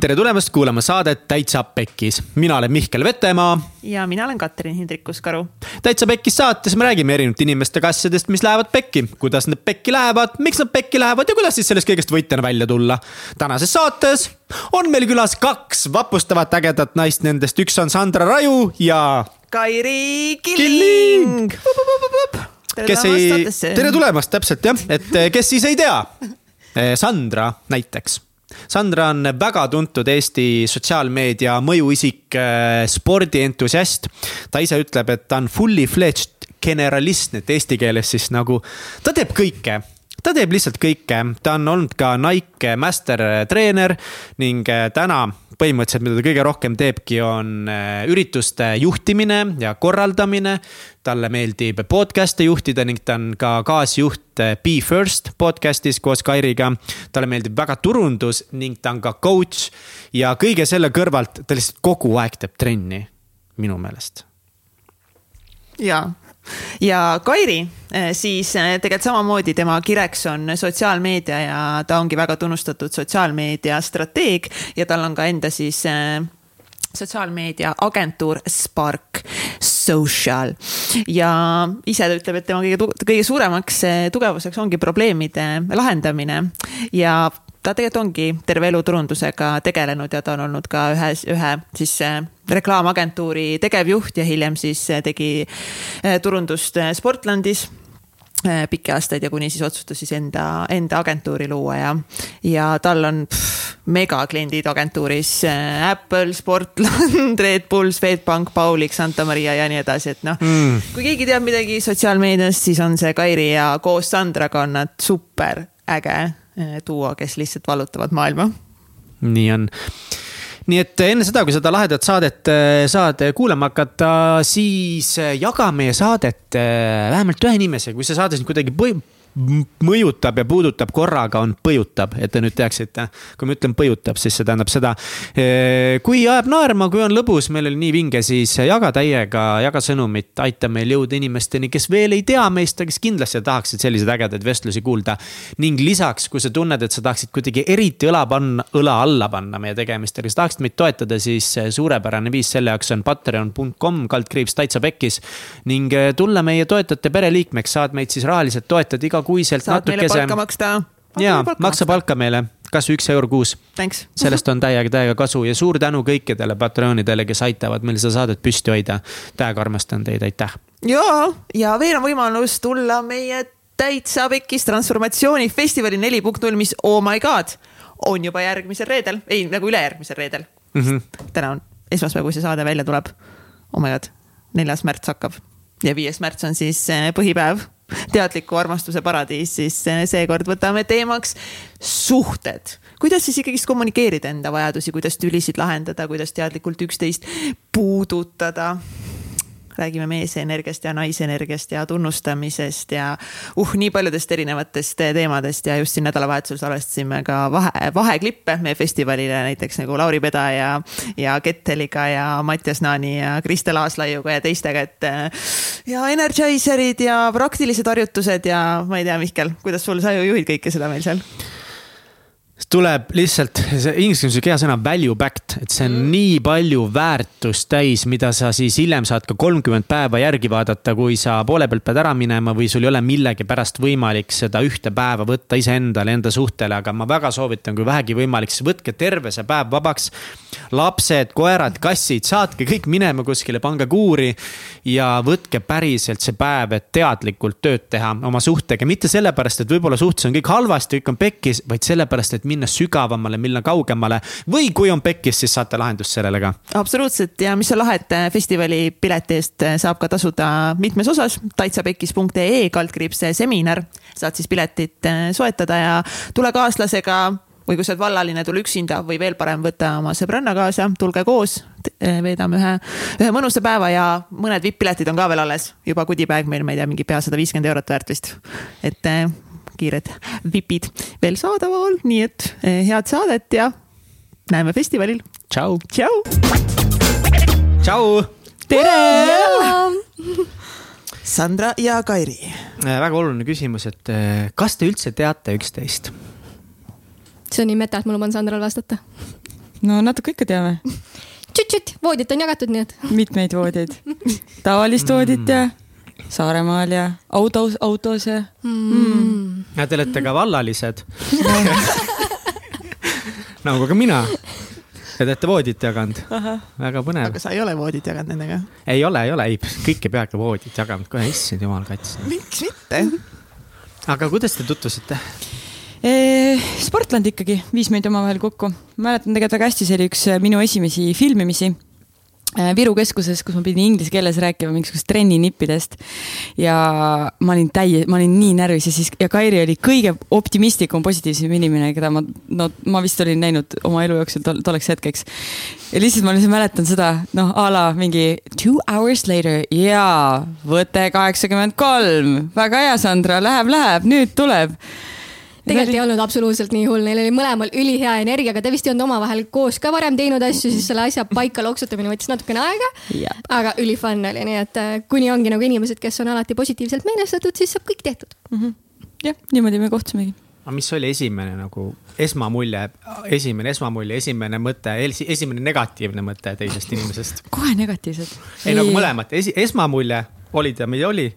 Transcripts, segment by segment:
tere tulemast kuulama saadet Täitsa Pekkis. mina olen Mihkel Vetemaa. ja mina olen Katrin Hindrikus-Karu. täitsa Pekkis saates me räägime erinevate inimestega asjadest, mis lähevad pekki, kuidas need pekki lähevad, miks nad pekki lähevad ja kuidas siis sellest kõigest võitjana välja tulla. tänases saates on meil külas kaks vapustavat ägedat naist, nendest üks on Sandra Raju ja. Kairi Killing, Killing.. kes ei, tere tulemast, täpselt jah, et kes siis ei tea. Sandra näiteks Sandra on väga tuntud Eesti sotsiaalmeedia mõjuisik, äh, spordientusiast. ta ise ütleb, et ta on fully fledged generalist, et eesti keeles siis nagu, ta teeb kõike ta teeb lihtsalt kõike, ta on olnud ka Nike master treener ning äh, täna põhimõtteliselt, mida ta kõige rohkem teebki, on äh, ürituste juhtimine ja korraldamine. talle meeldib podcast'e juhtida ning ta on ka kaasjuht äh, Be First podcast'is koos Kairiga. talle meeldib väga turundus ning ta on ka coach ja kõige selle kõrvalt ta lihtsalt kogu aeg teeb trenni, minu meelest. jaa ja Kairi, eh, siis eh, tegelikult samamoodi tema kireks on sotsiaalmeedia ja ta ongi väga tunnustatud sotsiaalmeedia strateeg ja tal on ka enda siis eh, sotsiaalmeedia agentuur Spark Social. Ja ise ta ütleb, et tema kõige, kõige suuremaks tugevuseks ongi probleemide lahendamine. Ja ta tegelikult ongi terve elu turundusega tegelenud ja ta on olnud ka ühes, ühe siis äh, reklaamagentuuri tegevjuht ja hiljem siis äh, tegi äh, turundust Sportlandis pikki aastaid ja kuni siis otsustas siis enda, enda agentuuri luua ja, ja tal on pff, megakliendid agentuuris. Apple, Sportland, Red Bull, Swedbank, Paulik, Santa Maria ja nii edasi, et noh mm., kui keegi teab midagi sotsiaalmeediast, siis on see Kairi ja koos Sandraga on nad super äge duo, eh, kes lihtsalt vallutavad maailma. nii on nii et enne seda, kui seda lahedat saadet eh, saad kuulama hakata, siis jaga meie saadet eh, vähemalt ühe inimesega, kui see saade sind kuidagi mõjutab ja puudutab korraga, on põjutab, et te nüüd teaksite. kui ma ütlen põjutab, siis see tähendab seda. Eh, kui ajab naerma, kui on lõbus, meil oli nii vinge, siis jaga täiega, jaga sõnumit, aita meil jõuda inimesteni, kes veel ei tea meist, aga kes kindlasti tahaksid selliseid ägedaid vestlusi kuulda. ning lisaks, kui sa tunned, et sa tahaksid kuidagi eriti õla panna, õla alla panna meie tegemistele, sa tahaksid meid toetada, siis suurepärane viis selle jaoks on patreon.com kaldkriips täitsa pekkis. ning tulla meie toetajate pereliikmeks, saad meid siis rahaliselt toetada iga igakuiselt saad natukese. meile palka maksta. ja, maksa palka meile, kas üks euro kuus. sellest on täiega, täiega kasu ja suur tänu kõikidele Patreonidele, kes aitavad meil seda saadet püsti hoida. täiega armastan teid, aitäh. ja, ja veel on võimalus tulla meie täitsa pekkis transformatsioonifestivali neli punkt null, mis oh my god, on juba järgmisel reedel, ei nagu ülejärgmisel reedel mm. -hmm. täna on esmaspäev, kui see saade välja tuleb. oh my god, neljas märts hakkab ja viies märts on siis eh, põhipäev teadliku armastuse paradiis, siis seekord võtame teemaks suhted. kuidas siis ikkagist kommunikeerida enda vajadusi, kuidas tülisid lahendada, kuidas teadlikult üksteist puudutada räägime meesenergiast ja naisenergiast ja tunnustamisest ja uh, nii paljudest erinevatest teemadest ja just siin nädalavahetusel salvestasime ka vahe, vaheklippe meie festivalile näiteks nagu Lauri Peda ja, ja Ketteliga ja Mattias Naani ja Kristel Aaslaiuga ja teistega, et. ja energizer'id ja praktilised harjutused ja ma ei tea, Mihkel, kuidas sul, sa ju juhid kõike seda meil seal tuleb lihtsalt, see inglise keeles on hea sõna value backed, et see on mm. nii palju väärtust täis, mida sa siis hiljem saad ka kolmkümmend päeva järgi vaadata, kui sa poole pealt pead ära minema või sul ei ole millegipärast võimalik seda ühte päeva võtta iseendale, enda suhtele, aga ma väga soovitan, kui vähegi võimalik, siis võtke terve see päev vabaks. lapsed, koerad, kassid, saatke kõik minema kuskile, pange kuuri ja võtke päriselt see päev, et teadlikult tööd teha oma suhtega, mitte sellepärast, et võib-olla suhtes on kõik halvasti, kõik on pekkis, vaid sellepärast, et minna sügavamale, minna kaugemale. või kui on pekkis, siis saate lahendust sellele ka. absoluutselt ja mis on lahe, et äh, festivali pileti eest äh, saab ka tasuda mitmes osas. taitsapekkis.ee kaldkriips seminar, saad siis piletit soetada ja tule kaaslasega või kui sa oled vallaline, tule üksinda või veel parem, võta oma sõbranna kaasa, tulge koos, veedame ühe, ühe mõnusa päeva ja mõned vipp-piletid on ka veel alles, juba goodie-bag meil, ma ei tea, mingi pea sada viiskümmend eurot väärt vist. et kiired vipid veel saadaval, nii et eh, head saadet ja näeme festivalil. tšau. tšau. tšau. tere. Sandra ja Kairi. Äh, väga oluline küsimus, et äh, kas te üldse teate üksteist? see on nii meta, et ma luban Sandral vastata no natuke ikka teame. tšüt-tšüt, voodid on jagatud, nii et. mitmeid voodeid, tavalist voodit ja Saaremaal ja autos, autos ja mm.. ja te olete ka vallalised nagu ka mina. Te olete voodit jaganud. väga põnev. aga sa ei ole voodit jaganud nendega? ei ole, ei ole, ei, kõik ei peagi voodit jagama, kohe issand jumal kaitse. miks mitte? aga kuidas te tutvusite? Sportland ikkagi viis meid omavahel kokku. mäletan tegelikult väga hästi, see oli üks minu esimesi filmimisi Viru keskuses, kus ma pidin inglise keeles rääkima mingisugust trenninippidest. ja ma olin täie, ma olin nii närvis ja siis, ja Kairi oli kõige optimistlikum, positiivsem inimene, keda ma, no ma vist olin näinud oma elu jooksul tol, tolleks hetkeks. ja lihtsalt ma lihtsalt mäletan seda, noh a la mingi two hours later jaa, võte kaheksakümmend kolm, väga hea, Sandra, läheb, läheb, nüüd tuleb tegelikult oli... ei olnud absoluutselt nii hull, neil oli mõlemal ülihea energia, aga te vist ei olnud omavahel koos ka varem teinud asju, siis selle asja paika loksutamine võttis natukene aega. aga ülifun oli, nii et äh, kuni ongi nagu inimesed, kes on alati positiivselt meelestatud, siis saab kõik tehtud mm. -hmm. jah, niimoodi me kohtusimegi aga mis oli esimene nagu esmamulje, esimene esmamulje, esimene mõte, esimene negatiivne mõte teisest inimesest? kohe negatiivsed. ei, ei nagu mõlemat, esi-, esmamulje oli ta, mida oli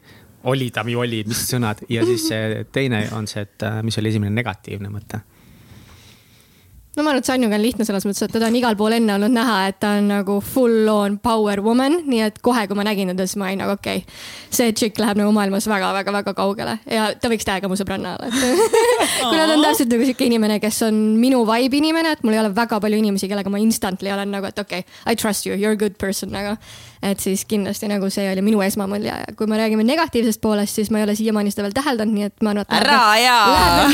oli ta või oli, mis sõnad. Ja siis teine on see, et äh, mis oli esimene negatiivne mõte. No ma arvan, et Sanjuga on lihtne selles mõttes, et teda on igal pool enne olnud näha, et ta on nagu full on power woman, nii et kohe, kui ma nägin teda, siis ma olin nagu okei okay,. see tšikk läheb nagu maailmas väga-väga-väga kaugele. Ja ta võiks täiega mu sõbranna olla, et kuna ta on täpselt nagu sihuke inimene, kes on minu vibe inimene, et mul ei ole väga palju inimesi, kellega ma instantly olen nagu, et okei okay,, I trust you, you are a good person nagu et siis kindlasti nagu see oli minu esmamulje ja kui me räägime negatiivsest poolest, siis ma ei ole siiamaani seda veel täheldanud, nii et ma arvan, et. ära jaa.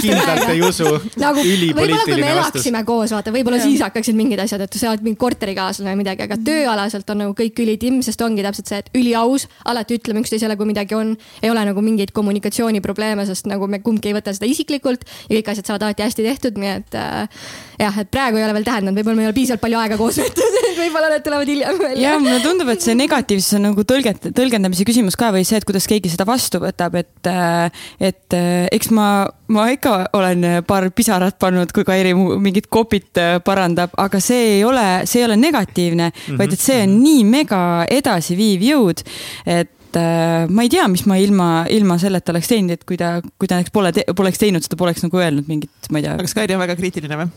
kindlalt ei usu nagu,. võib-olla kui me elaksime koos, vaata, võib-olla siis hakkaksid mingid asjad, et sa oled mingi korterikaaslane või midagi, aga tööalaselt on nagu kõik ülitimm, sest ongi täpselt see, et üliaus, alati ütleme üksteisele, kui midagi on. ei ole nagu mingeid kommunikatsiooniprobleeme, sest nagu me kumbki ei võta seda isiklikult ja kõik asjad saavad alati hästi tehtud, nii et äh, jah, et praegu ei ole veel tähendanud, võib-olla meil ei ole piisavalt palju aega koos veetud võib-olla need tulevad hiljem välja. jah, mulle tundub, et see negatiivsus on nagu tõlget-, tõlgendamise küsimus ka või see, et kuidas keegi seda vastu võtab, et, äh, et äh, eks ma, ma ikka olen paar pisarat pannud, kui Kairi mingit kopit äh, parandab, aga see ei ole, see ei ole negatiivne mm, -hmm. vaid et see on mhm. nii mega edasiviiv jõud, et ma ei tea, mis ma ilma, ilma selleta oleks teinud, et kui ta, kui ta näiteks pole te,, poleks teinud seda, poleks nagu öelnud mingit, ma ei tea. kas Kairi on väga kriitiline või?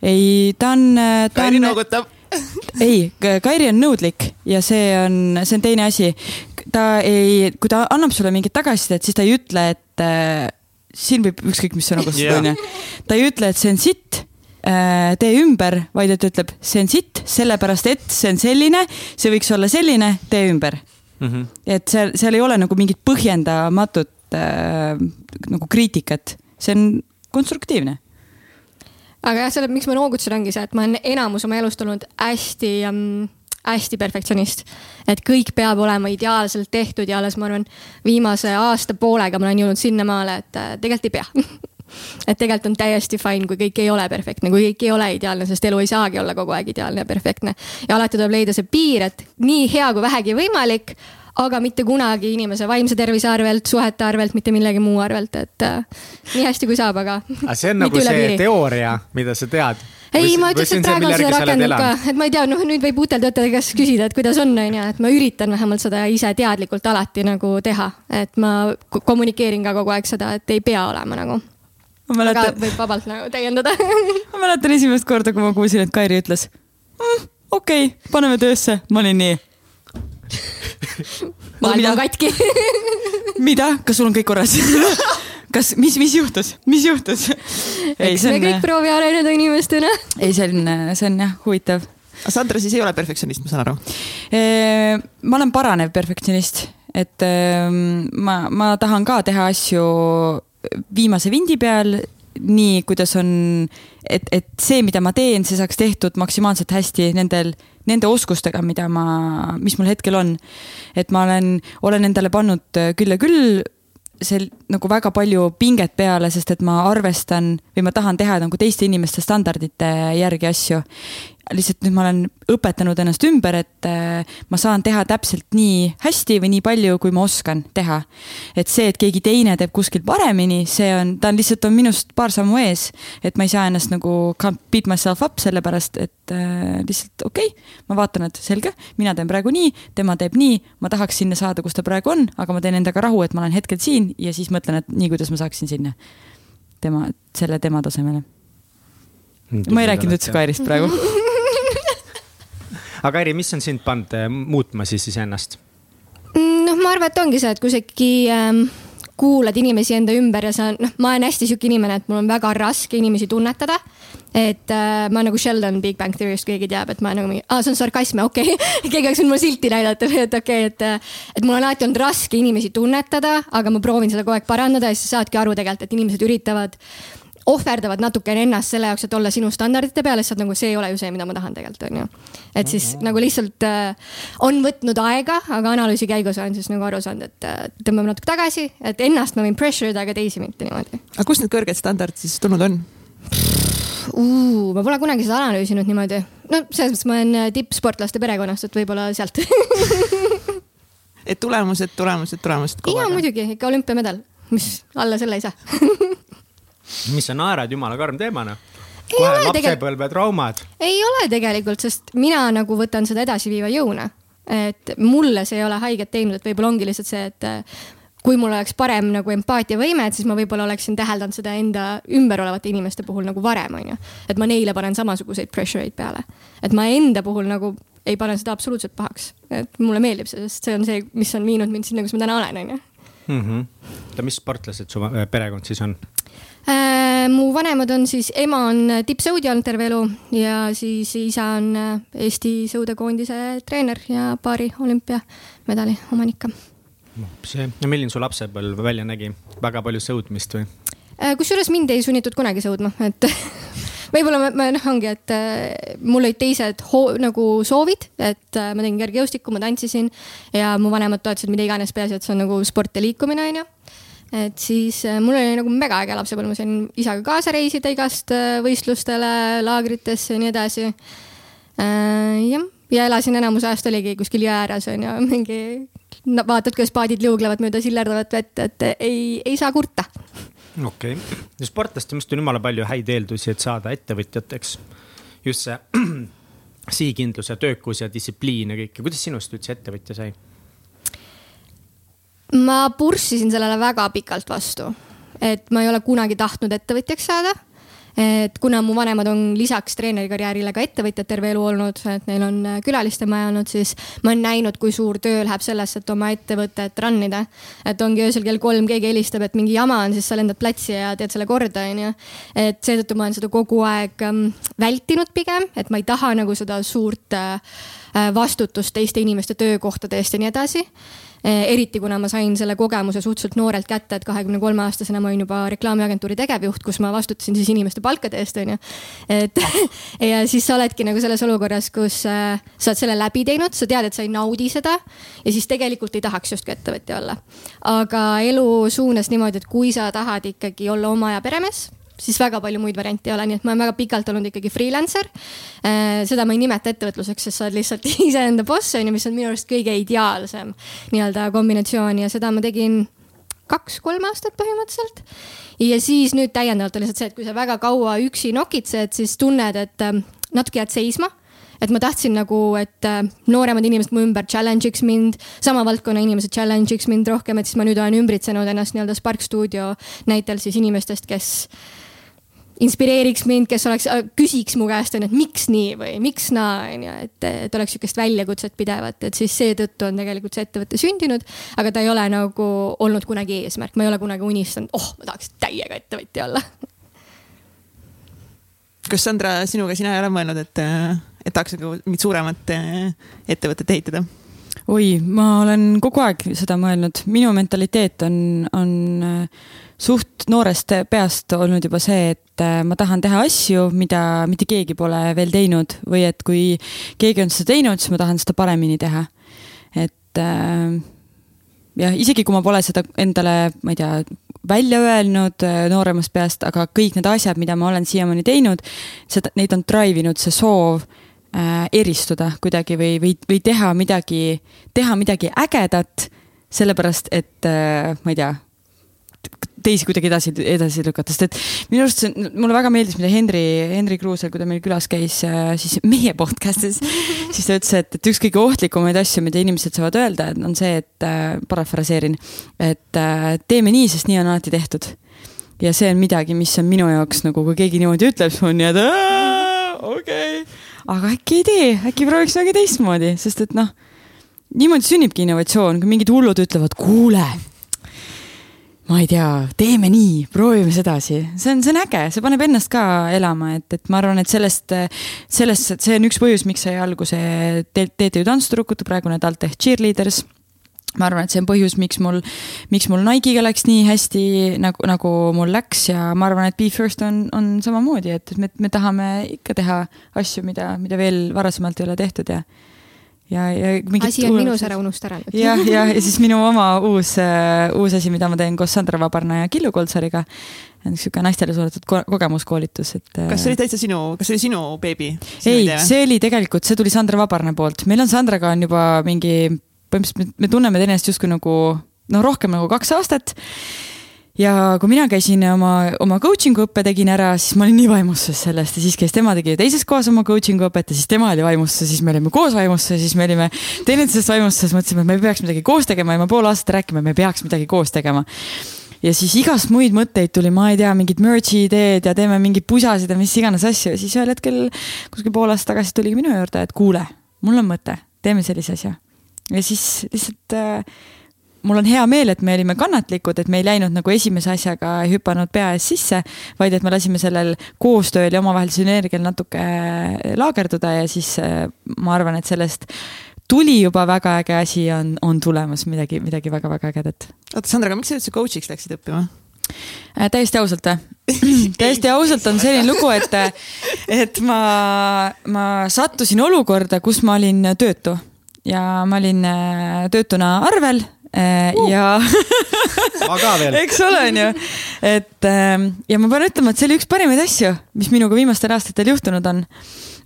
ei, ta on. Kairi noogutab ei, Kairi on nõudlik ja see on, see on teine asi. ta ei, kui ta annab sulle mingit tagasisidet, siis ta ei ütle, et äh, siin võib ükskõik mis sõna kasutada, onju. ta ei ütle, et see on sitt äh,, tee ümber, vaid et ütleb, see on sitt, sellepärast et see on selline, see võiks olla selline, tee ümber mm. -hmm. et seal, seal ei ole nagu mingit põhjendamatut äh, nagu kriitikat, see on konstruktiivne aga jah, selle, miks ma noogutasin, ongi see, et ma olen enamus oma elust olnud hästi ähm, hästi perfektsionist. et kõik peab olema ideaalselt tehtud ja alles ma arvan, viimase aasta poolega ma olen jõudnud sinnamaale, et äh, tegelikult ei pea et tegelikult on täiesti fine, kui kõik ei ole perfektne, kui kõik ei ole ideaalne, sest elu ei saagi olla kogu aeg ideaalne ja perfektne. ja alati tuleb leida see piir, et nii hea kui vähegi võimalik aga mitte kunagi inimese vaimse tervise arvelt, suhete arvelt, mitte millegi muu arvelt, et äh, nii hästi kui saab, aga. aga see on nagu see piiri. teooria, mida sa tead. ei, ma ütleks, et praegu on seda rakendunud ka, et ma ei tea, noh, nüüd võib uutel töötajatel käest küsida, et kuidas on, on ju, et ma üritan vähemalt seda ise teadlikult alati nagu teha, et ma kommunikeerin ka kogu aeg seda, et ei pea olema nagu aga võib vabalt nagu täiendada ma mäletan esimest korda, kui ma kuulsin, et Kairi ütles mm, okei okay,, paneme töösse, ma olin nii maailm on katki mida, kas sul on kõik korras kas, mis, mis juhtus, mis juhtus? eks me kõik proovi areneda inimestena. ei, see on, see on jah huvitav. aga Sandra siis ei ole perfektsionist, ma saan aru? ma olen paranev perfektsionist, et ma, ma tahan ka teha asju viimase vindi peal, nii kuidas on, et, et see, mida ma teen, see saaks tehtud maksimaalselt hästi nendel nende oskustega, mida ma, mis mul hetkel on. et ma olen, olen endale pannud küll ja küll seal nagu väga palju pinget peale, sest et ma arvestan või ma tahan teha nagu teiste inimeste standardite järgi asju. Lihtsalt nüüd ma olen õpetanud ennast ümber, et äh, ma saan teha täpselt nii hästi või nii palju, kui ma oskan teha. et see, et keegi teine teeb kuskil paremini, see on, ta on lihtsalt on minust paar sammu ees. et ma ei saa ennast nagu can't beat myself up, sellepärast et äh, lihtsalt okei okay,, ma vaatan, et selge, mina teen praegu nii, tema teeb nii, ma tahaks sinna saada, kus ta praegu on, aga ma teen endaga rahu, et ma olen hetkel siin ja siis mõtlen, et nii, kuidas ma saaksin sinna tema, selle tema tasemele. ma ei rääkinud üldse Kairist praegu aga Airi, mis on sind pannud äh, muutma siis iseennast? Mm, noh, ma arvan, et ongi see, et kui sa ikkagi ähm, kuulad inimesi enda ümber ja sa, noh, ma olen hästi sihuke inimene, et mul on väga raske inimesi tunnetada. et äh, ma nagu Sheldon Big Bang Theory'st, keegi teab, et ma nagu mingi, aa, see on sarkasm, okei okay. keegi oleks võinud mulle silti näidata, et okei okay,, et, et mul on alati olnud raske inimesi tunnetada, aga ma proovin seda kogu aeg parandada ja siis saadki aru tegelikult, et inimesed üritavad ohverdavad natukene ennast selle jaoks, et olla sinu standardite peal, lihtsalt nagu see ei ole ju see, mida ma tahan tegelikult, on ju. et siis mm -hmm. nagu lihtsalt äh, on võtnud aega, aga analüüsi käigus olen siis nagu aru saanud, et äh, tõmbame natuke tagasi, et ennast ma võin pressure ida, aga teisi mitte niimoodi. aga kust need kõrged standardid siis tulnud on? Uh, ma pole kunagi seda analüüsinud niimoodi. no selles mõttes ma olen äh, tippsportlaste perekonnast, et võib-olla sealt et tulemused, tulemused, tulemused. ja muidugi ikka olümpiamedal, mis alla selle ei saa mis sa naerad, jumala karm teema noh kohe lapsepõlvetraumad. ei ole tegelikult, sest mina nagu võtan seda edasiviiva jõuna. et mulle see ei ole haiget teinud, et võib-olla ongi lihtsalt see, et äh, kui mul oleks parem nagu empaatiavõime, et siis ma võib-olla oleksin täheldanud seda enda ümber olevate inimeste puhul nagu varem, onju. et ma neile panen samasuguseid pressure eid peale. et ma enda puhul nagu ei pane seda absoluutselt pahaks. et mulle meeldib see, sest see on see, mis on viinud mind sinna, kus ma täna olen, onju. Mhm. oota, mis sportlased su äh, perekond siis on? Äh, mu vanemad on siis, ema on tippsõudja olnud terve elu ja siis isa on äh, Eesti sõudekoondise treener ja paari olümpiamedali omanik. see, ja milline su lapsepõlv välja nägi, väga palju sõudmist või? Äh, kusjuures mind ei sunnitud kunagi sõudma, et võib-olla ma, ma noh, ongi, et mul olid teised nagu soovid, et ma tegin kergejõustikku, ma tantsisin ja mu vanemad toetasid mida iganes, peaasi, et see on nagu sport ja liikumine, onju et siis äh, mul oli nagu mega äge lapsepõlv, ma sain isaga kaasa reisida igast äh, võistlustele, laagritesse ja nii edasi. Äh, jah, ja elasin enamus ajast oligi kuskil jõe ääres on ju, mingi no, vaatad, kuidas paadid liuglevad mööda sillerdavat vett, et ei, ei saa kurta. okei okay., ja sportlaste meelest on jumala palju häid eeldusi, et saada ettevõtjateks. just see sihikindlus ja töökus ja distsipliin ja kõik, kuidas sinust üldse ettevõtja sai? Ma purssisin sellele väga pikalt vastu, et ma ei ole kunagi tahtnud ettevõtjaks saada et kuna mu vanemad on lisaks treenerikarjäärile ka ettevõtjad terve elu olnud, et neil on äh, külalistemaja olnud, siis ma olen näinud, kui suur töö läheb sellesse, et oma ettevõtet run ida. et ongi öösel kell kolm keegi helistab, et mingi jama on, siis sa lendad platsi ja teed selle korda, onju. et seetõttu ma olen seda kogu aeg ähm, vältinud pigem, et ma ei taha nagu seda suurt äh, vastutust teiste inimeste töökohtade eest ja nii edasi Eh, eriti kuna ma sain selle kogemuse suhteliselt noorelt kätte, et kahekümne kolme aastasena ma olin juba reklaamiagentuuri tegevjuht, kus ma vastutasin siis inimeste palkade eest, onju. et ja siis sa oledki nagu selles olukorras, kus äh, sa oled selle läbi teinud, sa tead, et sa ei naudi seda ja siis tegelikult ei tahaks justkui ettevõtja olla. aga elu suunas niimoodi, et kui sa tahad ikkagi olla oma aja peremees siis väga palju muid variante ei ole, nii et ma olen väga pikalt olnud ikkagi freelancer. Äh, seda ma ei nimeta ettevõtluseks, sest sa oled lihtsalt iseenda boss on ju, mis on minu arust kõige ideaalsem nii-öelda kombinatsioon ja seda ma tegin kaks-kolm aastat põhimõtteliselt. ja siis nüüd täiendavalt on lihtsalt see, et kui sa väga kaua üksi nokitsed, siis tunned, et äh, natuke jääd seisma et ma tahtsin nagu, et äh, nooremad inimesed mu ümber challenge'iks mind, sama valdkonna inimesed challenge'iks mind rohkem, et siis ma nüüd olen ümbritsenud ennast nii-öelda Spark stuudio näitel siis inimestest, kes inspireeriks mind, kes oleks, äh, küsiks mu käest, onju, et miks nii või miks naa, onju, et, et oleks sihukest väljakutset pidevat, et siis seetõttu on tegelikult see ettevõte sündinud. aga ta ei ole nagu olnud kunagi eesmärk, ma ei ole kunagi unistanud, oh, ma tahaks täiega ettevõtja olla. kas Sandra, sinuga sina ei ole mõelnud, et, et tahaks nagu mingit suuremat äh, ettevõtet ehitada? oi, ma olen kogu aeg seda mõelnud, minu mentaliteet on, on suht noorest peast olnud juba see, et äh, ma tahan teha asju, mida mitte keegi pole veel teinud või et kui keegi on seda teinud, siis ma tahan seda paremini teha. et äh, jah, isegi kui ma pole seda endale, ma ei tea, välja öelnud nooremast peast, aga kõik need asjad, mida ma olen siiamaani teinud, seda, neid on drive inud see soov äh, eristuda kuidagi või, või, või teha midagi, teha midagi ägedat, sellepärast et äh, ma ei tea teisi kuidagi edasi, edasi lükata, sest et minu arust see, mulle väga meeldis, mida Henri, Henri Kruusel, kui ta meil külas käis, äh, siis meie podcast'is, siis ta ütles, et, et üks kõige ohtlikumaid asju, mida inimesed saavad öelda, on see, et äh, parafraseerin, et äh, teeme nii, sest nii on alati tehtud. ja see on midagi, mis on minu jaoks nagu, kui keegi niimoodi ütleb, siis ma olen nii, et okei okay., aga äkki ei tee, äkki prooviks midagi teistmoodi, sest et noh, niimoodi sünnibki innovatsioon, kui mingid hullud ütlevad, kuule ma ei tea, teeme nii, proovime sedasi, see on, see on äge, see paneb ennast ka elama, et, et ma arvan, et sellest, sellest, see on üks põhjus, miks sai alguse TTÜ Tantsutrukute praegune TalTech Cheerleaders. Ma arvan, et see on põhjus, miks mul, miks mul Nike'iga läks nii hästi nagu, nagu mul läks ja ma arvan, et Be First on, on samamoodi, et me, me tahame ikka teha asju, mida, mida veel varasemalt ei ole tehtud ja ja, ja mingid asi on minus, ära unusta ära nüüd. jah, ja, ja siis minu oma uus uh,, uus asi, mida ma teen koos Sandra Vabarna ja Killu Koltsariga. niisugune naistele suunatud ko kogemuskoolitus, et. Äh, kas see oli täitsa sinu, kas see oli sinu beebi? ei, see oli tegelikult, see tuli Sandra Vabarna poolt, meil on Sandraga on juba mingi, põhimõtteliselt me tunneme teineteist justkui nagu no rohkem nagu kaks aastat ja kui mina käisin oma, oma coaching'u õppe tegin ära, siis ma olin nii vaimustuses sellest. Ja siis käis tema tegi teises kohas oma coaching'u õpet ja siis tema oli vaimustuses, siis me olime koos vaimustuses, siis me olime teineteisest vaimustuses, mõtlesime, et me peaks midagi koos tegema ja me pool aastat rääkima, me peaks midagi koos tegema. Ja siis igast muid mõtteid tuli, ma ei tea, mingid merge'i ideed ja teeme mingeid pusasid ja mis iganes asju. Ja siis ühel hetkel kuskil pool aastat tagasi tuligi minu juurde, et kuule, mul on mõte, teeme sellise asja. ja siis lihtsalt äh, mul on hea meel, et me olime kannatlikud, et me ei läinud nagu esimese asjaga, ei hüpanud pea ees sisse, vaid et me lasime sellel koostööl ja omavahelisel sünergial natuke laagerduda ja siis äh, ma arvan, et sellest tuli juba väga äge asi, on, on tulemas midagi, midagi väga-väga ägedat. oota, Sandra, aga miks sa üldse coach'iks läksid õppima? Äh, täiesti ausalt või? täiesti ausalt on selline lugu, et, et ma, ma sattusin olukorda, kus ma olin töötu ja ma olin äh, töötuna arvel uh. ja eks ole, on ju. et ähm, ja ma pean ütlema, et see oli üks parimaid asju, mis minuga viimastel aastatel juhtunud on.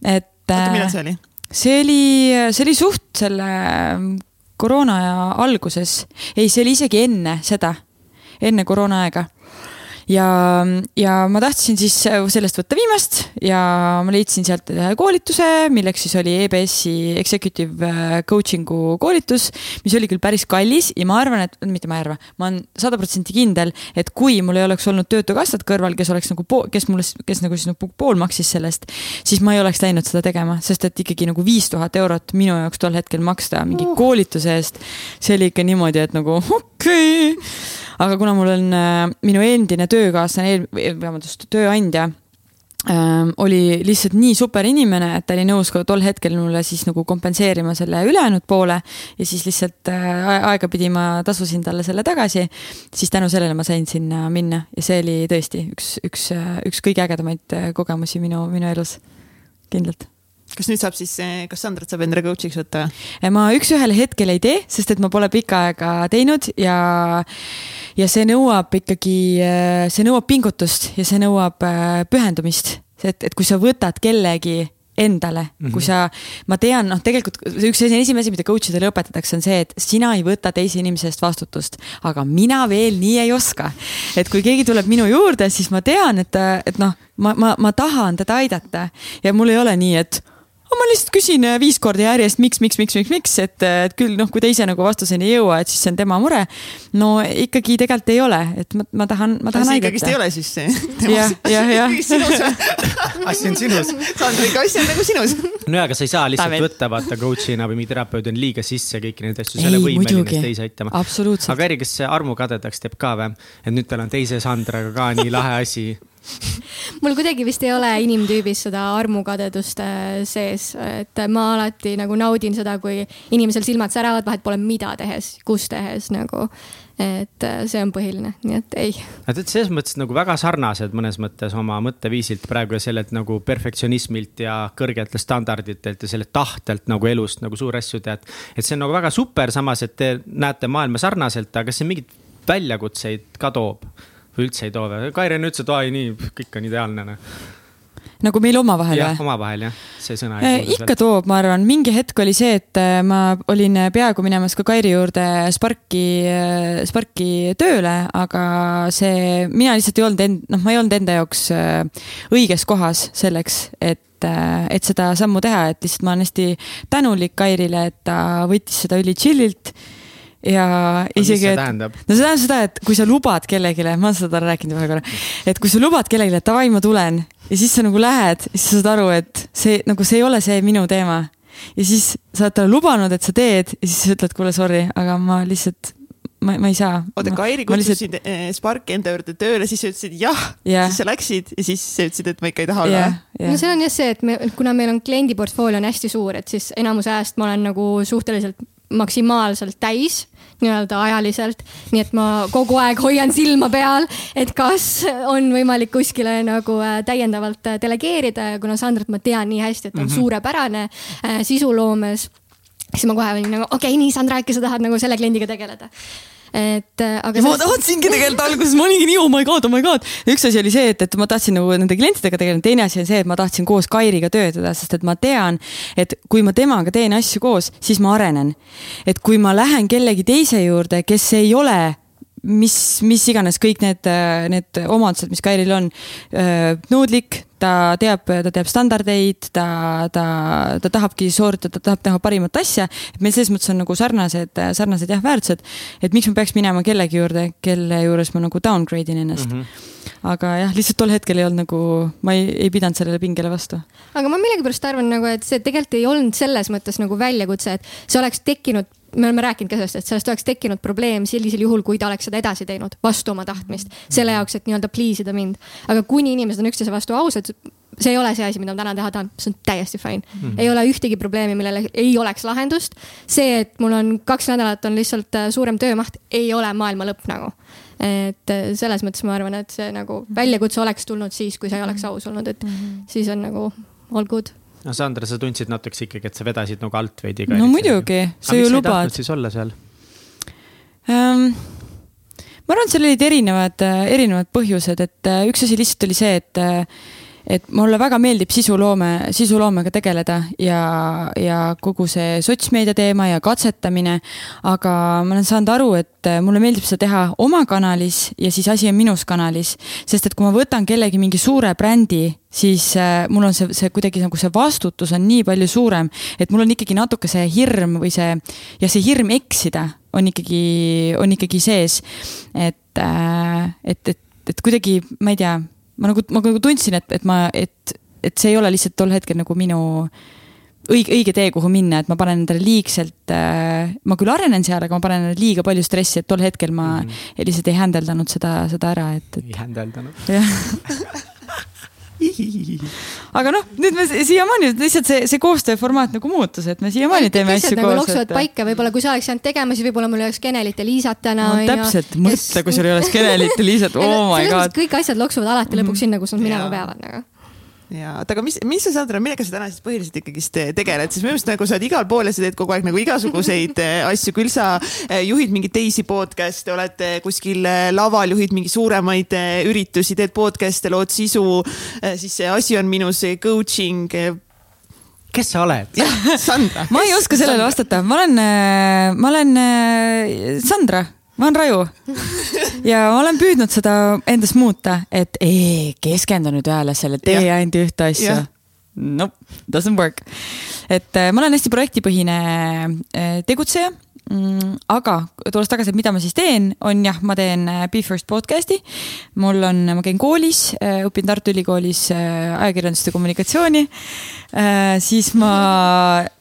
et. oota, millal see oli? see oli, see oli suht selle ähm, koroona alguses, ei, see oli isegi enne seda, enne koroona aega ja, ja ma tahtsin siis sellest võtta viimast ja ma leidsin sealt ühe koolituse, milleks siis oli EBS-i executive äh, coaching'u koolitus, mis oli küll päris kallis ja ma arvan, et, mitte ma ei arva, ma olen sada protsenti kindel, et kui mul ei oleks olnud Töötukassat kõrval, kes oleks nagu, kes mulle, kes nagu siis nagu pool maksis sellest, siis ma ei oleks läinud seda tegema, sest et ikkagi nagu viis tuhat eurot minu jaoks tol hetkel maksta mingi uh. koolituse eest, see oli ikka niimoodi, et nagu okei okay aga kuna mul on äh, minu endine töökaaslane, vabandust, tööandja ähm, oli lihtsalt nii super inimene, et ta oli nõus ka tol hetkel mulle siis nagu kompenseerima selle ülejäänud poole ja siis lihtsalt äh, aegapidi ma tasusin talle selle tagasi. siis tänu sellele ma sain sinna minna ja see oli tõesti üks, üks, üks kõige ägedamaid kogemusi minu, minu elus, kindlalt kas nüüd saab siis, kas Sandrat saab endale coach'iks võtta? ma üks-ühele hetkel ei tee, sest et ma pole pikka aega teinud ja, ja see nõuab ikkagi, see nõuab pingutust ja see nõuab pühendumist. et, et kui sa võtad kellegi endale mm, -hmm. kui sa, ma tean, noh, tegelikult üks esimene asi, mida coach idele õpetatakse, on see, et sina ei võta teise inimese eest vastutust, aga mina veel nii ei oska. et kui keegi tuleb minu juurde, siis ma tean, et, et noh, ma, ma, ma tahan teda aidata ja mul ei ole nii, et ma lihtsalt küsin äh, viis korda järjest, miks, miks, miks, miks, miks, et, äh, et küll noh, kui ta ise nagu vastuseni ei jõua, et siis see on tema mure. no ikkagi tegelikult ei ole, et ma, ma tahan, ma tahan aidata. ikkagist ei ole siis see? jah, jah, jah. asi on sinus. Sandriga asi on nagu sinus. no ja, aga sa ei saa lihtsalt Tavid. võtta vaata coach'ina või mingi terapeudina liiga sisse kõiki neid asju, sa ei ole võimeline teisi aitama. aga Eri, kas see armukadedaks teeb ka või? et nüüd tal on teise Sandraga ka nii lahe asi mul kuidagi vist ei ole inimtüübis seda armukadedust äh, sees, et ma alati nagu naudin seda, kui inimesel silmad säravad, vahet pole mida tehes, kus tehes nagu. et äh, see on põhiline, nii et ei. Nad olid selles mõttes nagu väga sarnased mõnes mõttes oma mõtteviisilt praegu ja sellelt nagu perfektsionismilt ja kõrgetelt standarditelt ja sellelt tahtelt nagu elust nagu suuri asju tead. et see on nagu väga super, samas, et te näete maailma sarnaselt, aga kas see mingeid väljakutseid ka toob? Või üldse ei too või? Kairen ütles, et aa ei nii, kõik on ideaalne noh nagu meil omavahel jah, või? omavahel jah, see sõna. ikka toob, ma arvan, mingi hetk oli see, et äh, ma olin peaaegu minemas ka Kairi juurde Sparki, Sparki tööle, aga see, mina lihtsalt ei olnud end-, noh, ma ei olnud enda jaoks äh, õiges kohas selleks, et, et seda sammu teha, et lihtsalt ma olen hästi tänulik Kairile, et ta võttis seda üli chill'ilt ja isegi, see et no see tähendab seda, et kui sa lubad kellelegi, ma olen seda rääkinud ühe korra, et kui sa lubad kellelegi, et davai, ma tulen ja siis sa nagu lähed, siis sa saad aru, et see nagu see ei ole see minu teema. ja siis sa oled talle lubanud, et sa teed ja siis sa ütled, kuule, sorry, aga ma lihtsalt, ma, ma ei saa. oota, Kairi kutsus sind eh, Sparki enda juurde tööle, siis sa ütlesid jah Jah. siis sa läksid ja siis sa ütlesid, et ma ikka ei taha olla jah või?, no see on jah see, et me, kuna meil on kliendiportfoolio on hästi suur, et siis enamus ajast ma olen nagu suhteliselt maksimaalselt täis nii-öelda ajaliselt, nii et ma kogu aeg hoian silma peal, et kas on võimalik kuskile nagu äh, täiendavalt äh, delegeerida ja kuna Sandrat ma tean nii hästi, et ta on mm -hmm. suurepärane äh, sisuloomes, siis ma kohe olin nagu okei okay,, nii Sandra, äkki sa tahad nagu selle kliendiga tegeleda. Et äh, aga. ma tahtsingi tegelikult alguses, ma olingi nii oh my god, oh my god. üks asi oli see, et, et ma tahtsin nagu nende klientidega tegeleda, teine asi on see, et ma tahtsin koos Kairiga töötada, sest et ma tean, et kui ma temaga teen asju koos, siis ma arenen. et kui ma lähen kellegi teise juurde, kes ei ole mis, mis iganes kõik need, need omadused, mis Kairil on, nõudlik, ta teab, ta teab standardeid, ta, ta, ta tahabki sooritada, ta tahab teha parimat asja. et meil selles mõttes on nagu sarnased, sarnased jah, väärtused. et miks ma peaks minema kellegi juurde, kelle juures ma nagu downgrade in ennast mm. -hmm. Aga jah, lihtsalt tol hetkel ei olnud nagu, ma ei, ei pidanud sellele pingele vastu. aga ma millegipärast arvan nagu, et see tegelikult ei olnud selles mõttes nagu väljakutse, et see oleks tekkinud me oleme rääkinud ka sellest, et sellest oleks tekkinud probleem sellisel juhul, kui ta oleks seda edasi teinud vastu oma tahtmist, selle jaoks, et nii-öelda please ida mind. aga kuni inimesed on üksteise vastu ausad, see ei ole see asi, mida ma täna teha tahan, see on täiesti fine mm. -hmm. ei ole ühtegi probleemi, millele ei oleks lahendust. see, et mul on kaks nädalat on lihtsalt äh, suurem töömaht, ei ole maailma lõpp nagu. Et äh, selles mõttes ma arvan, et see nagu väljakutse oleks tulnud siis, kui sa ei oleks aus olnud, et mm -hmm. siis on nagu all good no Sandra, sa tundsid natukese ikkagi, et sa vedasid nagu alt veidi. no muidugi, sa ju lubad. siis olla seal um,? ma arvan, et seal olid erinevad, erinevad põhjused, et äh, üks asi lihtsalt oli see, et et mulle väga meeldib sisuloome, sisuloomega tegeleda ja, ja kogu see sotsmeedia teema ja katsetamine. aga ma olen saanud aru, et mulle meeldib seda teha oma kanalis ja siis asi on minus kanalis. sest et kui ma võtan kellegi mingi suure brändi, siis äh, mul on see, see kuidagi nagu see vastutus on nii palju suurem, et mul on ikkagi natuke see hirm või see ja see hirm eksida on ikkagi, on ikkagi sees. et äh,, et, et, et kuidagi, ma ei tea ma nagu, ma nagu tundsin, et, et ma, et, et see ei ole lihtsalt tol hetkel nagu minu õige, õige tee, kuhu minna, et ma panen endale liigselt äh,, ma küll arenen seal, aga ma panen endale liiga palju stressi, et tol hetkel ma mm -hmm. lihtsalt ei händeldanud seda, seda ära, et, et. ei händeldanud. jah aga noh, nüüd me siiamaani lihtsalt see, see koostööformaat nagu muutus, et me siiamaani teeme asju nagu koos. loksuvad paika, võib-olla kui sa oleks jäänud tegema, siis võib-olla mul ei oleks Genelit ja Liisat täna no,. täpselt, mõtle, kui sul ei oleks Genelit ja Liisat, oh my god. kõik asjad loksuvad alati lõpuks sinna, kus nad minema peavad nagu ja, oota, aga mis, mis sa, Sandra, millega sa täna siis põhiliselt ikkagist tegeled, sest minu meelest nagu sa oled igal pool ja sa teed kogu aeg nagu igasuguseid eh, asju, küll sa eh, juhid mingeid teisi podcast'e, oled eh, kuskil laval, juhid mingi suuremaid üritusi, teed podcast'e, lood sisu, siis see asi on minus coaching. kes sa oled? Sandra. ma ei oska sellele vastata, ma olen, ma olen Sandra, ma olen Raju. ja olen püüdnud seda endas muuta, et ei, keskendu nüüd ühele asjale, tee ainult ühte asja. Nope, doesn't work. et äh, ma olen hästi projektipõhine äh, tegutseja aga tulles tagasi, et mida ma siis teen, on jah, ma teen äh, Be First podcast'i. mul on, ma käin koolis, õpin Tartu Ülikoolis äh, ajakirjandust ja kommunikatsiooni. siis ma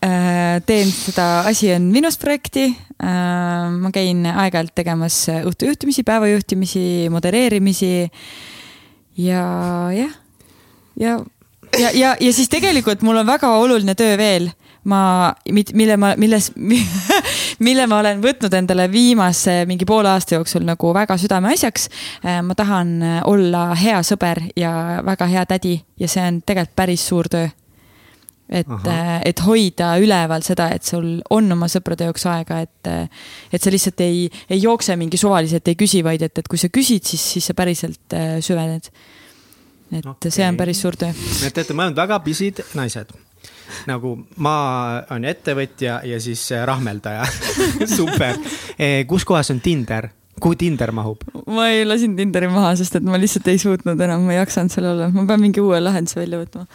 äh, teen seda Asi on minust projekti. ma käin aeg-ajalt tegemas õhtujuhtimisi, päevajuhtimisi, modereerimisi. ja jah, ja, ja, ja, ja siis tegelikult mul on väga oluline töö veel ma, mille ma, milles, mille ma olen võtnud endale viimase mingi poole aasta jooksul nagu väga südameasjaks. ma tahan olla hea sõber ja väga hea tädi ja see on tegelikult päris suur töö. et, et hoida üleval seda, et sul on oma sõprade jaoks aega, et, et sa lihtsalt ei, ei jookse mingi suvaliselt, ei küsi, vaid et, et kui sa küsid, siis, siis sa päriselt äh, süvened et okay. see on päris suur töö. et teate, me oleme väga pisid naised nagu ma olen ettevõtja ja siis äh, rahmeldaja super. Eh, kus kohas on Tinder? kuhu Tinder mahub? ma ei lasin Tinderi maha, sest et ma lihtsalt ei suutnud enam, ma ei jaksanud seal olla, ma pean mingi uue lahenduse välja võtma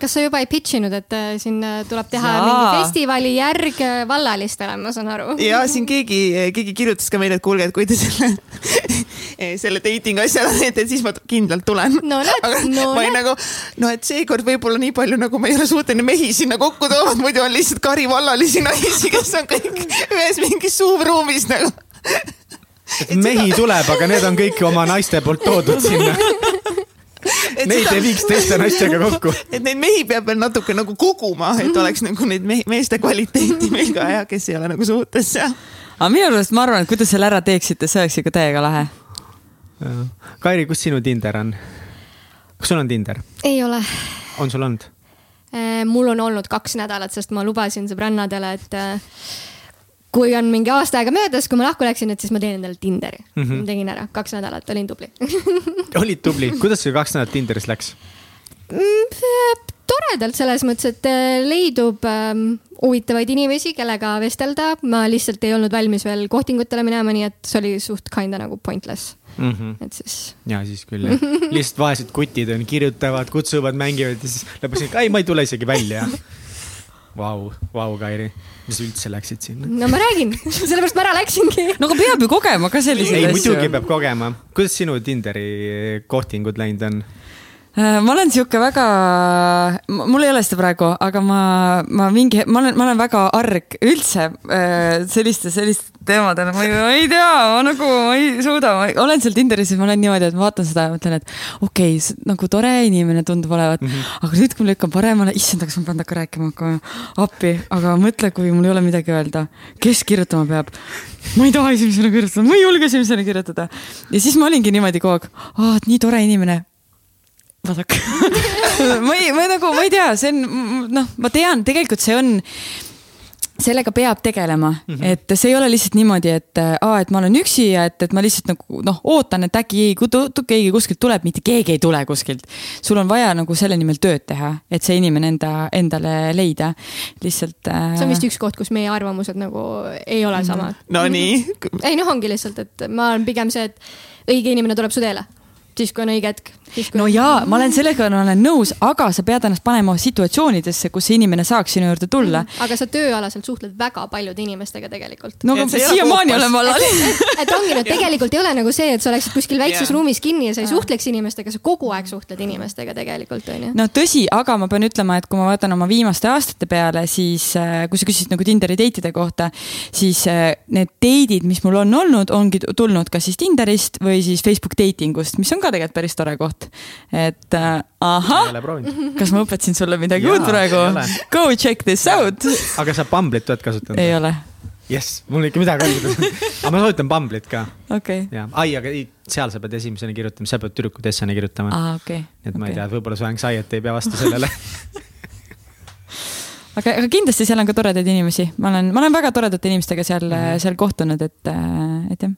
kas sa juba ei pitch inud, et äh, siin äh, tuleb teha Jaa. mingi festivali järg vallalistele, ma saan aru? ja siin keegi, keegi kirjutas ka meile, et kuulge, et kui te selle selle dating asja teete, siis ma kindlalt tulen no,. aga no, ma olin nagu, no et seekord võib-olla nii palju nagu ma ei ole suuteline mehi sinna kokku tooma, muidu on lihtsalt kari vallalisi naisi, kes on kõik ühes mingis suuvruumis nagu. et mehi tuleb, aga need on kõik oma naiste poolt toodud sinna Neid seda... ei viiks teiste naistega kokku. et neid mehi peab veel natuke nagu koguma, et oleks nagu neid mehi, meeste kvaliteeti meil ka ja kes ei ole nagu suhtes seal. aga minu arust ma arvan, et kui te selle ära teeksite, see oleks ikka täiega lahe. Kairi, kus sinu Tinder on? kas sul on Tinder? ei ole. on sul olnud? Äh, mul on olnud kaks nädalat, sest ma lubasin sõbrannadele, et äh, kui on mingi aasta aega möödas, kui ma lahku läksin, et siis ma teen endale Tinderi mm. -hmm. tegin ära, kaks nädalat, olin tubli olid tubli, kuidas sul kaks nädalat Tinderis läks mm,? toredalt selles mõttes, et äh, leidub ähm, huvitavaid inimesi, kellega vestelda. ma lihtsalt ei olnud valmis veel kohtingutele minema, nii et see oli suht kinda nagu pointless mm. -hmm. et siis. ja siis küll jah, lihtsalt vaesed kutid on, kirjutavad, kutsuvad, mängivad ja siis lõpuks, ei, ma ei tule isegi välja Vau, vau, Kairi, mis üldse läksid sinna? no ma räägin, sellepärast ma ära läksingi. no aga peab ju kogema ka selliseid asju. ei, muidugi peab kogema. kuidas sinu Tinderi kohtingud läinud on? Äh, ma olen sihuke väga, mul ei ole seda praegu, aga ma, ma mingi, ma olen, ma olen väga arg üldse äh, selliste, selliste teemadel, ma ei, ma ei tea, ma nagu, ma ei suuda, ma olen seal Tinderis ja ma olen niimoodi, et ma vaatan seda ja mõtlen, et okei okay,, nagu tore inimene tundub olevat mm, -hmm. aga nüüd, kui ma lükkan paremale, issand, kas ma pean temaga rääkima hakkama, appi, aga mõtle, kui mul ei ole midagi öelda, kes kirjutama peab? ma ei taha esimesena kirjutada, ma ei julge esimesena kirjutada. ja siis ma olingi niimoodi kogu aeg, aa, et nii tore inimene vaadake ma ei, ma nagu, ma ei tea, see on, noh, ma tean, tegelikult see on sellega peab tegelema mm, -hmm. et see ei ole lihtsalt niimoodi, et aa, et ma olen üksi ja et, et ma lihtsalt nagu noh, ootan, et äkki keegi, keegi kuskilt tuleb, mitte keegi ei tule kuskilt. sul on vaja nagu selle nimel tööd teha, et see inimene enda, endale leida, lihtsalt äh.... see on vist üks koht, kus meie arvamused nagu ei ole samad. Nonii. ei noh, ongi lihtsalt, et ma olen pigem see, et õige inimene tuleb su teele siis, kui on õige hetk. no jaa, ma olen sellega olen nõus, aga sa pead ennast panema situatsioonidesse, kus see inimene saaks sinu juurde tulla mm,. aga sa tööalaselt suhtled väga paljude inimestega tegelikult. no aga siiamaani olen ma alal. et ongi, no tegelikult ei ole nagu see, et sa oleksid kuskil väikses yeah. ruumis kinni ja sa ei suhtleks inimestega, sa kogu aeg suhtled inimestega tegelikult, on ju. no tõsi, aga ma pean ütlema, et kui ma vaatan oma viimaste aastate peale, siis äh, kui sa küsisid nagu Tinderi date'ide kohta, siis äh, need date'id, mis mul on olnud, ongi tulnud kas siis Tinderist või siis Facebook dating ust, mis on ka tegelikult päris tore koht. et äh, ahah, kas ma õpetasin sulle midagi uut praegu? Go check this out. aga sa Bumble'it oled kasutanud? ei ole jess, mul ikka midagi on aga ma soovitan Bumble'it ka. okei okay.. ai, aga ei, seal sa pead esimesena kirjutama, sa pead tüdrukutessena kirjutama. aa, okei okay.. nii et ma okay. ei tea, võib-olla su anxiety ei pea vastu sellele aga, aga kindlasti seal on ka toredaid inimesi, ma olen, ma olen väga toredate inimestega seal mm, -hmm. seal kohtunud, et, äh, et jah.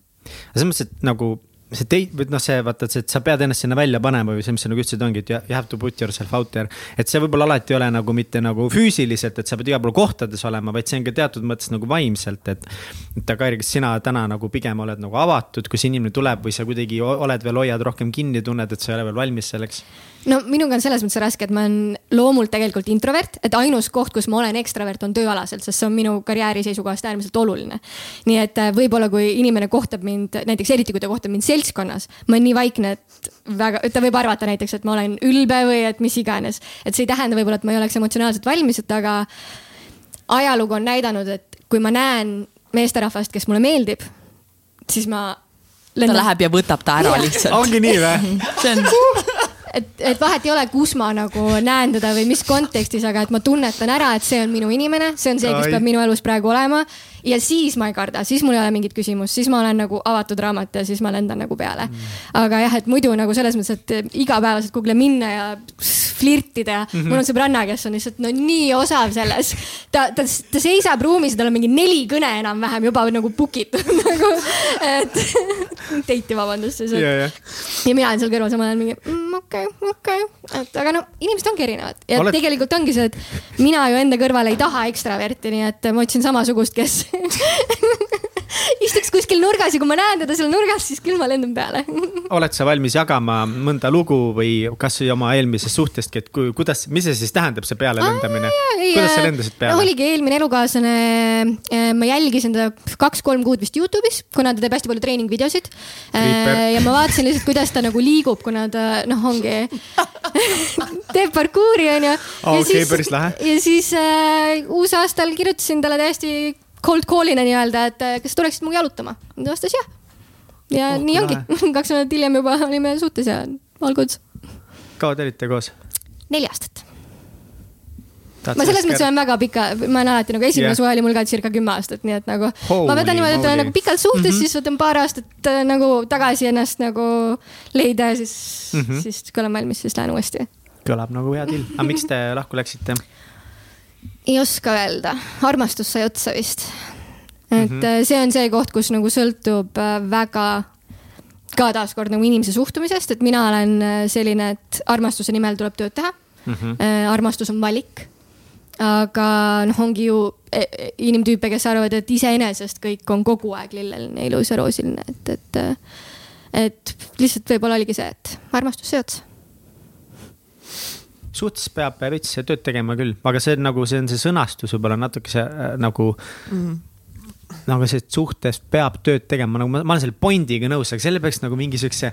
selles mõttes, et nagu see tei-, noh, see vaata, see, et sa pead ennast sinna välja panema või see, mis sa nagu ütlesid, ongi, et you have to put yourself out there. et see võib-olla alati ei ole nagu mitte nagu füüsiliselt, et sa pead igal pool kohtades olema, vaid see on ka teatud mõttes nagu vaimselt, et. et aga kas sina täna nagu pigem oled nagu avatud, kui see inimene tuleb või sa kuidagi oled veel, hoiad rohkem kinni, tunned, et sa ei ole veel valmis selleks? no minuga on selles mõttes raske, et ma olen loomult tegelikult introvert, et ainus koht, kus ma olen ekstravert, on tööalaselt, sest see on minu karjääri seisukohast äärmiselt oluline. nii et äh, võib-olla, kui inimene kohtab mind, näiteks eriti kui ta kohtab mind seltskonnas, ma olen nii vaikne, et väga, ta võib arvata näiteks, et ma olen ülbe või et mis iganes. et see ei tähenda võib-olla, et ma ei oleks emotsionaalselt valmis, et aga ajalugu on näidanud, et kui ma näen meesterahvast, kes mulle meeldib, siis ma Lennan. ta läheb ja võtab ta ära lihtsalt. ongi nii või? see on et, et vahet ei ole, kus ma nagu näen teda või mis kontekstis, aga et ma tunnetan ära, et see on minu inimene, see on see, kes peab minu elus praegu olema. Ja siis ma ei karda, siis mul ei ole mingit küsimust, siis ma olen nagu avatud raamat ja siis ma lendan nagu peale mm. aga jah, et muidu nagu selles mõttes, et igapäevaselt kuhugile minna ja flirtida ja mm -hmm. mul on sõbranna, kes on lihtsalt no nii osav selles. ta, ta, ta seisab ruumis ja tal on mingi neli kõne enam-vähem juba nagu book itud nagu, et date'i vabandust siis yeah,. Yeah. ja mina olen seal kõrval samal ajal mingi mm, okei okei et aga no inimesed ongi erinevad ja Oled... tegelikult ongi see, et mina ju enda kõrval ei taha ekstraverti, nii et ma otsin samasugust, kes istuks kuskil nurgas ja kui ma näen teda seal nurgas, siis küll ma lendan peale oled sa valmis jagama mõnda lugu või kasvõi oma eelmisest suhtestki, et kui, kuidas, mis see siis tähendab, see pealelendamine? kuidas sa lendasid peale no,? oligi eelmine elukaaslane, äh, ma jälgisin teda kaks-kolm kuud vist Youtube'is, kuna ta teeb hästi palju treeningvideosid. Äh, ja ma vaatasin lihtsalt, kuidas ta nagu liigub, kuna ta noh, ongi teeb parkuuri onju. okei, päris lahe. ja siis äh, uusaastal kirjutasin talle täiesti cold call'ina nii-öelda, et äh, kas tuleksid minuga jalutama. ta vastas jah. ja oh, nii ongi, kaks nädalat hiljem juba olime suhtes ja all good. kaua te olite koos? neli aastat. ma selles mõttes olen väga pika, ma olen alati nagu esimene yeah. suhe oli mul ka circa kümme aastat, nii et nagu holy, ma võtan niimoodi, et olen nagu pikalt suhtes mm, -hmm. siis võtan paar aastat äh, nagu tagasi ennast nagu leida ja siis mm, -hmm. siis kui olen valmis, siis lähen uuesti. kõlab nagu hea deal, aga miks te lahku läksite? Ei oska öelda, armastus sai otsa vist. et mm -hmm. see on see koht, kus nagu sõltub äh, väga ka taaskord nagu inimese suhtumisest, et mina olen äh, selline, et armastuse nimel tuleb tööd teha mm. -hmm. armastus on valik. aga noh, ongi ju e, e, inimtüüpe, kes arvavad, et iseenesest kõik on kogu aeg lilleline, ilus ja roosiline, et, et, et lihtsalt võib-olla oligi see, et armastus sai otsa suhtes peab veits tööd tegema küll, aga see on nagu, see on see sõnastus võib-olla natuke see äh, nagu mm. -hmm. nagu see, et suhtes peab tööd tegema, nagu ma, ma olen selle pointiga nõus, aga selle peaks nagu mingi siukse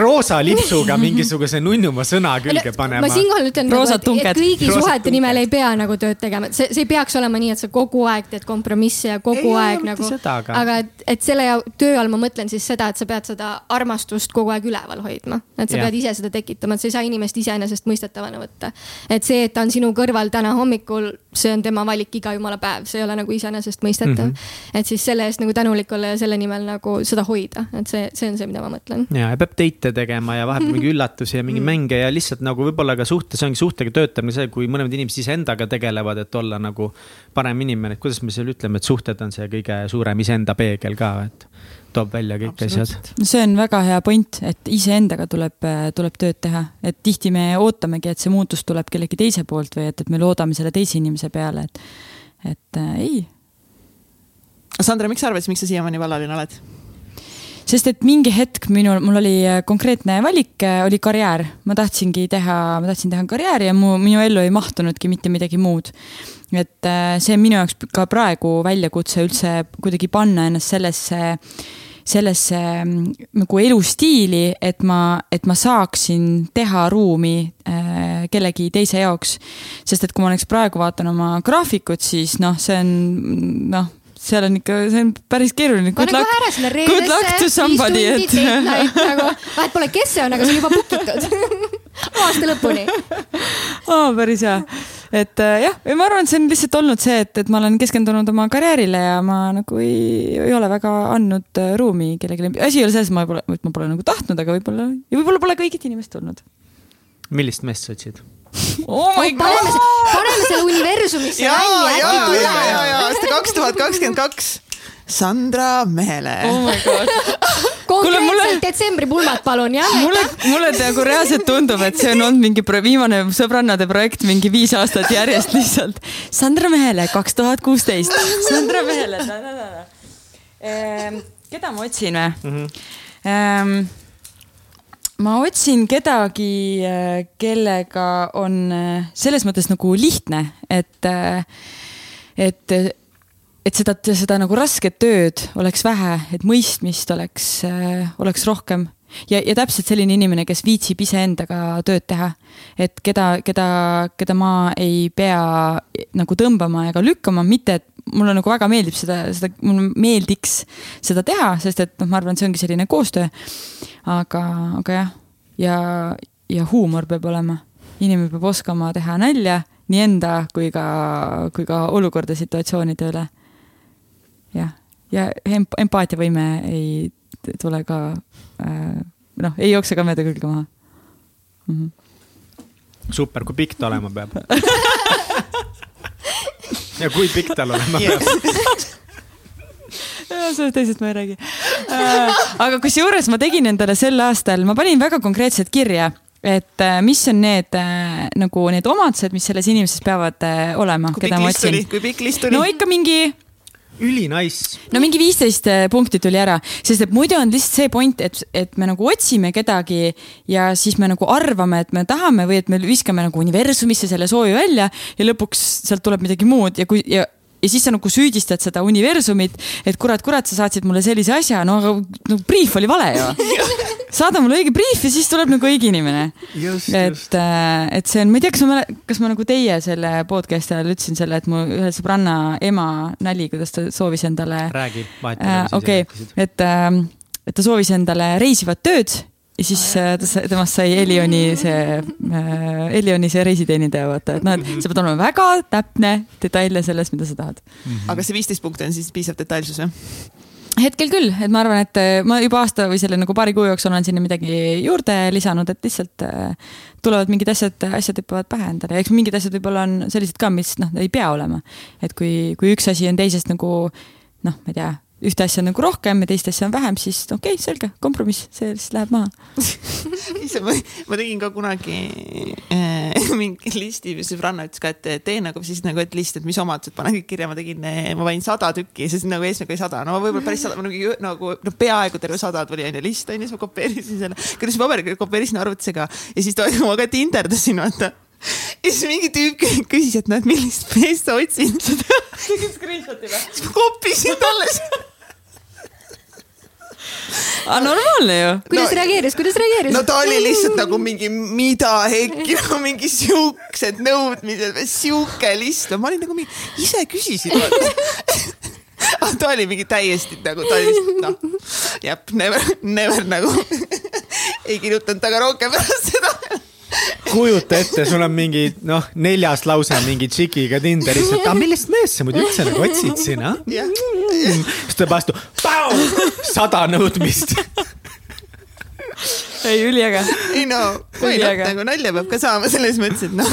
roosa lipsuga mingisuguse nunnuma sõna külge panema. ma siinkohal ütlen, nagu, et, et kõigi Roosad suhete tunged. nimel ei pea nagu tööd tegema, see, see ei peaks olema nii, et sa kogu aeg teed kompromisse ja kogu ei, aeg nagu, aga, aga et, et selle töö all ma mõtlen siis seda, et sa pead seda armastust kogu aeg üleval hoidma. et sa ja. pead ise seda tekitama, et sa ei saa inimest iseenesestmõistetavana võtta. et see, et ta on sinu kõrval täna hommikul, see on tema valik iga jumala päev, see ei ole nagu iseenesestmõistetav mm. -hmm. et siis selle eest nagu tänulik olla ja selle nimel nagu seda hoida, et see, see on see, mida ma mõtlen. ja, ja peab date'e tegema ja vahepeal mingi üllatusi ja mingi mm. mänge ja lihtsalt nagu võib-olla ka suhtes ongi suhtega töötamine see, kui mõlemad inimesed iseendaga tegelevad, et olla nagu parem inimene, et kuidas me seal ütleme, et suhted on see kõige suurem iseenda peegel ka, et toob välja kõik asjad. see on väga hea point, et iseendaga tuleb, tuleb tööd teha, et tihti me ootamegi, et see muutus tuleb kellegi teise poolt või et, et me loodame selle teise inimese peale, et, et äh, ei. Sandra, miks sa arvad, miks sa siiamaani vallaline oled? Sest et mingi hetk minul, mul oli äh, konkreetne valik, äh, oli karjäär. ma tahtsingi teha, ma tahtsin teha karjääri ja mu, minu ellu ei mahtunudki mitte midagi muud. et äh, see on minu jaoks ka praegu väljakutse üldse kuidagi panna ennast sellesse sellesse mm, nagu elustiili, et ma, et ma saaksin teha ruumi kellegi teise jaoks. sest et kui ma näiteks praegu vaatan oma graafikut, siis noh, see on noh seal on ikka, see on päris keeruline. pane kohe ära sinna reedesse, viis tundi, date night nagu, vahet pole, kes see on, aga see on juba book itud aasta lõpuni oh,. päris hea, et äh, jah, ja ma arvan, et see on lihtsalt olnud see, et, et ma olen keskendunud oma karjäärile ja ma nagu ei, ei ole väga andnud äh, ruumi kellelegi. asi ei ole selles, ma pole, et ma pole nagu tahtnud, aga võib-olla ja võib-olla pole ka õiget inimest tulnud. millist meest sa otsid? Oh my god. paneme, paneme selle universumisse ja, välja, äkki tuleb. ja, ja, ja aasta kaks tuhat kakskümmend kaks. Sandra Mehele. oh my god konkreetselt mulle... detsembri pulmad, palun, jah. mulle, mulle nagu reaalselt tundub, et see on olnud mingi viimane sõbrannade projekt mingi viis aastat järjest lihtsalt. Sandra Mehele kaks tuhat kuusteist. Sandra Mehele. Ehm, keda ma otsin või mm? -hmm ma otsin kedagi, äh, kellega on äh, selles mõttes nagu lihtne, et, äh, et, et seda, seda nagu rasket tööd oleks vähe, et mõistmist oleks, oleks rohkem ja, ja täpselt selline inimene, kes viitsib iseendaga tööd teha. et keda, keda, keda ma ei pea nagu tõmbama ega lükkama, mitte et mulle nagu väga meeldib seda, seda, mulle meeldiks seda teha, sest et noh, ma arvan, et see ongi selline koostöö. aga, aga jah, ja, ja huumor peab olema. inimene peab oskama teha nalja nii enda kui ka, kui ka olukorda, situatsioonide üle. jah, ja emp-, empaatiavõime ei tule ka äh,, noh, ei jookse ka mööda külge maha mm. -hmm. super, kui pikk ta olema peab ja kui pikk tal olema peab sellest teisest ma ei räägi äh,. aga kusjuures ma tegin endale sel aastal, ma panin väga konkreetselt kirja et äh, mis on need äh, nagu need omadused, mis selles inimeses peavad olema, keda ma otsin. kui pikk list tuli? no ikka mingi ülinais. no mingi viisteist punkti tuli ära, sest et muidu on lihtsalt see point, et, et me nagu otsime kedagi ja siis me nagu arvame, et me tahame või et me viskame nagu universumisse selle soovi välja ja lõpuks sealt tuleb midagi muud ja kui ja ja siis sa nagu süüdistad seda universumit, et kurat, kurat, sa saatsid mulle sellise asja, no aga no briif oli vale ju. saada mulle õige briif ja siis tuleb nagu õige inimene. et, äh, et see on, ma ei tea, kas ma, kas ma nagu teie selle podcast'i ajal ütlesin selle, et mu ühe sõbranna ema nali, kuidas ta soovis endale. räägi, vahetame äh,. okei okay., et äh,, et ta soovis endale reisivat tööd ja siis äh, temast sai Elioni see äh,, Elioni see reisiteenindaja, vaata, et noh, et sa pead olema väga täpne, detailne selles, mida sa tahad mm. -hmm. aga see viisteist punkti on siis piisav detailsus, jah? hetkel küll, et ma arvan, et äh, ma juba aasta või selle nagu paari kuu jooksul olen sinna midagi juurde lisanud, et lihtsalt tulevad mingid asjad, asjad hüppavad pähe endale eks mingid asjad võib-olla on sellised ka, mis noh, ei pea olema. et kui, kui üks asi on teisest nagu noh, ma ei tea ühte asja nagu rohkem ja teist asja on vähem, siis okei okay,, selge, kompromiss, see siis läheb maha. Ma, ma tegin ka kunagi äh, mingi listi, sõbranna ütles ka, et tee nagu siis nagu, et list, et mis omadused, pane kõik kirja, ma tegin, äh, ma panin sada tükki, siis nagu eesmärk oli sada, no võib-olla päris sada, nagu, nagu no peaaegu terve sada tuli onju list onju, siis ma kopeerisin selle, kuidas paberil kopeerisin arvutisse ka ja siis ma ka tinderdasin vaata. Ja siis mingi tüüp küsis, et noh, et millist meest sa otsid. tegid screenshot'i või? siis ma kopisin talle seda aga normaalne ju. kuidas no, reageeris, kuidas reageeris? no ta oli lihtsalt nagu mingi, mida hekki, no mingi siuksed nõudmised siuke list, ma olin nagu mingi, ise küsisid aga ta oli mingi täiesti nagu, ta oli lihtsalt noh, jep, never, never nagu ei kirjutanud temaga rohkem pärast seda kujuta ette, sul on mingi noh, neljas lause mingi tšikiga Tinderis, et aga millist meest sa muidu üldse nagu otsid siin, ah? siis tuleb vastu, sada nõudmist. Ei, üliäge. ei no, nagu nalja peab ka saama selles mõttes, et noh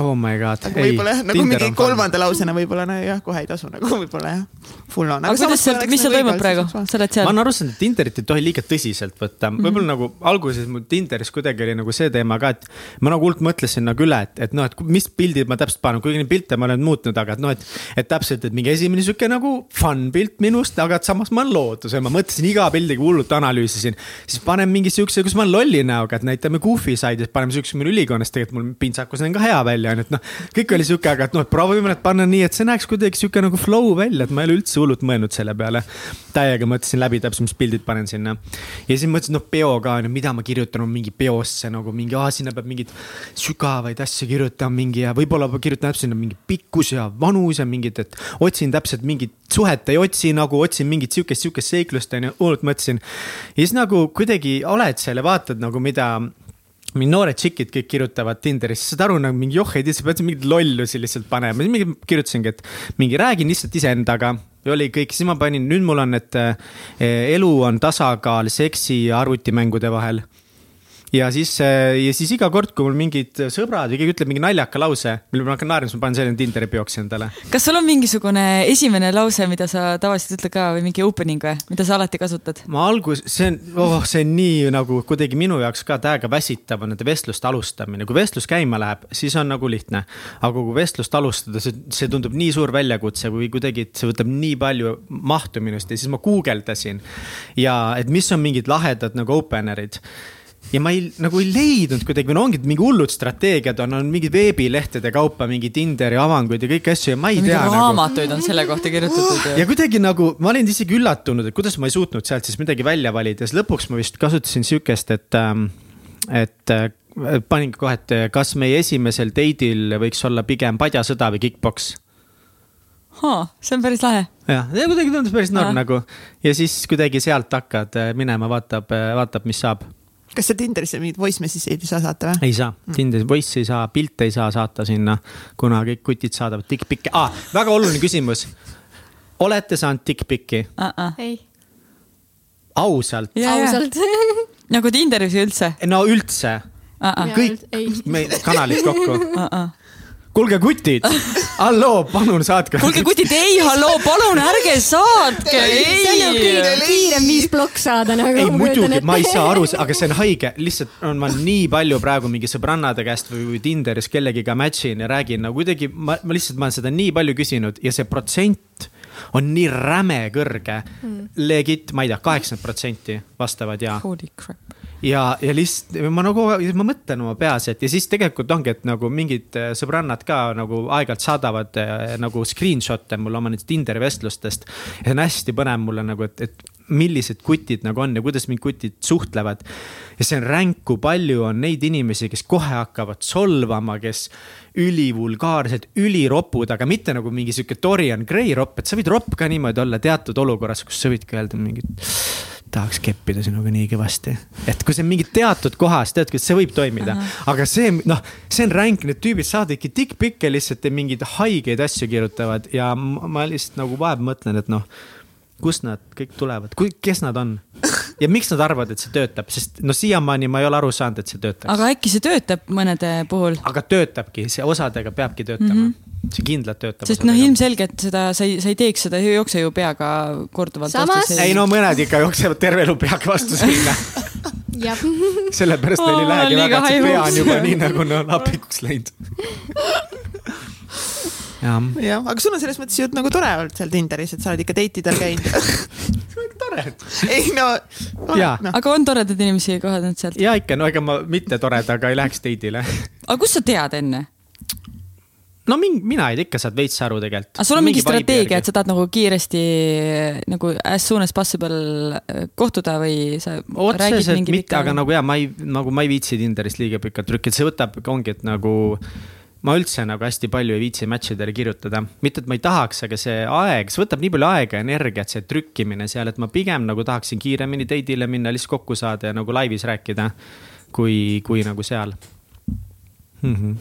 oh my god. võib-olla jah, nagu mingi kolmanda lausena võib-olla no jah, kohe ei tasu nagu võib-olla jah, full on. aga kuidas seal, mis seal nagu toimub praegu, sa oled seal? ma olen aru saanud, et Tinderit ei tohi liiga tõsiselt võtta, mhm. võib-olla mm -hmm. nagu alguses mul Tinderis kuidagi oli nagu see teema ka, et ma nagu hullult mõtlesin nagu üle, et, et noh, et mis pildid ma täpselt panen, kuigi neid pilte ma olen muutnud, aga et noh, et, et täpselt, et mingi esimene sihuke nagu fun pilt minust, aga et samas ma olen loodus ja ma mõtlesin iga pildiga hullult analüüsisin. siis panen mingi siukse, kus ma olen lolli näoga, et näitame Goofy side'is, paneme siukse, meil ülikonnas tegelikult mul pintsakus näen ka hea välja onju, et noh, kõik oli sihuke, aga et noh, proovime need panna nii, et see näeks kuidagi sihuke nagu flow välja, et ma ei ole üldse hullult mõelnud selle peale. täiega mõtlesin läbi täpselt, mis pildid panen sinna. ja siis mõtlesin, noh, peo ka on ju, mida ma kirjutan mingi peosse nagu mingi, aa, sinna peab mingeid sügavaid asju kirjutama mingi ja võib-olla kirjutan täpselt sinna mingi pikkus ja vanus ja mingid, et otsin täpselt mingit suhet ei otsi nagu, otsin mingit sihukest, sihukest seiklust on ju, hullult mõtlesin. ja siis nagu kuidagi oled seal ja vaatad nagu, mida mingi noored tšikid kõik kirjutavad Tinderis, saad aru nagu mingi joh, ei tea, sa pead mingeid lollusi lihtsalt panema, siis mingi kirjutasingi, et mingi räägin lihtsalt iseendaga. ja oli kõik, siis ma panin, nüüd mul on, et eh, elu on tasakaal seksi ja arvutimängude vahel ja siis, äh, ja siis iga kord, kui mul mingid sõbrad või keegi ütleb mingi naljaka lause, mille ma hakkan naerma, siis ma panen selle Tinderi peoks endale. kas sul on mingisugune esimene lause, mida sa tavaliselt ütled ka või mingi opening või, mida sa alati kasutad? ma algus, see on oh,, see on nii nagu kuidagi minu jaoks ka täiega väsitav on nende vestluste alustamine, kui vestlus käima läheb, siis on nagu lihtne. aga kui vestlust alustada, see, see tundub nii suur väljakutse või kuidagi, et see võtab nii palju mahtu minust ja siis ma guugeldasin. ja et mis on mingid lahedad nagu opener'id ja ma ei, nagu ei leidnud kuidagi, no ongi mingi hullud strateegiad on, on mingid veebilehtede kaupa mingi Tinderi avanguid ja kõiki asju ja ma ei tea. Nagu- raamatuid nagu... on selle kohta kirjutatud ju. ja kuidagi nagu ma olin isegi üllatunud, et kuidas ma ei suutnud sealt siis midagi välja valida, siis lõpuks ma vist kasutasin sihukest, et, ähm, et äh, paningi kohe, et kas meie esimesel date'il võiks olla pigem padjasõda või kick-poks haa, see on päris lahe. jah, ja kuidagi tundus päris norm nagu ja siis kuidagi sealt hakkad äh, minema, vaatab, äh, vaatab, mis saab kas sa Tinderisse mingeid voice message'id ei saa saata või? ei saa, Tinderis voice ei saa, pilte ei saa saata sinna, kuna kõik kutid saadavad dick-pic'e ah,. väga oluline küsimus. olete saanud dick-pic'i uh? -uh. ei. ausalt? ausalt nagu Tinderis üldse? no üldse uh. -uh. kõik meie kanalid kokku uh. -uh kuulge, kutid, halloo, palun saatke. kuulge, kutid, ei, halloo, palun ärge saatke, ei. see on ju kõige kiirem viis plokk saada nagu. ei muidugi, ma ei saa aru, aga see on haige, lihtsalt on ma nii palju praegu mingi sõbrannade käest või, või Tinderis kellegiga match in ja räägin nagu kuidagi, ma, ma lihtsalt, ma olen seda nii palju küsinud ja see protsent on nii räme kõrge mm.. Legit, ma ei tea, kaheksakümmend protsenti vastavad ja. Holy crap ja, ja lihtsalt ma nagu, ma mõtlen oma peas, et ja siis tegelikult ongi, et nagu mingid äh, sõbrannad ka nagu aeg-ajalt saadavad äh, nagu screenshot'e mulle oma nendest Tinderi vestlustest. see on hästi põnev mulle nagu, et, et millised kutid nagu on ja kuidas mingid kutid suhtlevad. ja see on ränk, kui palju on neid inimesi, kes kohe hakkavad solvama, kes ülivulgaarsed, üliropud, aga mitte nagu mingi sihuke Dorian Gray ropp, et sa võid ropp ka niimoodi olla teatud olukorras, kus sa võidki öelda mingit tahaks keppida sinuga nii kõvasti. et kui see mingi teatud kohas, tead, see võib toimida, aga see, noh, see on ränk, need tüübid saadavadki dick-pic'e lihtsalt ja mingeid haigeid asju kirjutavad ja ma lihtsalt nagu vahepeal mõtlen, et noh kust nad kõik tulevad, kes nad on ja miks nad arvavad, et see töötab, sest no siiamaani ma ei ole aru saanud, et see töötaks. aga äkki see töötab mõnede puhul? aga töötabki, see osadega peabki töötama mm. -hmm see kindlalt töötab. sest noh, ilmselgelt seda sa ei, sa ei teeks seda, ei jookse ju peaga korduvalt. ei no mõned ikka jooksevad terve elu peaga vastu seina sellepärast neil ei lähegi väga, et see pea on juba nii nagu no lapikuks läinud jah ja,, aga sul on selles mõttes ju nagu tore olnud seal Tinderis, et sa oled ikka date idel käinud tore. ei no, no.. aga on toredaid inimesi kohanud sealt? ja ikka, no ega ma mitte toredaga ei läheks date'ile aga kust sa tead enne? No mingi, mina ei tea, ikka saad veits aru tegelikult. aga sul on mingi, mingi strateegia, et sa tahad nagu kiiresti nagu as soon as possible äh, kohtuda või sa otseselt mitte, aga nagu ja ma ei, nagu ma ei viitsi Tinderist liiga pikalt trükkida, see võtab, ongi, et nagu ma üldse nagu hästi palju ei viitsi match idele kirjutada, mitte et ma ei tahaks, aga see aeg, see võtab nii palju aega ja energiat, see trükkimine seal, et ma pigem nagu tahaksin kiiremini date'ile minna, lihtsalt kokku saada ja nagu laivis rääkida. kui, kui nagu seal mm. -hmm.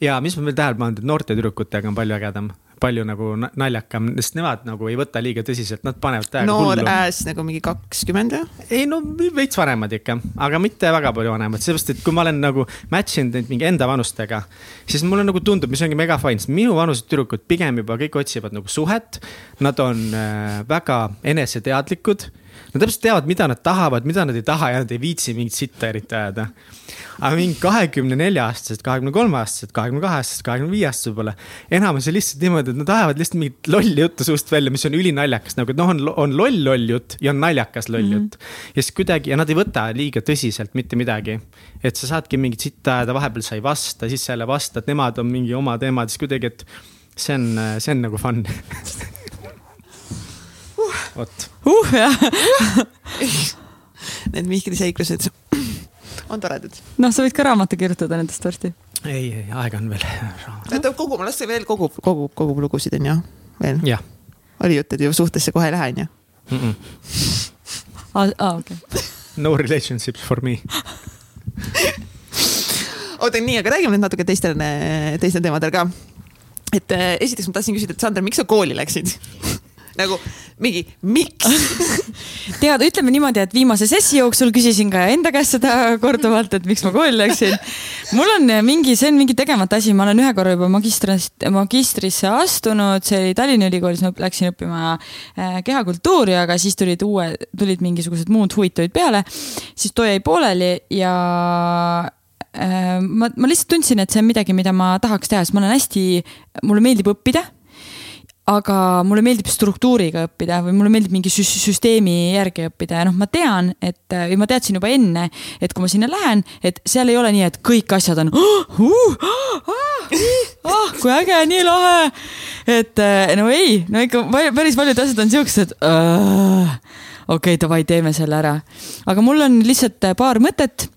Ja mis ma veel tähele pannud, et noorte tüdrukutega on palju ägedam palju nagu naljakam, sest nemad nagu ei võta liiga tõsiselt, nad panevad täiega hullu. noor ääs nagu mingi kakskümmend või? ei no veits vanemad ikka, aga mitte väga palju vanemad, sellepärast et kui ma olen nagu match inud neid mingi enda vanustega. siis mulle nagu tundub, mis ongi mega fine, sest minu vanused tüdrukud pigem juba kõik otsivad nagu suhet. Nad on äh, väga eneseteadlikud Nad täpselt teavad, mida nad tahavad, mida nad ei taha ja nad ei viitsi mingit sitta eriti ajada. aga mingi kahekümne nelja aastased, kahekümne kolme aastased, kahekümne kahe aastased, kahekümne viie aastased võib-olla. enamus on lihtsalt niimoodi, et nad ajavad lihtsalt mingit lolli juttu suust välja, mis on ülinaljakas, nagu et noh, on, on loll loll jutt ja on naljakas loll jutt mm. -hmm. ja siis kuidagi ja nad ei võta liiga tõsiselt mitte midagi. et sa saadki mingit sitta ajada, vahepeal sa ei vasta, siis sa jälle vastad, nemad on mingi oma teemad, siis kuidagi, et see on, see on nagu fun vot. uh jah Need Mihkli seiklused on toredad. noh, sa võid ka raamatu kirjutada nendest varsti. ei, ei aega on veel. ta kogub, las see veel kogub, kogub, kogub lugusid on ju, veel. oli jutt, et ju suhtesse kohe ei lähe on ju. aa, okei. No relationships for me oota, nii, aga räägime nüüd natuke teistel, teistel teemadel ka. et äh, esiteks ma tahtsin küsida, et Sander, miks sa kooli läksid nagu mingi, miks? Tead, ütleme niimoodi, et viimase sessi jooksul küsisin ka enda käest seda korduvalt, et miks ma kooli läksin. mul on mingi, see on mingi tegemata asi, ma olen ühe korra juba magistrist, magistrisse astunud, see oli Tallinna Ülikoolis, ma läksin õppima äh, kehakultuuri, aga siis tulid uue, tulid mingisugused muud huvid tulid peale. siis too jäi pooleli ja äh, ma, ma lihtsalt tundsin, et see on midagi, mida ma tahaks teha, sest ma olen hästi, mulle meeldib õppida aga mulle meeldib struktuuriga õppida või mulle meeldib mingi süsteemi järgi õppida ja noh, ma tean, et või ma teadsin juba enne, et kui ma sinna lähen, et seal ei ole nii, et kõik asjad on oh, uh, ah, ah, kui äge, nii lahe. et no ei, no ikka päris paljud asjad on siuksed uh,. okei okay,, davai, teeme selle ära. aga mul on lihtsalt paar mõtet.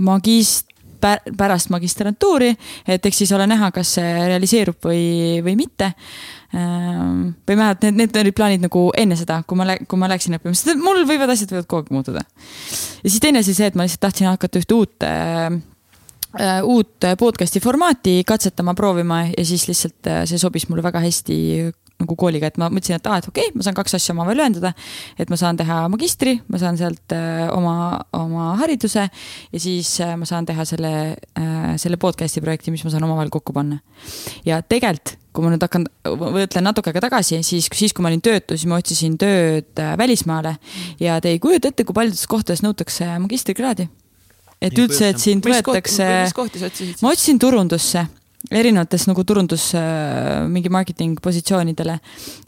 magist-, pärast magistrantuuri, et eks siis ole näha, kas see realiseerub või, või mitte Ehm, või vähemalt need, need olid plaanid nagu enne seda, kui ma, kui ma läksin õppima, sest mul võivad asjad võivad kogu aeg muutuda. ja siis teine asi see, et ma lihtsalt tahtsin hakata ühte uut äh, uut podcast'i formaati katsetama, proovima ja siis lihtsalt äh, see sobis mulle väga hästi nagu kooliga, et ma mõtlesin, et aa, et okei okay,, ma saan kaks asja omavahel ühendada. et ma saan teha magistri, ma saan sealt äh, oma, oma hariduse ja siis äh, ma saan teha selle äh,, selle podcast'i projekti, mis ma saan omavahel kokku panna. ja tegelikult, kui ma nüüd hakkan, mõtlen natuke aega tagasi, siis, siis kui ma olin töötu, siis ma otsisin tööd äh, välismaale. Ja te ei kujuta ette, kui paljudes kohtades nõutakse magistrikraadi. Et üldse, et sind võetakse, ma otsisin turundusse erinevates nagu turundus äh, mingi marketing positsioonidele.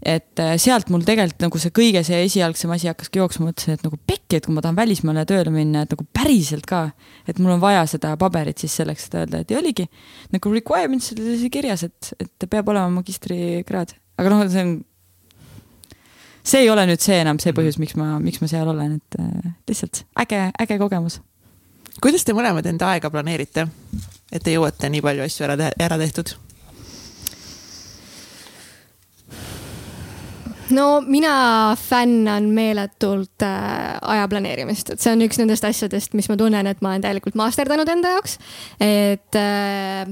et äh, sealt mul tegelikult nagu see kõige see esialgsem asi hakkaski jooksma, mõtlesin, et nagu pekki, et kui ma tahan välismaale tööle minna, et nagu päriselt ka. et mul on vaja seda paberit siis selleks, et öelda, et ja oligi nagu requirements oli kirjas, et, et peab olema magistrikraad, aga noh, see on see ei ole nüüd see enam see põhjus, miks ma, miks ma seal olen, et äh, lihtsalt äge, äge kogemus. kuidas te mõlemad enda aega planeerite? Et te jõuate nii palju asju ära, ära tehtud? no mina fännan meeletult äh, aja planeerimist, et see on üks nendest asjadest, mis ma tunnen, et ma olen täielikult masterdanud enda jaoks. et äh,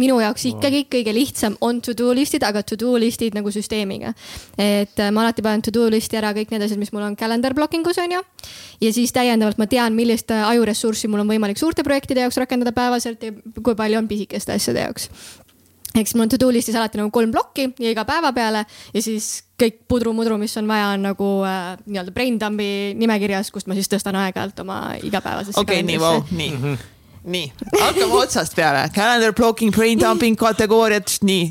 minu jaoks ikkagi kõige lihtsam on to do list'id, aga to do list'id nagu süsteemiga. et äh, ma alati panen to do list'i ära kõik need asjad, mis mul on calendar blocking us on ju. ja siis täiendavalt ma tean, millist äh, ajuressurssi mul on võimalik suurte projektide jaoks rakendada päevaselt ja kui palju on pisikeste asjade jaoks ehk siis mul on to do list'is alati nagu kolm plokki ja iga päeva peale ja siis kõik pudru-mudru, mis on vaja, on nagu äh, nii-öelda brain dump'i nimekirjas, kust ma siis tõstan aeg-ajalt oma igapäevasesse. okei okay,, nii, vau, nii mm. -hmm nii, hakkame otsast peale, calendar blocking, brain dumping kategooriad, nii.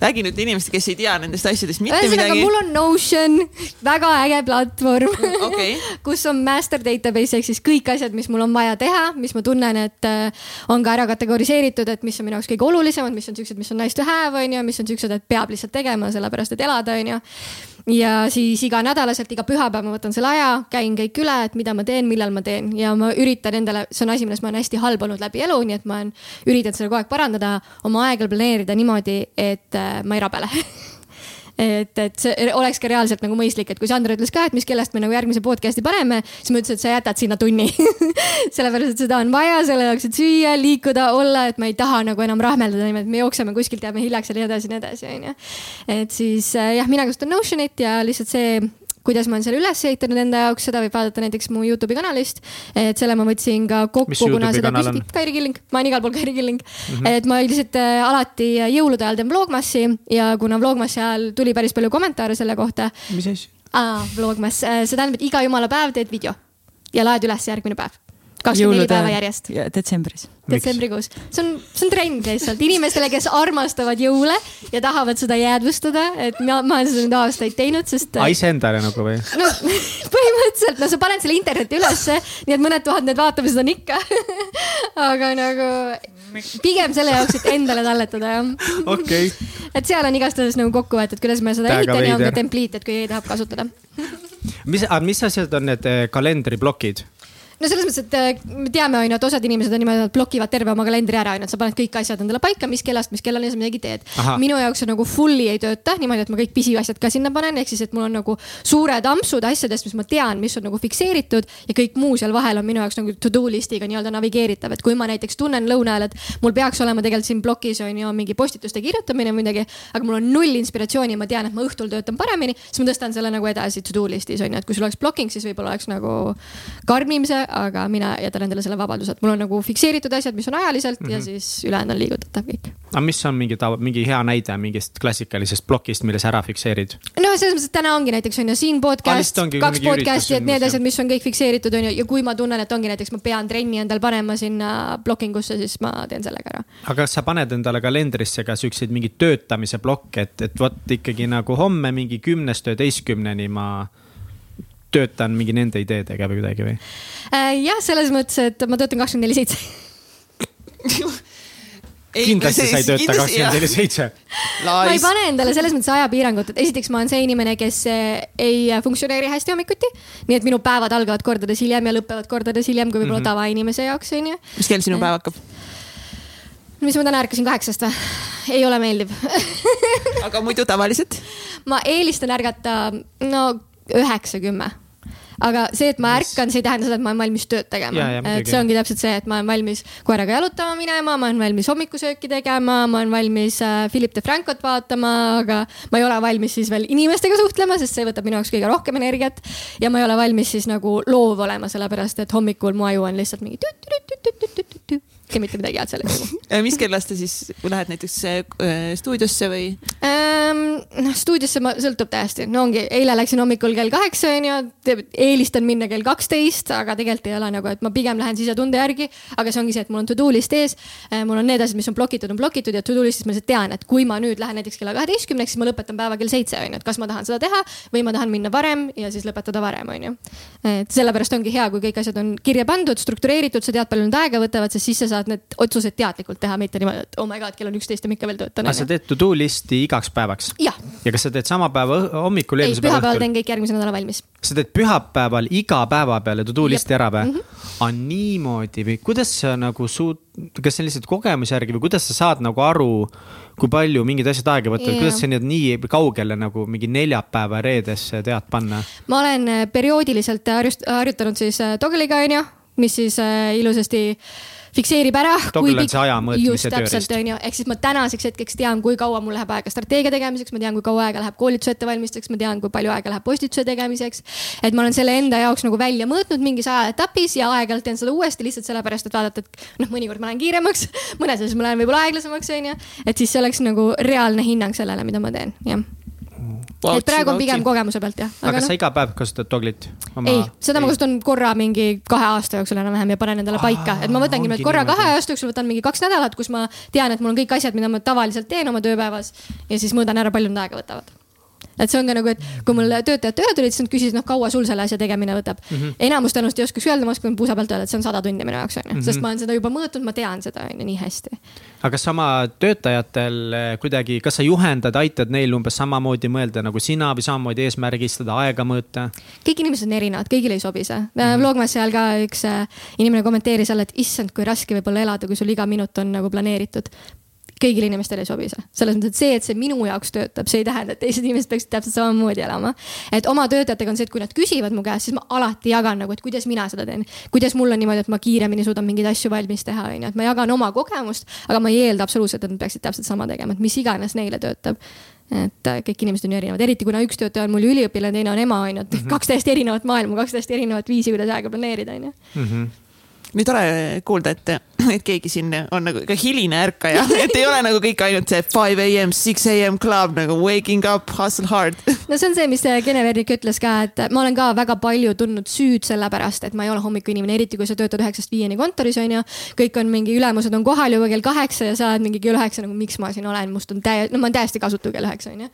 Räägi nüüd inimestele, kes ei tea nendest asjadest mitte Ühesõnaga, midagi. mul on Notion, väga äge platvorm. Okay. kus on master database ehk siis kõik asjad, mis mul on vaja teha, mis ma tunnen, et äh, on ka ära kategoriseeritud, et mis on minu jaoks kõige olulisemad, mis on siuksed, mis on nice to have, on ju, mis on siuksed, et peab lihtsalt tegema, sellepärast et elada, on ju ja siis iganädalaselt, iga pühapäev ma võtan selle aja, käin kõik üle, et mida ma teen, millal ma teen. Ja ma üritan endale, see on asi, milles ma olen hästi halb olnud läbi elu, nii et ma olen üritanud seda kogu aeg parandada, oma aega planeerida niimoodi, et äh, ma ei rabele et, et see oleks ka reaalselt nagu mõistlik, et kui Sandra ütles ka, et mis kellast me nagu järgmise podcast'i paneme, siis ma ütlesin, et sa jätad sinna tunni sellepärast, et seda on vaja selle jaoks, et süüa, liikuda, olla, et ma ei taha nagu enam rahmeldada niimoodi, et me jookseme kuskilt, jääme hiljaks ja nii edasi, nii edasi, onju. et siis äh, jah, mina kasutan Notionit ja lihtsalt see kuidas ma olen selle üles ehitanud enda jaoks, seda võib vaadata näiteks mu Youtube'i kanalist. et selle ma võtsin ka kokku, kuna seda küsiti, Kairi Killing, ma olen igal pool Kairi Killing mm. -hmm. et ma lihtsalt äh, alati jõulude ajal teen Vlogmassi ja kuna Vlogmassi ajal tuli päris palju kommentaare selle kohta. mis asja? aa, Vlogmass, äh, see tähendab, et iga jumala päev teed video ja laed üles järgmine päev kakskümmend neli päeva järjest. detsembris. detsembrikuus, see on, see on trend lihtsalt inimestele, kes armastavad jõule ja tahavad seda jäädvustada, et ma, ma olen seda nüüd aastaid teinud, sest. Iceendale nagu või? no põhimõtteliselt, no sa paned selle internetti ülesse, nii et mõned tuhanded vaatamised on ikka aga nagu pigem selle jaoks, et endale talletada jah. okei okay.. et seal on igastahes nagu kokku võetud, kuidas ma seda ehitan ja on ka templiit, et kui keegi tahab kasutada mis, mis asjad on need eh, kalendriplokid? No selles mõttes, et äh, me teame, on ju, et osad inimesed on niimoodi, et blokivad terve oma kalendri ära, on ju, et sa paned kõik asjad endale paika, mis kellast, mis kellani sa midagi teed. minu jaoks see nagu fully ei tööta niimoodi, et ma kõik pisiasjad ka sinna panen, ehk siis, et mul on nagu suured ampsud asjadest, mis ma tean, mis on nagu fikseeritud ja kõik muu seal vahel on minu jaoks nagu to do list'iga nii-öelda navigeeritav, et kui ma näiteks tunnen lõuna ajal, et mul peaks olema tegelikult siin plokis on ju mingi postituste kirjutamine või midagi, aga mul on null inspiratsiooni, ma tean, et ma õhtul töötan paremini, siis ma tõstan selle nagu edasi to do list'is on ju, et kui sul oleks blocking, siis võib-olla oleks nagu karmim see, aga mina jätan endale selle vabaduse, et mul on nagu fikseeritud asjad, mis on ajaliselt mm -hmm. ja mhm. siis ülejäänud on liigutatav kõik. aga mis on mingi tava, mingi hea näide mingist klassikalisest plokist, mille sa ära fikseerid? no selles mõttes, et täna ongi näiteks on ju siin podcast, kaks podcast'i, et need asjad, mis on kõik fikseeritud, on ju, ja kui ma tunnen, et ongi näiteks ma pean trenni endal panema sinna blocking usse, siis ma teen sellega ära. aga kas sa paned endale kalendrisse ka siukseid mingeid töötamise blokke, et, et vot ikkagi nagu homme mingi kümnest üheteistkümneni ma töötan mingi nende ideedega või kuidagi või? Äh, jah, selles mõttes, et ma töötan kakskümmend neli seitse kindlasti sa ei tööta kakskümmend neli seitse. ma ei pane endale selles mõttes ajapiirangut, et esiteks ma olen see inimene, kes eh, ei funktsioneeri hästi hommikuti. nii et minu päevad algavad kordades hiljem ja lõpevad kordades hiljem kui võib-olla mm -hmm. tavainimese jaoks, onju. mis kell sinu päev hakkab? mis ma täna ärkasin kaheksast või? ei ole meeldiv aga muidu tavaliselt? ma eelistan ärgata no üheksa, kümme aga see, et ma ärkan, see ei tähenda seda, et ma olen valmis tööd tegema. et see ongi täpselt see, et ma olen valmis koeraga jalutama minema, ma olen valmis hommikusööki tegema, ma olen valmis äh, Philip de Francot vaatama, aga ma ei ole valmis siis veel inimestega suhtlema, sest see võtab minu jaoks kõige rohkem energiat. ja ma ei ole valmis siis nagu loov olema, sellepärast et hommikul mu aju on lihtsalt mingi ja mitte midagi head seal ei toimu. mis kellast sa siis lähed näiteks äh, stuudiosse või ähm,? noh, stuudiosse ma, sõltub täiesti, no ongi, eile läksin hommikul kell kaheksa onju, eelistan minna kell kaksteist, aga tegelikult ei ole nagu, et ma pigem lähen sisetunde järgi. aga see ongi see, et mul on to do list ees, äh, mul on need asjad, mis on blokitud, on blokitud ja to do list'is ma lihtsalt tean, et kui ma nüüd lähen näiteks kella kaheteistkümneks, siis ma lõpetan päeva kell seitse onju, et kas ma tahan seda teha või ma tahan minna varem ja siis lõpetada varem onju. et sellepärast ongi hea, kui kõik asjad on kirja pandud, struktureeritud, sa tead, palju need aega võtavad, sest siis sa saad need otsused teadlikult teha, mitte niimoodi, et oh my god, kell on üksteist ja ma ikka veel töötan. aga sa teed to do list'i igaks päevaks? ja kas sa teed sama päeva hommikul? ei, pühapäeval teen kõik järgmise nädala valmis. sa teed pühapäeval iga päeva peale to do list'i ära või mm? -hmm. aga niimoodi või kuidas sa nagu suud-, kas see on lihtsalt kogemuse järgi või kuidas sa saad nagu aru, kui palju mingid asjad aega võtavad yeah., kuidas sa nii, nii kaugele nagu mingi neljapäeva reedesse tead panna? ma olen äh, perioodiliselt harjutanud siis äh, Toggle'iga onju, mis siis äh, ilusasti äh, fikseerib ära. Toggle on see aja mõõtmise tööriist. onju, ehk siis ma tänaseks hetkeks tean, kui kaua mul läheb aega strateegia tegemiseks, ma tean, kui kaua aega läheb koolituse ettevalmistuseks, ma tean, kui palju aega läheb postituse tegemiseks. et ma olen selle enda jaoks nagu välja mõõtnud mingis ajaetapis ja aeg-ajalt teen seda uuesti lihtsalt sellepärast, et vaadata, et noh, mõnikord ma lähen kiiremaks, mõnes asjas ma lähen võib-olla aeglasemaks, onju. et siis see oleks nagu reaalne hinnang sellele, mida ma teen, jah et praegu on pigem kogemuse pealt jah. aga kas no? sa iga päev kasutad Doglit oma...? ei, seda ma kasutan korra mingi kahe aasta jooksul enam-vähem ja panen endale paika, et ma võtangi nüüd korra kahe aasta jooksul võtan mingi kaks nädalat, kus ma tean, et mul on kõik asjad, mida ma tavaliselt teen oma tööpäevas ja siis mõõdan ära, palju need aega võtavad et see on ka nagu, et kui mul töötajad tööle tulid, siis nad küsisid, noh, kaua sul selle asja tegemine võtab mm. -hmm. enamus tõenäoliselt ei oskaks öelda, ma oskan puusa pealt öelda, et see on sada tundi minu jaoks onju -hmm. sest ma olen seda juba mõõtnud, ma tean seda onju nii hästi. aga kas sama töötajatel eh, kuidagi, kas sa juhendad, aitad neil umbes samamoodi mõelda nagu sina või samamoodi eesmärgistada, aega mõõta? kõik inimesed on erinevad, kõigile ei sobi see mm -hmm.. Vlogmas seal ka üks eh, inimene kommenteeris jälle, et issand, kui raske võib olla elada, kui sul iga minut on nagu planeeritud kõigile inimestele ei sobi see. selles mõttes, et see, et see minu jaoks töötab, see ei tähenda, et teised inimesed peaksid täpselt samamoodi elama. et oma töötajatega on see, et kui nad küsivad mu käest, siis ma alati jagan nagu, et kuidas mina seda teen. kuidas mul on niimoodi, et ma kiiremini suudan mingeid asju valmis teha, on ju, et ma jagan oma kogemust, aga ma ei eelda absoluutselt, et nad peaksid täpselt sama tegema, et mis iganes neile töötab et äh, kõik inimesed on ju erinevad, eriti kuna üks töötaja on mul üliõpilane, teine on ema, on ju, et mhm. kaks täiesti erinevat maailma, kaks täiesti erinevat viisi, kuidas aega planeerida, on ju mhm nii tore kuulda, et, et keegi siin on nagu ka hiline ärkaja, et ei ole nagu kõik ainult see five am, six am club nagu waking up, hustle hard. no see on see, mis Gene Verdik ütles ka, et ma olen ka väga palju tundnud süüd sellepärast, et ma ei ole hommikuinimene, eriti kui sa töötad üheksast viieni kontoris on ju. kõik on mingi ülemused on kohal juba kell kaheksa ja sa oled mingi kell üheksa nagu, miks ma siin olen, must on täie-, no ma olen täiesti kasutu kell üheksa on ju.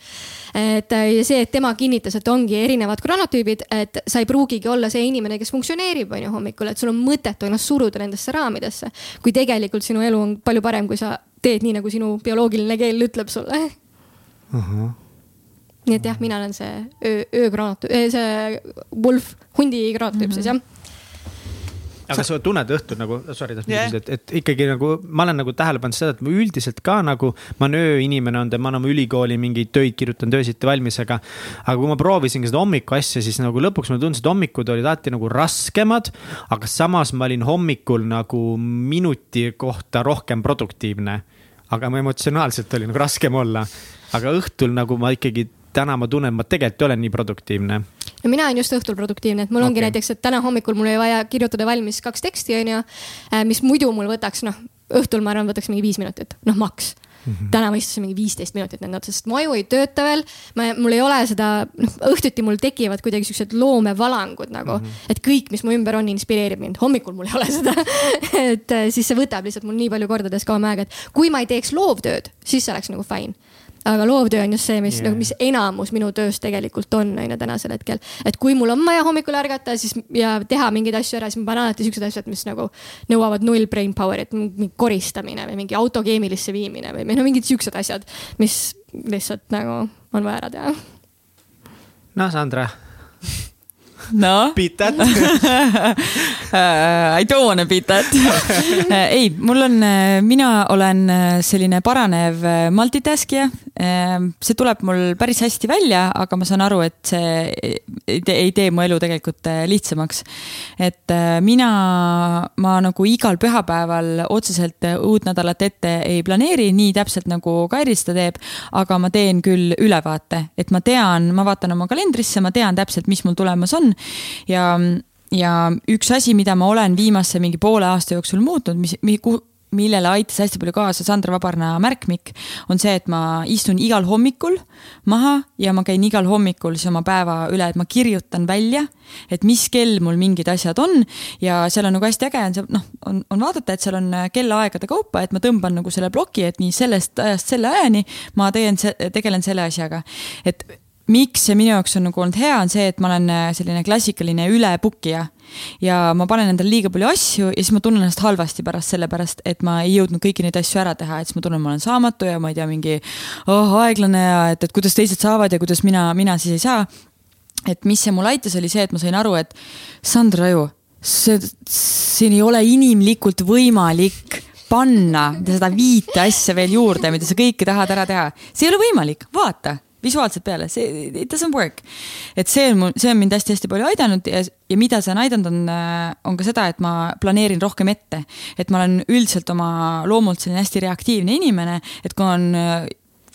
et ja see, et tema kinnitas, et ongi erinevad kronotüübid, et sa ei pruugigi olla see inimene, kes funktsioneerib on ju hommikul, et sul on mõttetu ennast suruda nendesse raamidesse. Kui tegelikult sinu elu on palju parem, kui sa teed nii, nagu sinu bioloogiline keel ütleb sulle uh. -huh. nii et jah, mina olen see öö, öögranaat, see wolf, hundi granaattüüp uh -huh. siis jah aga sa tunned õhtul nagu, sorry, yeah. et, et ikkagi nagu ma olen nagu tähele pannud seda, et ma üldiselt ka nagu. ma olen ööinimene olnud ja ma olen oma ülikooli mingeid töid kirjutanud öösiti valmis, aga. aga kui ma proovisin seda hommiku asja, siis nagu lõpuks mulle tundus, et hommikud olid alati nagu raskemad. aga samas ma olin hommikul nagu minuti kohta rohkem produktiivne. aga ma emotsionaalselt oli nagu raskem olla. aga õhtul nagu ma ikkagi täna ma tunnen, ma tegelikult ei ole nii produktiivne. No mina olen just õhtul produktiivne, et mul okay. ongi näiteks, et täna hommikul mul oli vaja kirjutada valmis kaks teksti, onju. Äh, mis muidu mul võtaks, noh, õhtul ma arvan, võtaks mingi viis minutit, noh, maks Mm -hmm. täna ma istusin mingi viisteist minutit nende otsas, sest mu aju ei tööta veel. ma, mul ei ole seda, noh õhtuti mul tekivad kuidagi siuksed loomevalangud nagu mm, -hmm. et kõik, mis mu ümber on, inspireerib mind. hommikul mul ei ole seda et äh, siis see võtab lihtsalt mul nii palju kordades kauem aega, et kui ma ei teeks loovtööd, siis see oleks nagu fine aga loovtöö on just see, mis yeah., nagu, mis enamus minu tööst tegelikult on, on ju tänasel hetkel. et kui mul on vaja hommikul ärgata, siis ja teha mingeid asju ära, siis ma panen alati siuksed asjad, mis nagu nõuavad null brain power'it, mingi koristamine või mingi auto keemilisse viimine või, või no mingid siuksed asjad, mis lihtsalt nagu on vaja ära teha. noh, Sandra no beat that I don't wanna beat that ei, mul on, mina olen selline paranev multitaskija. see tuleb mul päris hästi välja, aga ma saan aru, et see ei tee mu elu tegelikult lihtsamaks. et mina, ma nagu igal pühapäeval otseselt uut nädalat ette ei planeeri nii täpselt nagu Kairi seda teeb, aga ma teen küll ülevaate, et ma tean, ma vaatan oma kalendrisse, ma tean täpselt, mis mul tulemas on ja, ja üks asi, mida ma olen viimase mingi poole aasta jooksul muutnud, mis, millele aitas hästi palju kaasa Sandra Vabarna märkmik, on see, et ma istun igal hommikul maha ja ma käin igal hommikul siis oma päeva üle, et ma kirjutan välja, et mis kell mul mingid asjad on ja seal on nagu hästi äge on see, noh, on, on vaadata, et seal on kellaaegade kaupa, et ma tõmban nagu selle ploki, et nii sellest ajast selle ajani ma teen, tegelen selle asjaga. et miks see minu jaoks on nagu olnud hea, on see, et ma olen äh, selline klassikaline ülepukkija. ja ma panen endale liiga palju asju ja siis ma tunnen ennast halvasti pärast, sellepärast et ma ei jõudnud kõiki neid asju ära teha, et siis ma tunnen, ma olen saamatu ja ma ei tea, mingi oh, aeglane ja et, et kuidas teised saavad ja kuidas mina, mina siis ei saa. et mis see mulle aitas, oli see, et ma sain aru, et Sandra ju, see, siin ei ole inimlikult võimalik panna seda viite asja veel juurde, mida sa kõike tahad ära teha. see ei ole võimalik, vaata visuaalselt peale, see, it doesn't work. et see on mul, see on mind hästi-hästi palju aidanud ja, ja mida see on aidanud, on, on ka seda, et ma planeerin rohkem ette. et ma olen üldiselt oma loomult selline hästi reaktiivne inimene, et kui on,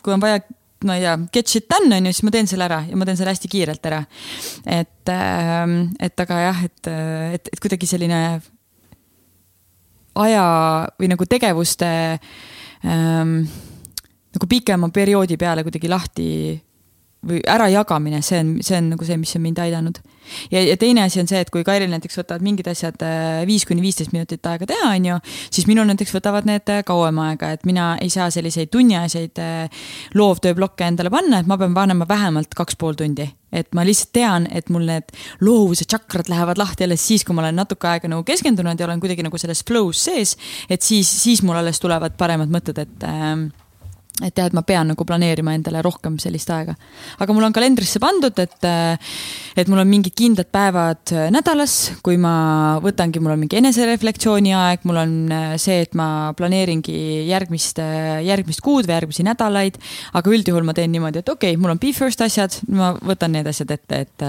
kui on vaja no ei tea, get shit done on ju, siis ma teen selle ära ja ma teen selle hästi kiirelt ära. et, ähm, et aga jah, et, et, et kuidagi selline aja või nagu tegevuste ähm, nagu pikema perioodi peale kuidagi lahti või ärajagamine, see on, see on nagu see, mis on mind aidanud. ja, ja teine asi on see, et kui Kairil näiteks võtavad mingid asjad äh, viis kuni viisteist minutit aega teha, on ju, siis minul näiteks võtavad need äh, kauem aega, et mina ei saa selliseid tunniajaseid äh, loovtööblokke endale panna, et ma pean panema vähemalt kaks pool tundi. et ma lihtsalt tean, et mul need loovuse tšakrad lähevad lahti alles siis, kui ma olen natuke aega nagu keskendunud ja olen kuidagi nagu selles flow's sees, et siis, siis mul alles tulevad paremad mõtted, et äh, et jah, et ma pean nagu planeerima endale rohkem sellist aega. aga mul on kalendrisse pandud, et, et mul on mingid kindlad päevad nädalas, kui ma võtangi, mul on mingi enesereflektsiooni aeg, mul on see, et ma planeeringi järgmist, järgmist kuud või järgmisi nädalaid. aga üldjuhul ma teen niimoodi, et okei okay,, mul on be first asjad, ma võtan need asjad ette, et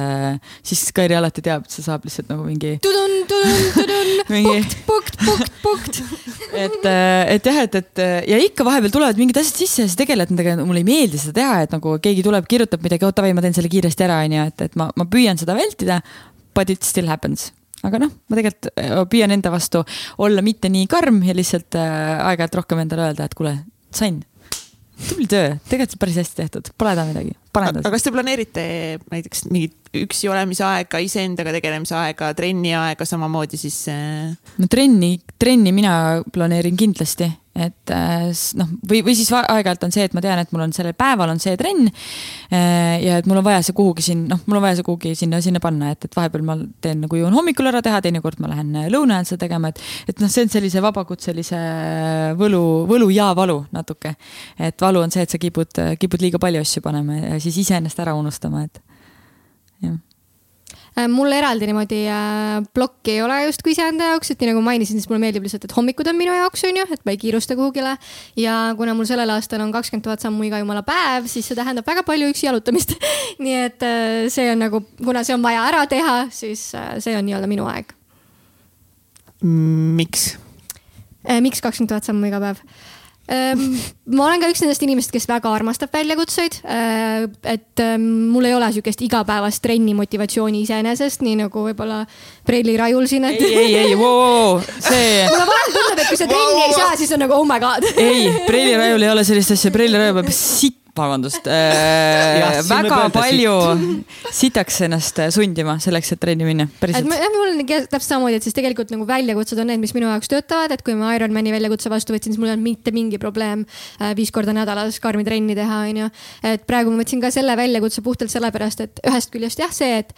siis Kairi alati teab, et see saab lihtsalt nagu mingi. mingi. punkt, punkt, punkt, punkt. et, et jah, et, et ja ikka vahepeal tulevad mingid asjad sisse ja siis tegeled nendega, mulle ei meeldi seda teha, et nagu keegi tuleb, kirjutab midagi, oot davai, ma teen selle kiiresti ära, onju, et, et ma, ma püüan seda vältida. But it still happens aga noh, ma tegelikult äh, püüan enda vastu olla mitte nii karm ja lihtsalt äh, aeg-ajalt rohkem endale öelda, et kuule, sain tubli töö, tegelikult päris hästi tehtud, pole häda midagi, parandas. aga kas te planeerite näiteks mingit üksi olemise aega, iseendaga tegelemise aega, trenni aega samamoodi siis? Äh? no trenni, trenni mina planeerin kindlasti et äh, noh, või, või siis aeg-ajalt on see, et ma tean, et mul on sellel päeval on see trenn. Äh, ja et mul on vaja see kuhugi siin, noh, mul on vaja see kuhugi sinna, sinna panna, et, et vahepeal ma teen nagu jõuan hommikul ära teha, teinekord ma lähen lõuna ajal seda tegema, et. et noh, see on sellise vabakutselise võlu, võlu ja valu natuke. et valu on see, et sa kipud, kipud liiga palju asju panema ja siis iseennast ära unustama, et jah Äh, mul eraldi niimoodi äh, plokki ei ole justkui iseenda jaoks, et nii nagu mainisin, siis mulle meeldib lihtsalt, et hommikud on minu jaoks, on ju, et ma ei kiirusta kuhugile. ja kuna mul sellel aastal on kakskümmend tuhat sammu iga jumala päev, siis see tähendab väga palju üksi jalutamist nii et äh, see on nagu, kuna see on vaja ära teha, siis see on nii-öelda minu aeg. miks? miks kakskümmend tuhat sammu iga päev? Ehm, ma olen ka üks nendest inimestest, kes väga armastab väljakutseid. Ehm, et ehm, mul ei ole sihukest igapäevast trenni motivatsiooni iseenesest, nii nagu võib-olla Preili Rajul siin, et. ei, ei, ei, vau, see. mulle vahel tundub, et kui sa trenni ei saa, siis on nagu oh my god. ei, Preili Rajul ei ole sellist asja, Preili Raju peab sitt vabandust äh,, väga palju sitaks ennast sundima selleks, et trenni minna, päriselt. mul on täpselt samamoodi, et siis tegelikult nagu väljakutsed on need, mis minu jaoks töötavad, et kui ma Ironmani väljakutse vastu võtsin, siis mul ei olnud mitte mingi probleem äh, viis korda nädalas karmi trenni teha, onju. et praegu ma võtsin ka selle väljakutse puhtalt sellepärast, et ühest küljest jah, see, et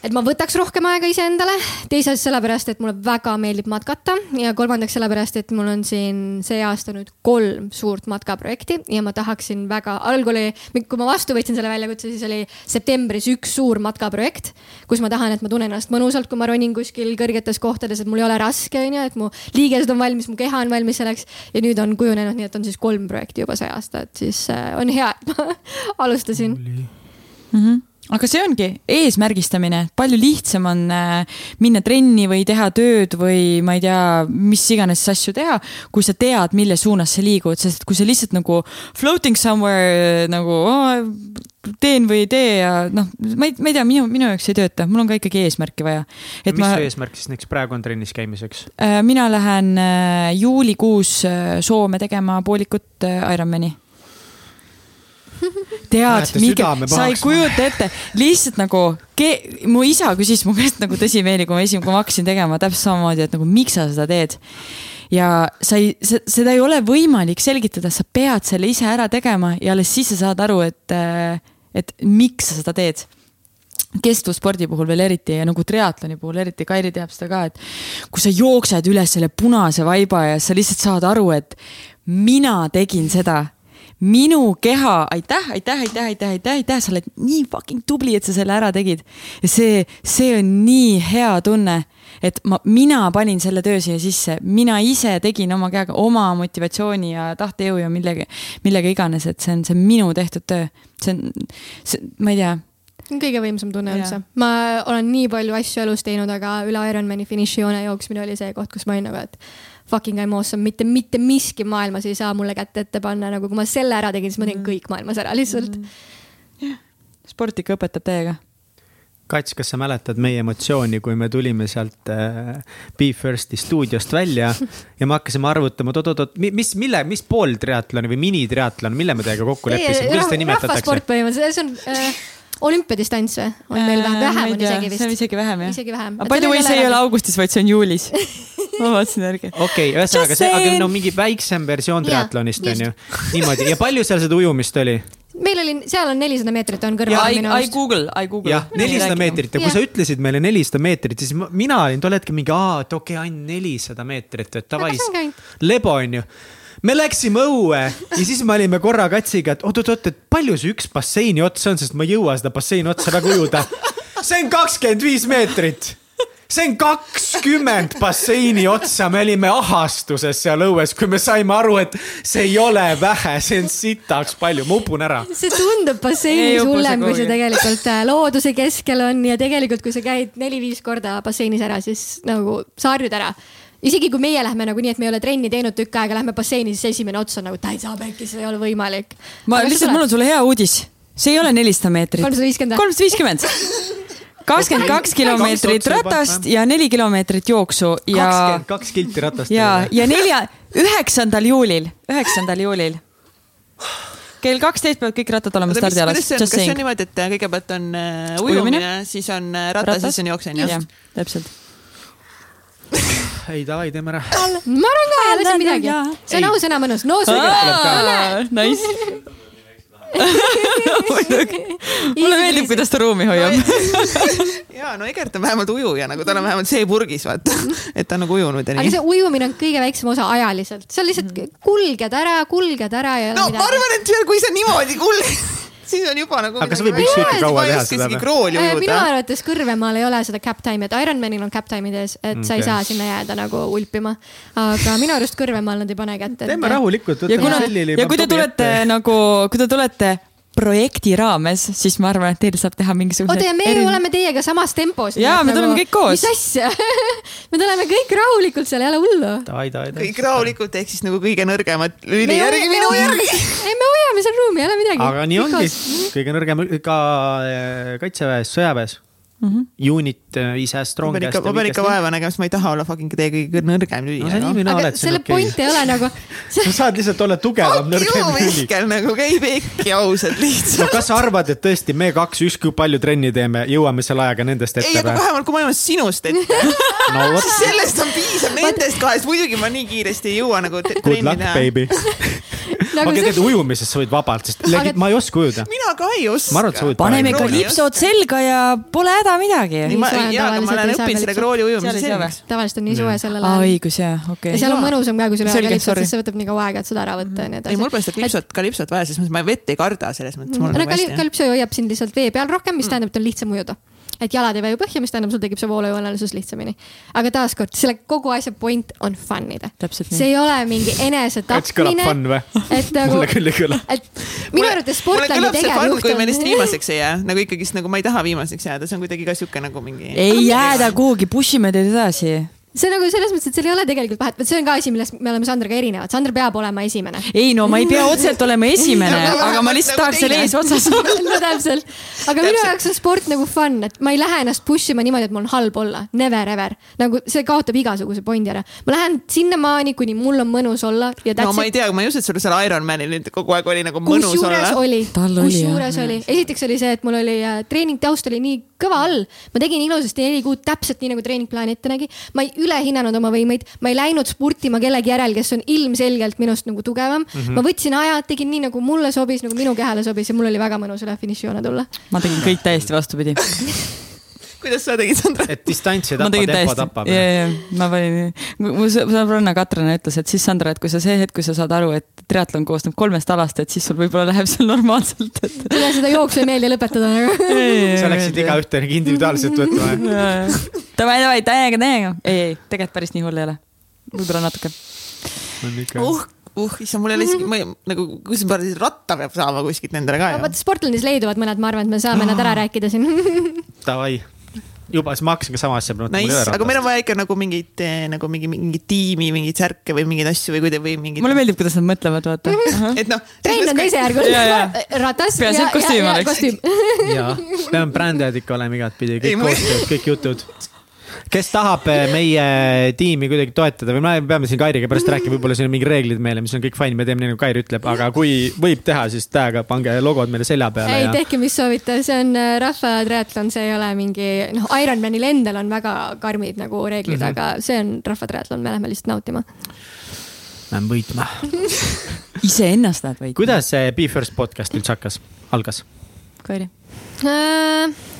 et ma võtaks rohkem aega iseendale, teiseks sellepärast, et mulle väga meeldib matkata. Ja kolmandaks sellepärast, et mul on siin see aasta nüüd kolm suurt matkaprojekti ja ma tahaksin väga, algul oli, kui ma vastu võtsin selle väljakutse, siis oli septembris üks suur matkaprojekt, kus ma tahan, et ma tunnen ennast mõnusalt, kui ma ronin kuskil kõrgetes kohtades, et mul ei ole raske, onju, et mu liigesed on valmis, mu keha on valmis selleks. Ja nüüd on kujunenud nii, et on siis kolm projekti juba see aasta, et siis äh, on hea, et ma alustasin. Mm -hmm aga see ongi eesmärgistamine, palju lihtsam on äh, minna trenni või teha tööd või ma ei tea, mis iganes asju teha, kui sa tead, mille suunas sa liigud, sest kui sa lihtsalt nagu floating somewhere nagu oh, teen või ei tee ja noh, ma ei, ma ei tea, minu, minu jaoks ei tööta, mul on ka ikkagi eesmärki vaja. mis ma, su eesmärk siis näiteks praegu on trennis käimiseks? Äh, mina lähen äh, juulikuus Soome tegema poolikut Ironmani tead, Mihkel, sa ei kujuta ette, lihtsalt nagu mu isa küsis mu käest nagu tõsimeeli, kui ma esimene, kui ma hakkasin tegema täpselt samamoodi, et nagu miks sa seda teed. ja sa ei, seda ei ole võimalik selgitada, sa pead selle ise ära tegema ja alles siis sa saad aru, et, et miks sa seda teed kestvusspordi puhul veel eriti ja nagu triatloni puhul eriti, Kairi teab seda ka, et kui sa jooksed üle selle punase vaiba ja sa lihtsalt saad aru, et mina tegin seda minu keha, aitäh, aitäh, aitäh, aitäh, aitäh, aitäh, sa oled nii fucking tubli, et sa selle ära tegid. ja see, see on nii hea tunne, et ma, mina panin selle töö siia sisse, mina ise tegin oma käega oma motivatsiooni ja tahtejõu ja millega, millega iganes, et see on, see on minu tehtud töö. see on, see, ma ei tea kõige võimsam tunne üldse. ma olen nii palju asju elus teinud, aga üle Ironmani finišijoone jooksmine oli see koht, kus ma olin nagu, et fucking I m awesome, mitte, mitte miski maailmas ei saa mulle kätt ette panna, nagu kui ma selle ära tegin, siis ma tegin mm. kõik maailmas ära lihtsalt mm.. jah, sport ikka õpetab täiega. Kats, kas sa mäletad meie emotsiooni, kui me tulime sealt äh, Be Firsti stuudiost välja ja me hakkasime arvutama, oot-oot-oot, mis, mille, mis pool triatloni või minitriatlon, mille me teiega kokku leppisime, kuidas seda nimetatakse? rahvasport põhimõtteliselt, see on äh, olümpiadistants või? on meil vähem, vähem on isegi vist. see on isegi vähem jah. isegi vähem. by the way, see ei ole augustis, vaid see on juulis ma vaatasin järgi. okei okay,, ühesõnaga see, aga no mingi väiksem versioon triatlonist on ju. niimoodi ja palju seal seda ujumist oli? meil oli, seal on nelisada meetrit on kõrval minu arust. I Google, I Google. jah, nelisada meetrit ja kui sa ütlesid meile nelisada meetrit, siis mina olin tol hetkel mingi, aa, et okei okay,, ainult nelisada meetrit, et davai, lebo on ju me läksime õue ja siis me olime korra katsiga, et oot-oot-oot, et palju see üks basseini ots on, sest ma ei jõua seda basseini otsa väga ujuda. see on kakskümmend viis meetrit. See on kakskümmend basseini otsa, me olime ahastuses seal õues, kui me saime aru, et see ei ole vähe, see on sitaks palju, ma upun ära. see tundub basseinis hullem, kui see tegelikult äh, looduse keskel on ja tegelikult, kui sa käid neli-viis korda basseinis ära, siis nagu sa harjud ära isegi kui meie lähme nagu nii, et me ei ole trenni teinud tükk aega, lähme basseini, siis esimene ots on nagu täitsa pekki, see ei ole võimalik. ma Aga lihtsalt, mul on sulle hea uudis, see ei ole nelisada meetrit. kolmsada viiskümmend. kolmsada viiskümmend kakskümmend kaks kilomeetrit ratast ja neli kilomeetrit jooksu ja. kakskümmend kaks kilti ratast. ja, ja nelja, üheksandal juulil, üheksandal juulil kell kaksteist peavad kõik rattad olema stardialas. kas see on niimoodi, et kõigepealt on uh, ujumine, siis on uh, ratas, siis on jooksmine? jah, täpselt ei davai, teeme ära. ma arvan ka, ei lase midagi. see on ausõna mõnus, no see. Nice mulle meeldib, kuidas ta ruumi hoiab ja no Egert on vähemalt ujuja, nagu tal on vähemalt see purgis, vaata, et ta on nagu ujunud ja nii. aga see ujumine on kõige väiksem osa ajaliselt, sa lihtsalt kulged ära, kulged ära ja. no midagi. ma arvan, et kui sa niimoodi kulged siis on juba nagu. aga kas võib üks tükk kaua teha seda? Äh, minu arvates Kõrvemaal ei ole seda cap time'i, et Ironmanil on cap time'id ees, et okay. sa ei saa sinna jääda nagu ulpima. aga minu arust Kõrvemaal nad ei pane kätte. teeme rahulikult. ja kuna, ja kui te tulete nagu, kui te tulete projekti raames, siis ma arvan, et teil saab teha mingisuguse. oota ja me eri... oleme teiega samas tempos. ja me tuleme nagu, kõik koos. mis asja me tuleme kõik rahulikult seal, ei ole hullu. kõik rahulikult ehk siis nagu kõige nõrgemad lüli järgi minu järgi. ei, me hoiame seal ruumi, ei ole midagi. aga nii ongi, kõige nõrgem ka eh, kaitseväes, sõjaväes mm. -hmm. Unit is as strong as the weakest. ma pean ikka vaeva nägema, sest ma ei taha olla fucking teie kõige nõrgem lüli. no sa nii või naa oled. selle okay. point ei ole nagu sa saad lihtsalt olla tugevam nõrgem lüli. nagu käib ikka ausalt lihtsalt. no kas sa arvad, et tõesti me kaks, ükskõik palju trenni teeme, jõuame selle ajaga nendest ette? ei, aga vähemalt kui ma jõuan sinust ette no, sellest on piisav, nendest kahest muidugi ma nii kiiresti ei jõua nagu trenni teha nagu okei, tead ujumises sa võid vabalt, sest legit, ma ei oska ujuda. mina ka ei oska. ma arvan, et sa võid. paneme ikka lipsud selga ja pole häda midagi. jaa, aga ma olen õppinud selle krooli ujumise selgeks. tavaliselt on nii soe sellel ajal. aa, õigus jaa, okei ja seal on mõnusam ka, kui sul ei ole lipsud, sest see võtab nii kaua aega, et seda ära võtta ja nii edasi. ei, mul pole seda lipsut, ka lipsut vaja, selles mõttes ma vett ei karda selles mõttes. no kalipso hoiab sind lihtsalt vee peal rohkem, mis mm. tähendab, et on lihtsam ujuda et jalad ei vaju põhja, mis tähendab, sul tekib see voolujoonelisuus lihtsamini. aga taaskord, selle kogu asja point on fun ida. see ei ole mingi enesetapmine. et nagu. mulle küll ei kõla. et minu arvates Sportlandi tegevjuht on. kui me lihtsalt viimaseks ei jää, nagu ikkagist nagu ma ei taha viimaseks jääda, see on kuidagi ka sihuke nagu mingi. ei jääda kuhugi, push ime teid edasi see on nagu selles mõttes, et seal ei ole tegelikult vahet, vot see on ka asi, millest me oleme Sandraga erinevad, Sandra peab olema esimene. ei no ma ei pea otseselt olema esimene aga ma lihtsalt tahaks seal eesotsas olla. No täpselt, aga minu jaoks on sport nagu fun, et ma ei lähe ennast push ima niimoodi, et mul on halb olla, never ever. nagu see kaotab igasuguse pointi ära. ma lähen sinnamaani, kuni mul on mõnus olla ja no ma ei tea, ma ei usu, et sul seal Ironmanil nüüd kogu aeg oli nagu mõnus olla. oli, kusjuures oli, esiteks oli see, et mul oli äh, treening taust oli nii kõva all, ma tegin ilusasti neli kuud täpselt nii nagu treeningplaan ette nägi, ma ei ülehinnanud oma võimeid, ma ei läinud spurtima kellegi järel, kes on ilmselgelt minust nagu tugevam mm. -hmm. ma võtsin ajad, tegin nii nagu mulle sobis, nagu minu kehale sobis ja mul oli väga mõnus üle finišijoone tulla. ma tegin kõik täiesti vastupidi kuidas sa tegid, Sandra? et distantsi ei tapa, tempo tapab. ja, ja, ma panin, mu sõbranna Katrina ütles, et siis Sandra, et kui sa see hetk, kui sa saad aru, et triatlon koosneb kolmest alast, et siis sul võib-olla läheb seal normaalselt et.... üle seda jooksu ei meeldi lõpetada nagu. sa läksid igaühte individuaalselt võtma. Davai, davai, täiega, täiega. ei, ei, tegelikult päris nii hull ei ole. võib-olla natuke. uh uh, issand, mul ei ole isegi, ma ei, nagu, kus ma ratta peab saama kuskilt nendele ka ju. vaata Sportlandis leiduvad mõned, ma arvan, et me saame nad ära rääkida siin Davai juba, siis ma hakkasin ka sama asja nice., aga meil on vaja ikka nagu mingit eh, nagu mingi, mingi tiimi, mingeid särke või mingeid asju või kuidagi või mingit. mulle meeldib, kuidas nad mõtlevad, vaata et noh. trein on teisejärguline, ratas ja, ja, ja, ja kostüüm. jaa, peame brändijad ikka olema igatpidi, kõik koostööd, kõik jutud kes tahab eh, meie tiimi kuidagi toetada või me peame siin Kairiga pärast rääkima, võib-olla siin on mingid reeglid meile, mis on kõik fine, me teeme nii nagu Kairi ütleb, aga kui võib teha, siis täiega pange logod meile selja peale. ei ja..., tehke, mis soovite, see on äh, rahva triatlon, see ei ole mingi, noh, Ironmanil endal on väga karmid nagu reeglid mm, -hmm. aga see on rahva triatlon, me läheme lihtsalt nautima. Lähme võitma iseennast lähed võitma. kuidas see Be First podcast üldse hakkas, algas? Kairi äh,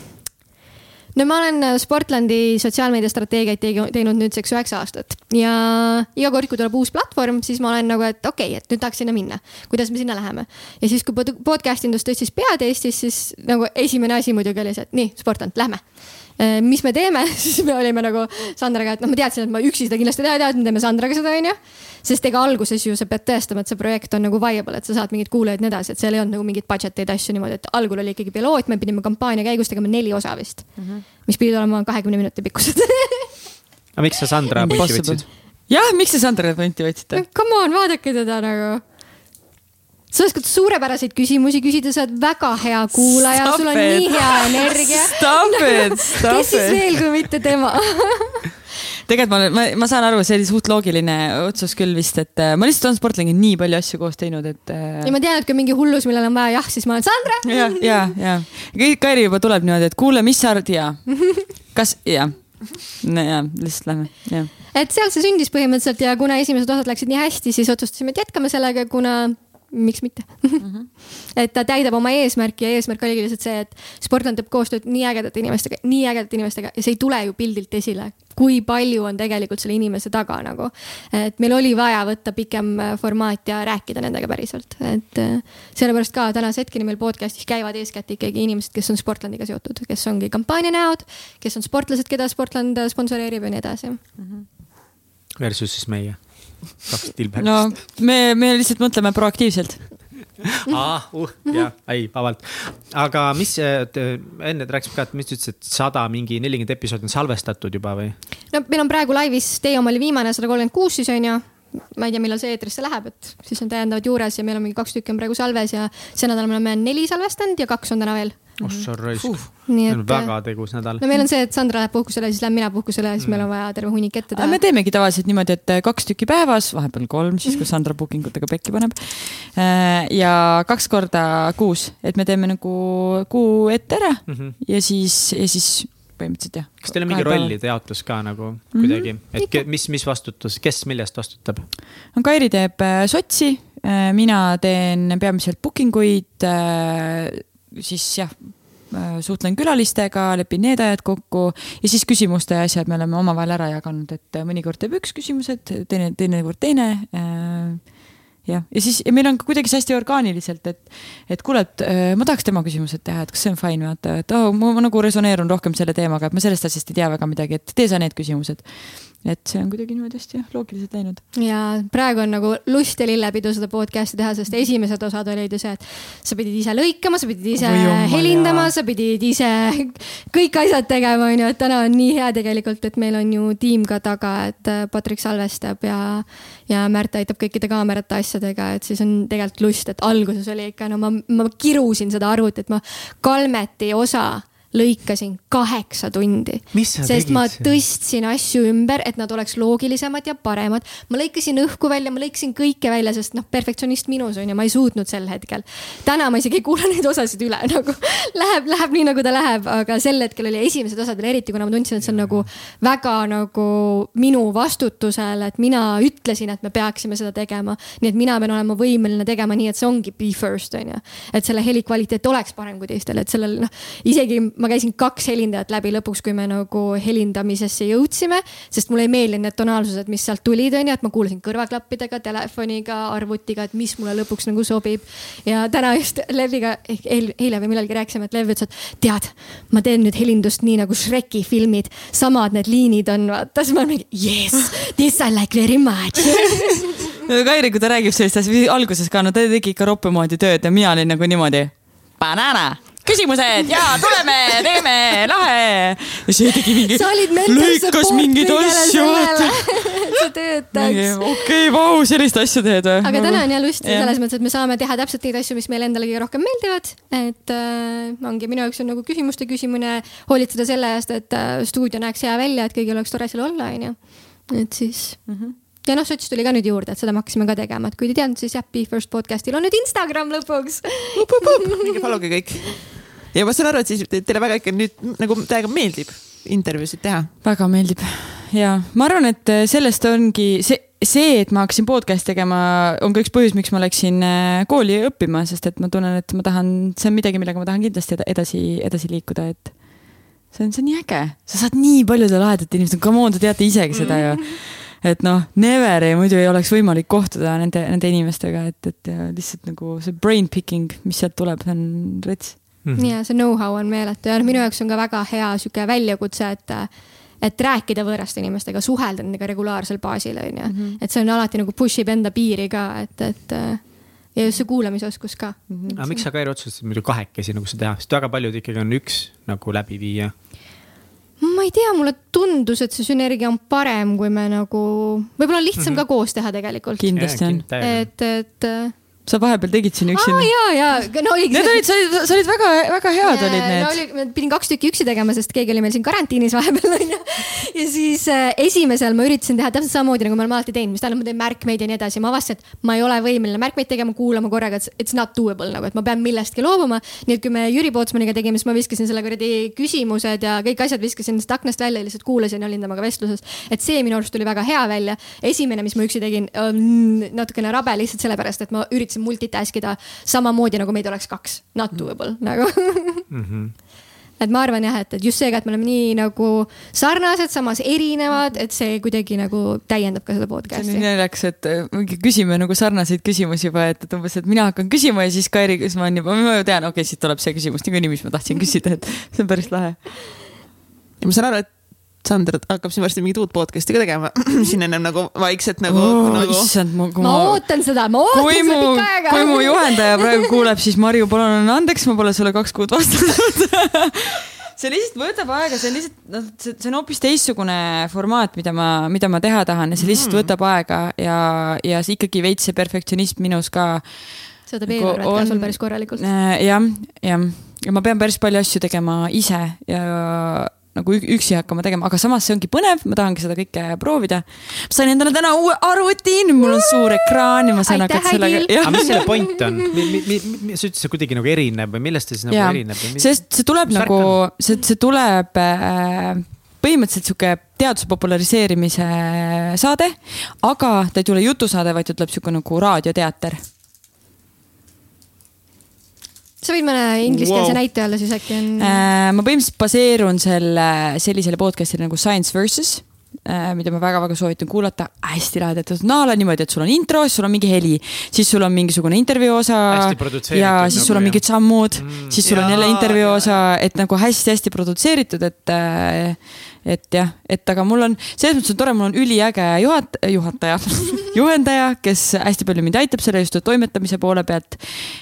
no ma olen äh, Sportlandi sotsiaalmeediastrateegiaid teinud nüüdseks üheksa aastat ja iga kord, kui tuleb uus platvorm, siis ma olen nagu, et okei okay,, et nüüd tahaks sinna minna. kuidas me sinna läheme? ja siis, kui podcast indus tõstis pead Eestis, siis nagu esimene asi muidugi oli see, et nii, Sportland, lähme Äh, mis me teeme, siis me olime nagu Sandraga, et noh, ma teadsin, et ma üksi seda kindlasti teha ei taha, et me teeme Sandraga seda, onju. sest ega alguses ju sa pead tõestama, et see projekt on nagu viable, et sa saad mingeid kuulajaid ja nii edasi, et seal ei olnud nagu mingeid budget eid asju niimoodi, et algul oli ikkagi piloot, me pidime kampaania käigus tegema neli osa vist mm. -hmm. mis pidid olema kahekümne minuti pikkused aga miks sa Sandra punti võtsid? jah, miks te Sandra punti võtsite? Come on, vaadake teda nagu sa oskad suurepäraseid küsimusi küsida, sa oled väga hea kuulaja, sul on it. nii hea energia. Kes siis veel, kui mitte tema tegelikult ma, ma, ma saan aru, see oli suht loogiline otsus küll vist, et äh, ma lihtsalt olen sportlangi nii palju asju koos teinud, et äh.... ja ma tean, et kui mingi hullus, millel on vaja jah, siis ma olen Sandra. ja, ja, ja kõik Kairi juba tuleb niimoodi, et kuule, mis sa arvad ja kas jah no ja lihtsalt lähme, jah. et sealt see sündis põhimõtteliselt ja kuna esimesed osad läksid nii hästi, siis otsustasime, et jätkame sellega, kuna miks mitte mm. -hmm. et ta täidab oma eesmärki ja eesmärk oligi lihtsalt see, et Sportland teeb koostööd nii ägedate inimestega, nii ägedate inimestega ja see ei tule ju pildilt esile, kui palju on tegelikult selle inimese taga nagu. et meil oli vaja võtta pikem äh, formaat ja rääkida nendega päriselt, et äh, sellepärast ka tänase hetkeni meil podcast'is käivad eeskätt ikkagi inimesed, kes on Sportlandiga seotud, kes ongi kampaania näod, kes on sportlased, keda Sportland sponsoreerib ja nii edasi mm. -hmm. Versus siis meie kaks tilbekest. no me, me lihtsalt mõtleme proaktiivselt aa, uh, jah, ei, vabalt. aga mis, enne rääkisime ka, et mis sa ütlesid, et sada mingi nelikümmend episoodi on salvestatud juba või? no meil on praegu laivis, teie oma oli viimane, sada kolmkümmend kuus siis on ju ma ei tea, millal see eetrisse läheb, et siis on täiendavad juures ja meil on mingi kaks tükki on praegu salves ja see nädal me oleme neli salvestanud ja kaks on täna veel ossa raisk uh,. nii et. väga tegus nädal. no meil on see, et Sandra läheb puhkusele, siis lähen mina puhkusele ja siis mm. meil on vaja terve hunnik ette teha. me teemegi tavaliselt niimoodi, et kaks tükki päevas, vahepeal kolm, siis kui Sandra booking utega pekki paneb. Äh, ja kaks korda kuus, et me teeme nagu kuu ette ära mm -hmm. ja siis, ja siis põhimõtteliselt jah. kas teil on mingi rollide jaotus ka nagu kuidagi mm, -hmm. et mis, mis vastutus, kes mille eest vastutab? no Kairi teeb äh, sotsi, äh, mina teen peamiselt booking uid siis jah, äh, suhtlen külalistega, lepin need ajad kokku ja siis küsimuste ja asjad me oleme omavahel ära jaganud, et mõnikord teeb üks küsimused, teine, teinekord teine, teine äh, jah, ja siis ja meil on ka kuidagi see hästi orgaaniliselt, et, et kuule, et äh, ma tahaks tema küsimused teha, et kas see on fine, vaata, et oh, ma, ma nagu resoneerun rohkem selle teemaga, et ma sellest asjast ei tea väga midagi, et tee sa need küsimused et see on kuidagi niimoodi hästi jah, loogiliselt läinud. ja praegu on nagu lust ja lillepidu seda podcast'i teha, sest esimesed osad olid ju see, et sa pidid ise lõikama, sa pidid ise oh, helindama, sa pidid ise kõik asjad tegema, onju, et täna on nii hea tegelikult, et meil on ju tiim ka taga, et äh, Patrik salvestab ja, ja Märt aitab kõikide kaamerate asjadega, et siis on tegelikult lust, et alguses oli ikka, no ma, ma kirusin seda arvutit, ma Kalmeti osa lõikasin kaheksa tundi. sest tegid? ma tõstsin asju ümber, et nad oleks loogilisemad ja paremad. ma lõikasin õhku välja, ma lõikasin kõike välja, sest noh, perfektsionist minus on ju, ma ei suutnud sel hetkel. täna ma isegi ei kuula neid osasid üle nagu läheb, läheb nii nagu ta läheb, aga sel hetkel oli esimesed osad veel eriti, kuna ma tundsin, et see on nagu väga nagu minu vastutusel, et mina ütlesin, et me peaksime seda tegema. nii et mina pean olema võimeline tegema nii, et see ongi be first on ju. et selle heli kvaliteet oleks parem kui teistel, et sellel noh, isegi ma käisin kaks helindajat läbi lõpuks, kui me nagu helindamisesse jõudsime, sest mulle ei meeldinud need tonaalsused, mis sealt tulid, onju, et ma kuulasin kõrvaklappidega, telefoniga, arvutiga, et mis mulle lõpuks nagu sobib. ja täna just Leviga ehk eile või millalgi rääkisime, et Lev ütles, et tead, ma teen nüüd helindust nii nagu Shreki filmid, samad need liinid on, vaata, siis ma olen mingi yes, this I like very much Kairi, kui ta räägib sellist asja, alguses ka, no ta tegi ikka roppe moodi tööd ja mina olin nagu niimoodi. Banana küsimused ja tuleme, teeme, lahe. ja see tegi mingi, lõikas mingeid asju. see töötaks. okei okay,, vau, sellist asja teed või? aga täna on jah lust ja. selles mõttes, et me saame teha täpselt neid asju, mis meile endale kõige rohkem meeldivad. et äh, ongi minu jaoks on nagu küsimuste küsimine, hoolitseda selle eest, et äh, stuudio näeks hea välja, et kõigil oleks tore seal olla, onju. et siis mm. -hmm ja noh, sots tuli ka nüüd juurde, et seda me hakkasime ka tegema, et kui te ei teadnud, siis jah, Be First podcast'il on nüüd Instagram lõpuks. minge followge kõik ja ma saan aru, et siis teile väga ikka nüüd nagu täiega meeldib intervjuusid teha. väga meeldib. Ja ma arvan, et äh, sellest ongi see, see, et ma hakkasin podcast'i tegema, on ka üks põhjus, miks ma läksin äh, kooli õppima, sest et ma tunnen, et ma tahan, see on midagi, millega ma tahan kindlasti edasi, edasi liikuda, et see on, see on nii äge, sa saad nii paljude lahedate inimestega, come on, te teate isegi seda ju. Et noh, never ei, muidu ei oleks võimalik kohtuda nende, nende inimestega, et, et lihtsalt nagu see brain picking, mis sealt tuleb, see on rets mm. -hmm. ja see know-how on meeletu ja noh, minu jaoks on ka väga hea sihuke väljakutse, et et rääkida võõraste inimestega, suhelda nendega regulaarsel baasil, on ju. Mhm. et see on alati nagu push ib enda piiri ka, et, et ja just see kuulamisoskus ka mm. -hmm. aga miks sa, Kairi, otsustasid muidu kahekesi nagu seda teha, sest väga paljud ikkagi on üks nagu läbiviija? ma ei tea, mulle tundus, et see sünergia on parem, kui me nagu, võib-olla on lihtsam mm -hmm. ka koos teha tegelikult. kindlasti on. et, et sa vahepeal tegid siin üksinda. ja, ja, no oligi. Need olid, sa olid, sa olid väga, väga head olid need. no oli, ma pidin kaks tükki üksi tegema, sest keegi oli meil siin karantiinis vahepeal onju. ja siis äh, esimesel ma üritasin teha täpselt samamoodi nagu me oleme alati teinud, mis tähendab, ma teen märkmeid ja nii edasi. ma avastasin, et ma ei ole võimeline märkmeid tegema, kuulama korraga, et it's not doable nagu, et ma pean millestki loobuma. nii et kui me Jüri Pootsmaniga tegime, siis ma viskasin selle kuradi küsimused ja kõik asjad viskasin sellest aknast välja, lihtsalt kuulasin ja olin temaga vestluses. et see minu arust tuli väga hea välja. esimene, mis ma üksi tegin, natukene rabe lihtsalt sellepärast, et ma üritasin multitask ida samamoodi nagu meid oleks kaks, not doable nagu mm. -hmm et ma arvan jah, et, et just seega, et me oleme nii nagu sarnased, samas erinevad, et see kuidagi nagu täiendab ka seda podcast'i. see on nii naljakas, et mingi küsime nagu sarnaseid küsimusi juba, et, et umbes, et mina hakkan küsima ja siis Kairi, olen juba, ma ju tean, okei okay,, siit tuleb see küsimus niikuinii, mis ma tahtsin küsida, et see on päris lahe. ja ma saan aru, et Sander hakkab siin varsti mingit uut podcast'i ka tegema siin ennem nagu vaikselt nagu oh,. Nagu... issand, ma, ma. ma ootan seda, ma ootan kui seda pikka aega. kui mu juhendaja praegu kuuleb, siis Marju, palun anna andeks, ma pole sulle kaks kuud vastanud see lihtsalt võtab aega, see on lihtsalt, noh, see, see on hoopis teistsugune formaat, mida ma, mida ma teha tahan ja see lihtsalt mm. võtab aega ja, ja see ikkagi veits see perfektsionism minus ka. see võtab nagu eelarvet ka sul päris korralikult. Äh, jah, jah, ja ma pean päris palju asju tegema ise ja nagu üksi hakkama tegema, aga samas see ongi põnev, ma tahangi seda kõike proovida. ma sain endale täna uue arvuti, mul on suur ekraan ja ma saan hakata sellega. aga mis selle point on? sa ütlesid, see kuidagi nagu erineb või millest see siis nagu ja. erineb? sest see tuleb mis nagu, see, see tuleb äh, põhimõtteliselt sihuke teaduse populariseerimise saade, aga ta ei tule jutusaade, vaid ta tuleb sihuke nagu raadioteater sa võid mõne ingliskeelse wow. näite olla siis äkki on äh,? ma põhimõtteliselt baseerun selle, sellisele podcast'ile nagu Science Versus äh, mida ma väga-väga soovitan kuulata, hästi lahe tehtud naala niimoodi, et sul on intro, siis sul on mingi heli, siis sul on mingisugune intervjuu osa ja siis sul on nagu, mingid sammud mm,, siis sul jaa, on jälle intervjuu osa, et nagu hästi-hästi produtseeritud, et äh, et jah, et aga mul on, selles mõttes on tore, mul on üliäge juhat-, juhataja juhendaja, kes hästi palju mind aitab selle just toimetamise poole pealt.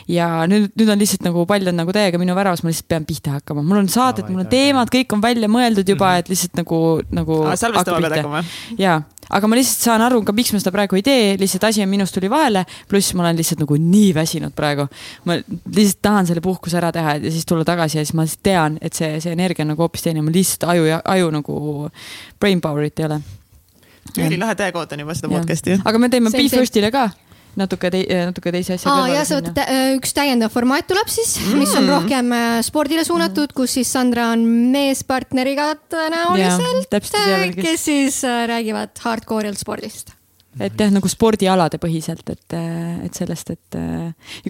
ja nüüd, nüüd on lihtsalt nagu pall on nagu täiega minu väravas, ma lihtsalt pean pihta hakkama, mul on saadet, mul on teemad, kõik on välja mõeldud juba, mhm. et lihtsalt nagu, nagu. salvestama pead hakkama? jaa aga ma lihtsalt saan aru ka, miks ma seda praegu ei tee, lihtsalt asi on minust tuli vahele, pluss ma olen lihtsalt nagu nii väsinud praegu. ma lihtsalt tahan selle puhkuse ära teha ja siis tulla tagasi ja siis ma lihtsalt tean, et see, see energia on nagu hoopis teine, mul lihtsalt aju ja aju nagu brain power'it ei ole. ülilahe teekood on juba seda podcast'i. aga me teeme Be First'ile ka natuke tei-, natuke teise asja kõrvale. ja sa võtad, üks täiendav formaat tuleb siis mm., mis on mm. rohkem äh, spordile suunatud, kus siis Sandra on meespartneriga tõenäoliselt, kes siis äh, räägivad hardcore'ilt spordist et jah, nagu spordialade põhiselt, et, et sellest, et.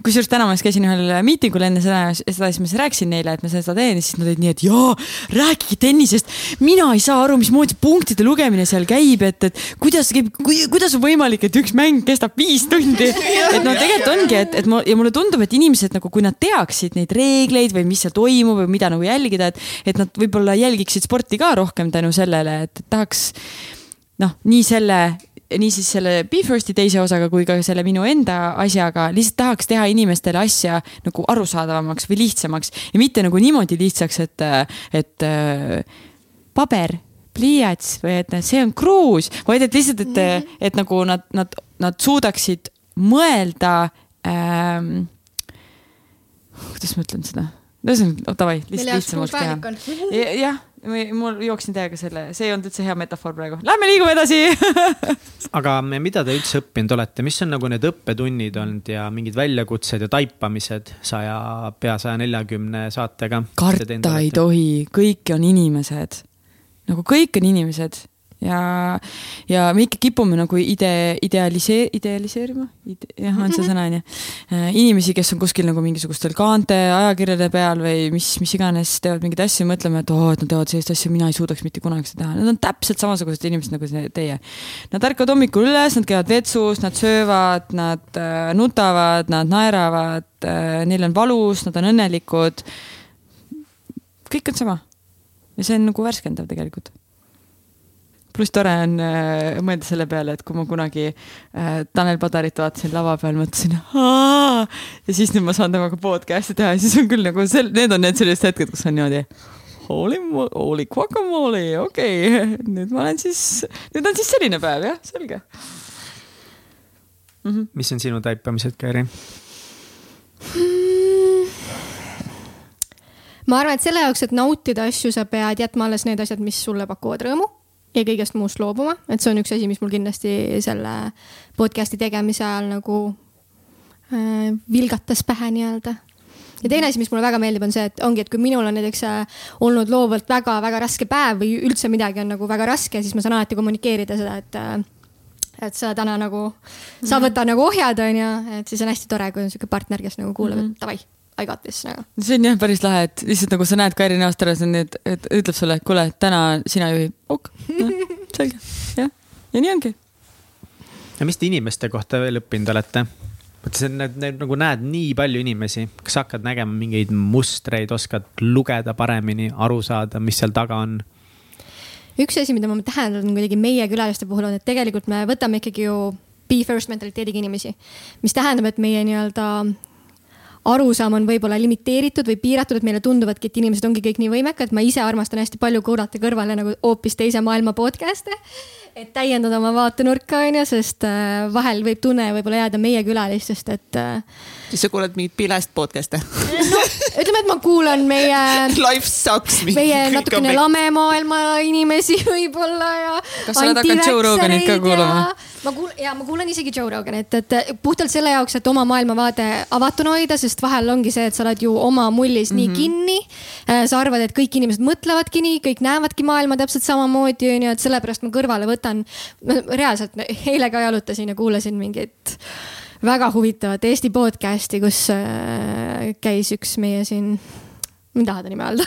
kusjuures täna ma just käisin ühel miitingul enne seda, seda, siis ma siis rääkisin neile, et ma seda teen ja siis nad olid nii, et jaa, rääkige tennisest. mina ei saa aru, mismoodi punktide lugemine seal käib, et, et kuidas käib, kuidas on võimalik, et üks mäng kestab viis tundi. et no tegelikult ongi, et, et ma ja mulle tundub, et inimesed nagu, kui nad teaksid neid reegleid või mis seal toimub või mida nagu jälgida, et, et nad võib-olla jälgiksid sporti ka rohkem tänu sellele, et tahaks noh, nii selle niisiis selle Be First'i teise osaga kui ka selle minu enda asjaga lihtsalt tahaks teha inimestele asja nagu arusaadavamaks või lihtsamaks ja mitte nagu niimoodi lihtsaks, et, et äh, paber, pliiats või et see on kruus, vaid et lihtsalt, et, mhm. et nagu nad, nad, nad suudaksid mõelda ähm,. kuidas ma ütlen seda? ühesõnaga, davai, lihtsalt lihtsamalt teha. jah mul jooksin täiega selle, see ei olnud üldse hea metafoor praegu. Lähme liigume edasi aga mida te üldse õppinud olete, mis on nagu need õppetunnid olnud ja mingid väljakutsed ja taipamised saja, pea saja neljakümne saatega? karta ei tohi, kõik on inimesed. nagu kõik on inimesed ja, ja me ikka kipume nagu ide-, idealisee-, idealiseerima ide,, jah, on see sõna, on ju. Äh, inimesi, kes on kuskil nagu mingisugustel kaante ajakirjade peal või mis, mis iganes, teevad mingeid asju, mõtleme, et oo oh,, et nad teevad sellist asja, mina ei suudaks mitte kunagi seda teha. Nad on täpselt samasugused inimesed nagu teie. Nad ärkavad hommikul üles, nad käivad vetsus, nad söövad, nad äh, nutavad, nad naeravad äh,, neil on valus, nad on õnnelikud. kõik on sama. ja see on nagu värskendav tegelikult pluss tore on äh, mõelda selle peale, et kui ma kunagi äh, Tanel Padarit vaatasin lava peal, mõtlesin ja siis nüüd ma saan temaga podcast'i teha ja siis on küll nagu sel-, need on need sellised hetked, kus on niimoodi holy, holy guacamole, okei okay., nüüd ma olen siis, nüüd on siis selline päev jah, selge mm. -hmm. mis on sinu taipamised, Kairi? ma arvan, et selle jaoks, et nautida asju, sa pead jätma alles need asjad, mis sulle pakuvad rõõmu ja kõigest muust loobuma, et see on üks asi, mis mul kindlasti selle podcast'i tegemise ajal nagu äh, vilgatas pähe nii-öelda. ja teine asi, mis mulle väga meeldib, on see, et ongi, et kui minul on näiteks äh, olnud loovalt väga-väga raske päev või üldse midagi on nagu väga raske, siis ma saan alati kommunikeerida seda, et äh, et sa täna nagu, sa mhm. võta nagu ohjad, onju, et siis on hästi tore, kui on sihuke partner, kes nagu kuulab mm, -hmm. et davai I got this nagu. see on jah päris lahe, et lihtsalt nagu sa näed Kairi näost ära, see on nii, et, et ütleb sulle, et kuule, täna sina juhid, ok, selge, jah, ja nii ongi. ja mis te inimeste kohta veel õppinud olete? vot see on, nagu näed nii palju inimesi, kas hakkad nägema mingeid mustreid, oskad lugeda paremini, aru saada, mis seal taga on? üks asi, mida ma täheldan kuidagi meie külaliste puhul on, et tegelikult me võtame ikkagi ju be first mentaliteediga inimesi, mis tähendab, et meie nii-öelda arusaam on võib-olla limiteeritud või piiratud, et meile tunduvadki, et inimesed ongi kõik nii võimekad, ma ise armastan hästi palju kuulata kõrvale nagu hoopis teise maailma podcast'e et täiendada oma vaatenurka, onju, sest äh, vahel võib tunne võib-olla jääda meie külalistest, et. Äh, siis sa kuulad mingit pilest podcast'e? ütleme, et ma kuulan meie Life sucks. meie natukene lame maailma inimesi võib-olla ja. kas sa oled hakanud Joe Roganit ka kuulama? ma kuulan, ja ma kuulan isegi Joe Roganit, et puhtalt selle jaoks, et oma maailmavaade avatuna hoida, sest vahel ongi see, et sa oled ju oma mullis mm -hmm. nii mhm. kinni. Äh, sa arvad, et kõik inimesed mõtlevadki nii, kõik näevadki maailma täpselt samamoodi, onju, et sellepärast ma kõrvale võtan. reaalselt eile ka jalutasin ja kuulasin mingit väga huvitavat Eesti podcast'i, kus äh, käis üks meie siin ma ei taha ta nime öelda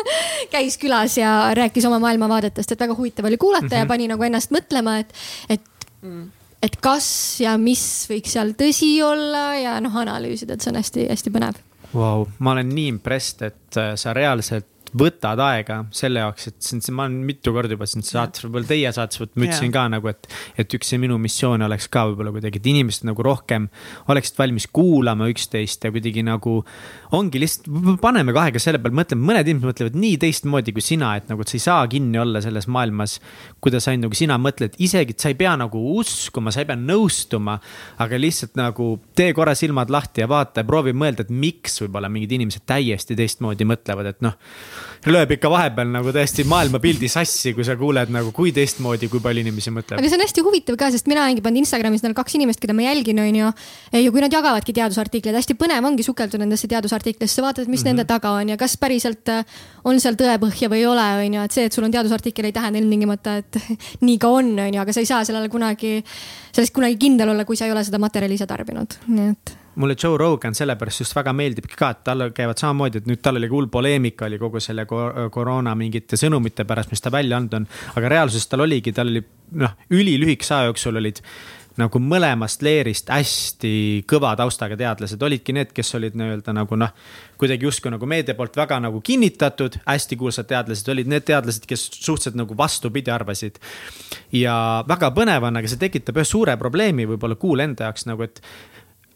käis külas ja rääkis oma maailmavaadetest, et väga huvitav oli kuulata mm -hmm. ja mhm. pani nagu ennast mõtlema, et, et mm. et kas ja mis võiks seal tõsi olla ja noh, analüüsida, et see on hästi-hästi põnev. Vau, ma olen nii impressed, et äh, sa reaalselt võtad aega selle jaoks, et sind, ma olen mitu korda juba sind saates, võib-olla teie saates, ma ütlesin ka nagu, et. et üks minu missioon oleks ka võib-olla kuidagi, et inimesed nagu rohkem oleksid valmis kuulama üksteist ja kuidagi nagu. ongi lihtsalt, paneme kahega selle peale, mõtleme, mõned inimesed mõtlevad nii teistmoodi kui sina, et nagu, et sa ei saa kinni olla selles maailmas. kuidas ainult nagu sina mõtled, isegi, et sa ei pea nagu uskuma, sa ei pea nõustuma. aga lihtsalt nagu tee korra silmad lahti ja vaata ja proovi mõelda, et miks võib-olla mingid inimesed täiesti teistmoodi mõtlevad, et noh lööb ikka vahepeal nagu täiesti maailmapildi sassi, kui sa kuuled nagu, kui teistmoodi, kui palju inimesi mõtleb. aga see on hästi huvitav ka, sest mina olengi pannud Instagramis näil kaks inimest, keda ma jälgin, on ju. ja kui nad jagavadki teadusartikleid, hästi põnev ongi sukelduda nendesse teadusartiklitesse, vaatad, mis mm -hmm. nende taga on ja kas päriselt äh, on seal tõepõhja või ei ole, on ju, et see, et sul on teadusartikkel, ei tähenda ilmtingimata, et nii ka on, on ju, aga sa ei saa sellele kunagi, sellest kunagi kindel olla, kui sa ei ole seda materjali ise tarbinud, nii et mulle Joe Rogan sellepärast just väga meeldibki ka, et tal käivad samamoodi, et nüüd tal oli hull poleemika oli kogu selle koroona mingite sõnumite pärast, mis ta välja andnud on. aga reaalsuses tal oligi, tal oli noh, ülilühikese aja jooksul olid nagu mõlemast leerist hästi kõva taustaga teadlased olidki need, kes olid nii-öelda nagu noh, kuidagi justkui nagu meedia poolt väga nagu kinnitatud, hästi kuulsad teadlased olid need teadlased, kes suhteliselt nagu vastupidi arvasid. ja väga põnev on, aga see tekitab ühe suure probleemi võib-olla kuul enda jaoks nagu, et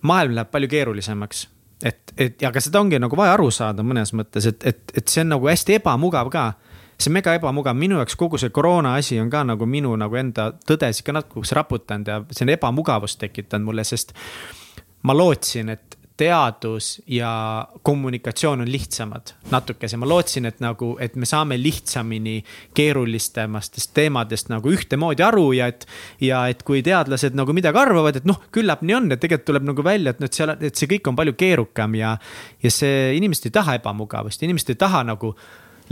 maailm läheb palju keerulisemaks. et, et aga seda ongi nagu vaja aru saada mõnes mõttes, et, et, et see on nagu hästi ebamugav ka see on mega ebamugav, minu jaoks kogu see koroona asi on ka nagu minu nagu enda tõdesid ka natuke raputanud ja see on ebamugavust tekitanud mulle, sest. ma lootsin, et teadus ja kommunikatsioon on lihtsamad natukese, ma lootsin, et nagu, et me saame lihtsamini keerulisemastest teemadest nagu ühtemoodi aru ja et. ja et kui teadlased nagu midagi arvavad, et noh, küllap nii on ja tegelikult tuleb nagu välja, et noh, et seal, et see kõik on palju keerukam ja. ja see, inimesed ei taha ebamugavust, inimesed ei taha nagu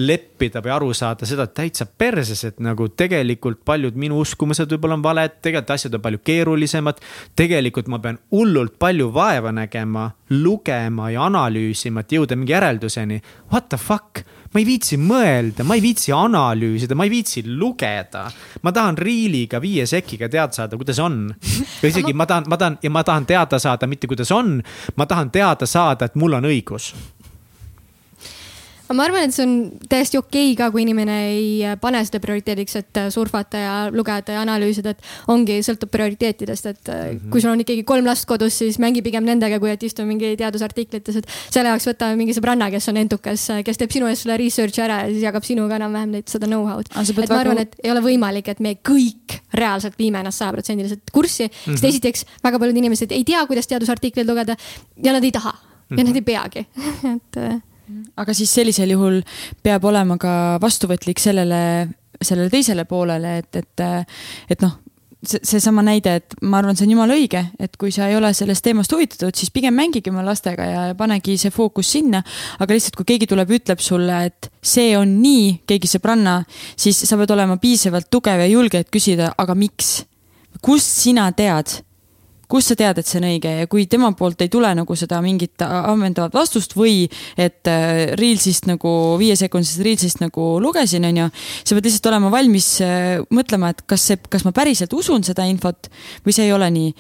leppida või aru saada seda täitsa perses, et nagu tegelikult paljud minu uskumused võib-olla on valed, tegelikult asjad on palju keerulisemad. tegelikult ma pean hullult palju vaeva nägema, lugema ja analüüsima, et jõuda mingi järelduseni. What the fuck? ma ei viitsi mõelda, ma ei viitsi analüüsida, ma ei viitsi lugeda. ma tahan riiliga viie sekiga teada saada, kuidas on. või isegi ma tahan, ma tahan ja ma tahan teada saada mitte kuidas on, ma tahan teada saada, et mul on õigus aga ma arvan, et see on täiesti okei okay ka, kui inimene ei pane seda prioriteediks, et surfata ja lugeda ja analüüsida, et ongi, sõltub prioriteetidest, et mm -hmm. kui sul on ikkagi kolm last kodus, siis mängi pigem nendega, kui et istu mingi teadusartiklites, et selle jaoks võta mingi sõbranna, kes on entukas, kes teeb sinu eest selle research'i ära ja siis jagab sinuga enam-vähem neid, seda know-how'd. et ma arvan, et ei ole võimalik, et me kõik reaalselt viime ennast sajaprotsendiliselt kurssi mm, -hmm. sest mhm. esiteks väga paljud inimesed ei tea, kuidas teadusartikleid lugeda ja nad ei taha ja mm -hmm. nad ei peagi et aga siis sellisel juhul peab olema ka vastuvõtlik sellele, sellele teisele poolele, et, et, et noh, see, seesama näide, et ma arvan, see on jumala õige, et kui sa ei ole sellest teemast huvitatud, siis pigem mängigi oma lastega ja panegi see fookus sinna. aga lihtsalt, kui keegi tuleb, ütleb sulle, et see on nii, keegi sõbranna, siis sa pead olema piisavalt tugev ja julge, et küsida, aga miks? kust sina tead kust sa tead, et see on õige ja kui tema poolt ei tule nagu seda mingit ammendavat vastust või et äh, Reelsist nagu viiesekundisest Reelsist nagu lugesin, on ju. sa pead lihtsalt olema valmis äh, mõtlema, et kas see, kas ma päriselt usun seda infot või see ei ole nii.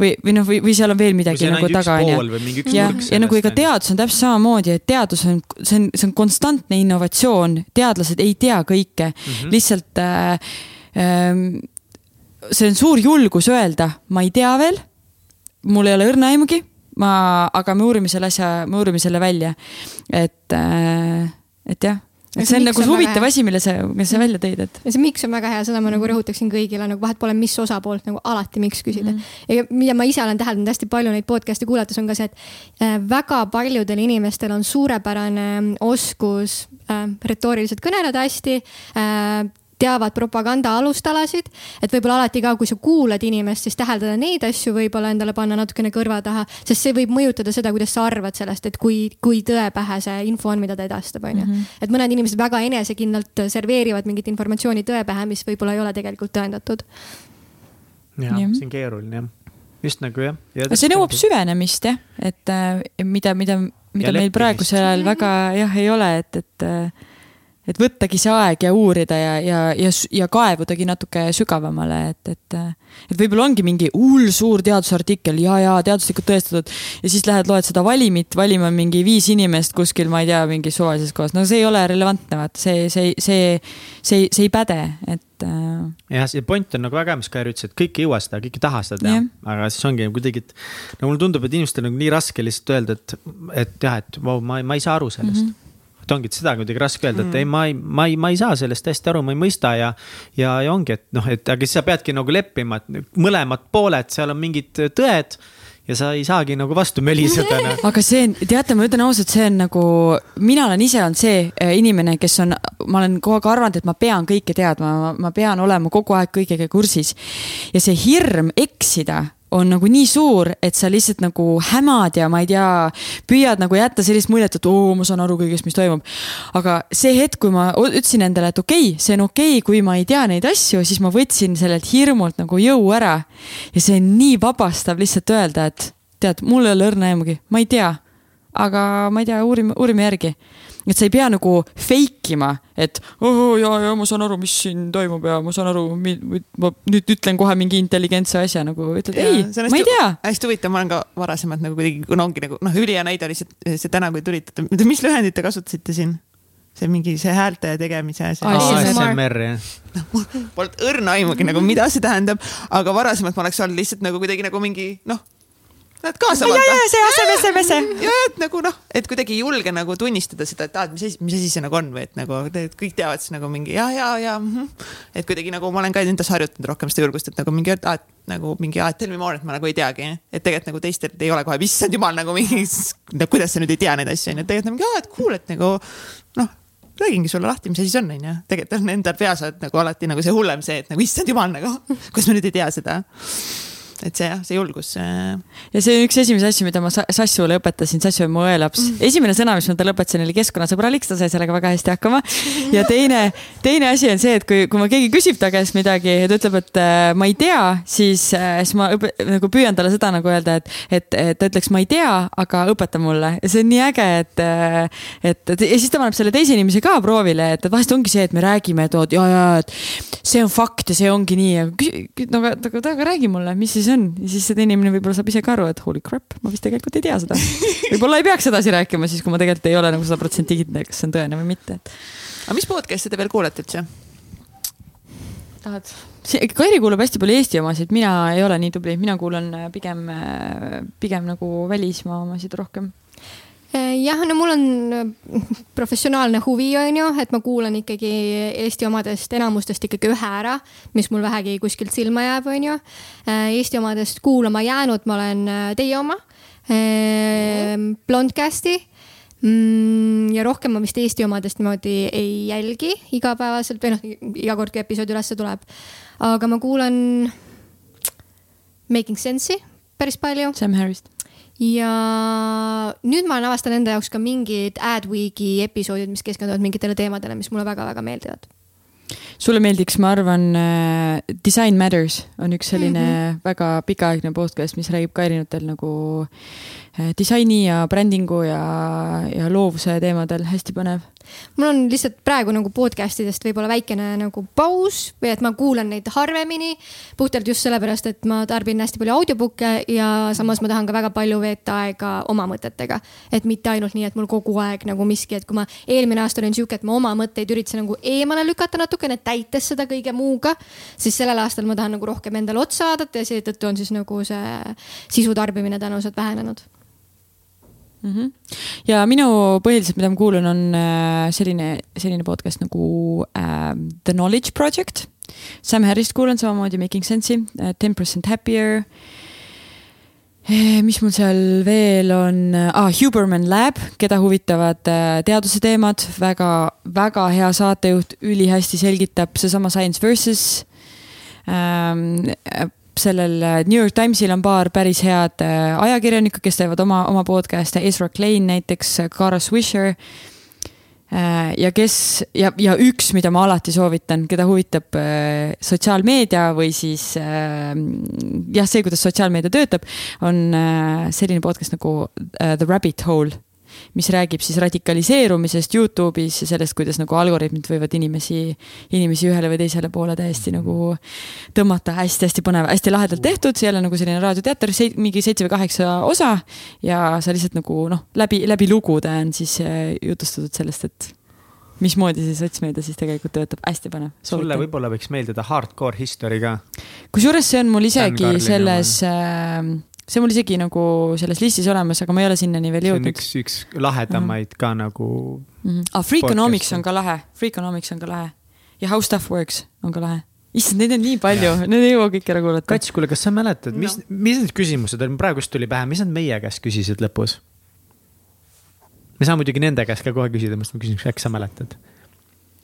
või, või noh, või, või seal on veel midagi nagu taga, on ju. ja, ja nagu ega teadus on täpselt samamoodi, et teadus on, see on, see on konstantne innovatsioon, teadlased ei tea kõike mm, -hmm. lihtsalt äh, äh, see on suur julgus öelda, ma ei tea veel mul ei ole õrna aimugi ma, aga me uurime selle asja, me uurime selle välja. et, äh, et jah et see on nagu huvitav asi, mille sa, mille sa välja tõid, et. ja see miks on väga hea, seda ma nagu rõhutaksin kõigile, nagu vahet pole, mis osapoolt nagu alati miks küsida mm. -hmm. ja mida ma ise olen täheldanud hästi palju neid podcast'e kuulates on ka see, et äh, väga paljudel inimestel on suurepärane oskus äh, retooriliselt kõneleda hästi äh, teavad propaganda alustalasid. et võib-olla alati ka, kui sa kuulad inimest, siis täheldada neid asju, võib-olla endale panna natukene kõrva taha, sest see võib mõjutada seda, kuidas sa arvad sellest, et kui, kui tõepähe see info on, mida ta edastab, on ju. Mhm. et mõned inimesed väga enesekindlalt serveerivad mingit informatsiooni tõepähe, mis võib-olla ei ole tegelikult tõendatud. jah, see on keeruline jah just nagu jah ja. see nõuab süvenemist jah, et äh, mida, mida, mida meil praegusel ajal väga jah ei ole, et, et äh, et võttagi see aeg ja uurida ja, ja, ja, ja kaevudagi natuke sügavamale, et, et. et võib-olla ongi mingi hull suur teadusartikkel ja, ja teaduslikult tõestatud. ja siis lähed, loed seda valimit, valima mingi viis inimest kuskil, ma ei tea, mingis suvalises kohas, no see ei ole relevantne, vaata, see, see, see, see, see ei päde, et äh.... jah, see point on nagu väga hea, mis Kairi ütles, et kõik ei jõua seda, kõik ei taha seda teha, aga siis ongi kuidagi, et. no mulle tundub, et inimestel on nii raske lihtsalt öelda, et, et jah, et vau, ma, ma ei saa aru sellest mm. -hmm et ongi, et seda kuidagi raske öelda, et mm. ei, ma ei, ma ei, ma ei saa sellest hästi aru, ma ei mõista ja. ja, ja ongi, et noh, et aga siis sa peadki nagu leppima, et mõlemad pooled, seal on mingid tõed ja sa ei saagi nagu vastu möliseda no.. aga see, teate, ma ütlen ausalt, see on nagu, mina olen ise olnud see äh, inimene, kes on, ma olen kogu aeg arvanud, et ma pean kõike teadma, ma pean olema kogu aeg kõigega kursis. ja see hirm eksida on nagu nii suur, et sa lihtsalt nagu hämad ja ma ei tea, püüad nagu jätta sellist muljet, et oo, ma saan aru kõigest, mis toimub. aga see hetk, kui ma ütlesin endale, et okei okay,, see on okei okay,, kui ma ei tea neid asju, siis ma võtsin sellelt hirmult nagu jõu ära. ja see on nii vabastav lihtsalt öelda, et tead, mul ei ole õrna aimugi, ma ei tea. Aga ma ei tea, uurime, uurime järgi et sa ei pea nagu fake ima, et oh, ja, ja ma saan aru, mis siin toimub ja ma saan aru, ma nüüd ütlen kohe mingi intelligentse asja nagu, ütled ja, ei, ma ei tea. hästi huvitav, ma olen ka varasemalt nagu kuidagi, no ongi nagu noh, ülihea näide oli see, see täna, kui tulite, mis lühendit te kasutasite siin? see mingi see häälte tegemise asi. ASMR jah. noh, polnud õrna aimugi nagu, mida see tähendab, aga varasemalt ma oleks olnud lihtsalt nagu kuidagi nagu mingi noh Nad kaasavad. ja, ja see SMS, SMS. ja, et nagu noh, et kuidagi ei julge nagu tunnistada seda, et aa, et mis asi, mis asi see nagu on või et nagu et kõik teavad siis nagu mingi ja, ja, ja mm. -hmm. et kuidagi nagu ma olen ka endas harjutanud rohkem seda julgust, et nagu mingi, et aa, et nagu mingi, aa, et tell me more, et ma nagu ei teagi. et tegelikult nagu teistel ei ole kohe, issand jumal nagu mingi, no kuidas sa nüüd ei tea neid asju, onju. tegelikult nagu, aa, et cool, et nagu noh räägingi sulle lahti, mis asi see on, onju. tegelikult on endal peas nagu alati nagu see hullem see, et nagu issand jumal nagu, kuidas ma nüüd ei tea seda et see jah, see julgus. ja see on üks esimesi asju, mida ma Sassule õpetasin, Sassu on mu õelaps. Mm. esimene sõna, mis ma talle õpetasin, oli keskkonnasõbralik, ta sai sellega väga hästi hakkama. ja teine, teine asi on see, et kui, kui ma keegi küsib ta käest midagi ja ta ütleb, et äh, ma ei tea, siis äh,, siis ma õpe, nagu püüan talle seda nagu öelda, et, et, et ta ütleks, ma ei tea, aga õpeta mulle. ja see on nii äge, et, äh, et, et ja siis ta paneb selle teise inimese ka proovile, et vahest ongi see, et me räägime, et oot ja, ja, et see on fakt ja see ongi nii, aga no aga, aga räägi mulle, mis siis on ja siis see teine inimene võib-olla saab ise ka aru, et holy crap, ma vist tegelikult ei tea seda. võib-olla ei peaks edasi rääkima siis, kui ma tegelikult ei ole nagu sada protsenti kindel, kas see on tõene või mitte. aga mis podcast'e te veel kuulete üldse? tahad? Kairi kuulab hästi palju Eesti omasid, mina ei ole nii tubli, mina kuulan pigem, pigem nagu välismaa omasid rohkem Äh, jah, no mul on äh, professionaalne huvi, on ju, et ma kuulan ikkagi Eesti omadest enamustest ikkagi ühe ära, mis mul vähegi kuskilt silma jääb, on ju. Äh, Eesti omadest kuulama jäänud ma olen teie oma, Blondcasti mm, ja rohkem ma vist Eesti omadest niimoodi ei jälgi igapäevaselt või noh, iga kord, kui episood ülesse tuleb. aga ma kuulan Making Sense'i päris palju. Sam Harris't ja nüüd ma olen avastanud enda jaoks ka mingid Adweeki episoodid, mis keskenduvad mingitele teemadele, mis mulle väga-väga meeldivad. sulle meeldiks, ma arvan äh,, Design Matters on üks selline mm -hmm. väga pikaaegne podcast, mis räägib ka erinevatel nagu äh, disaini ja brändingu ja, ja loovuse teemadel, hästi põnev mul on lihtsalt praegu nagu podcast idest võib-olla väikene nagu paus või et ma kuulan neid harvemini. puhtalt just sellepärast, et ma tarbin hästi palju audiobook'e ja samas ma tahan ka väga palju veeta aega oma mõtetega. et mitte ainult nii, et mul kogu aeg nagu miski, et kui ma eelmine aasta olin sihuke, et ma oma mõtteid üritasin nagu eemale lükata natukene, täites seda kõige muuga. siis sellel aastal ma tahan nagu rohkem endale otsa vaadata ja seetõttu on siis nagu see sisu tarbimine tõenäoliselt vähenenud mm. -hmm. ja minu põhiliselt, mida ma kuulan, on äh, selline, selline podcast nagu äh, The Knowledge Project. Sam Harrist kuulan samamoodi Making Sense'i uh,, Ten Percent Happier. mis mul seal veel on ah,, Huberman Lab, keda huvitavad äh, teaduse teemad, väga, väga hea saatejuht, ülihästi selgitab seesama Science versus ähm, sellel äh, New York Timesil on paar päris head äh, ajakirjanikku, kes teevad oma, oma podcast'e, Ezra Klein näiteks, Cara äh, Swisher. ja kes ja, ja üks, mida ma alati soovitan, keda huvitab sotsiaalmeedia või siis jah, see, kuidas sotsiaalmeedia töötab, on selline podcast nagu The Rabbit Hole mis räägib siis radikaliseerumisest Youtube'is ja sellest, kuidas nagu algoritmid võivad inimesi, inimesi ühele või teisele poole täiesti nagu tõmmata. Hästi-hästi põnev, hästi lahedalt tehtud, jälle nagu selline raadioteater, mingi seitse või kaheksa osa. Ja sa lihtsalt nagu noh, läbi, läbi lugude on siis äh, jutustatud sellest, et mismoodi see sotsmeedia siis tegelikult töötab, hästi põnev. sulle võib-olla võiks meeldida hardcore history ka. kusjuures see on mul isegi selles äh, see on mul isegi nagu selles listis olemas, aga ma ei ole sinnani veel jõudnud. üks, üks lahedamaid mm -hmm. ka nagu mm. -hmm. ah, Freakonomics on ka lahe, Freakonomics on ka lahe ja How Stuff Works on ka lahe issand, neid on nii palju, need ei jõua kõik ära kuulata. Kats, kuule, kas sa mäletad, mis no., mis need küsimused olid, praegu just tuli pähe, mis nad meie käest küsisid lõpus? me saame muidugi nende käest ka kohe küsida, ma küsin, äkki sa mäletad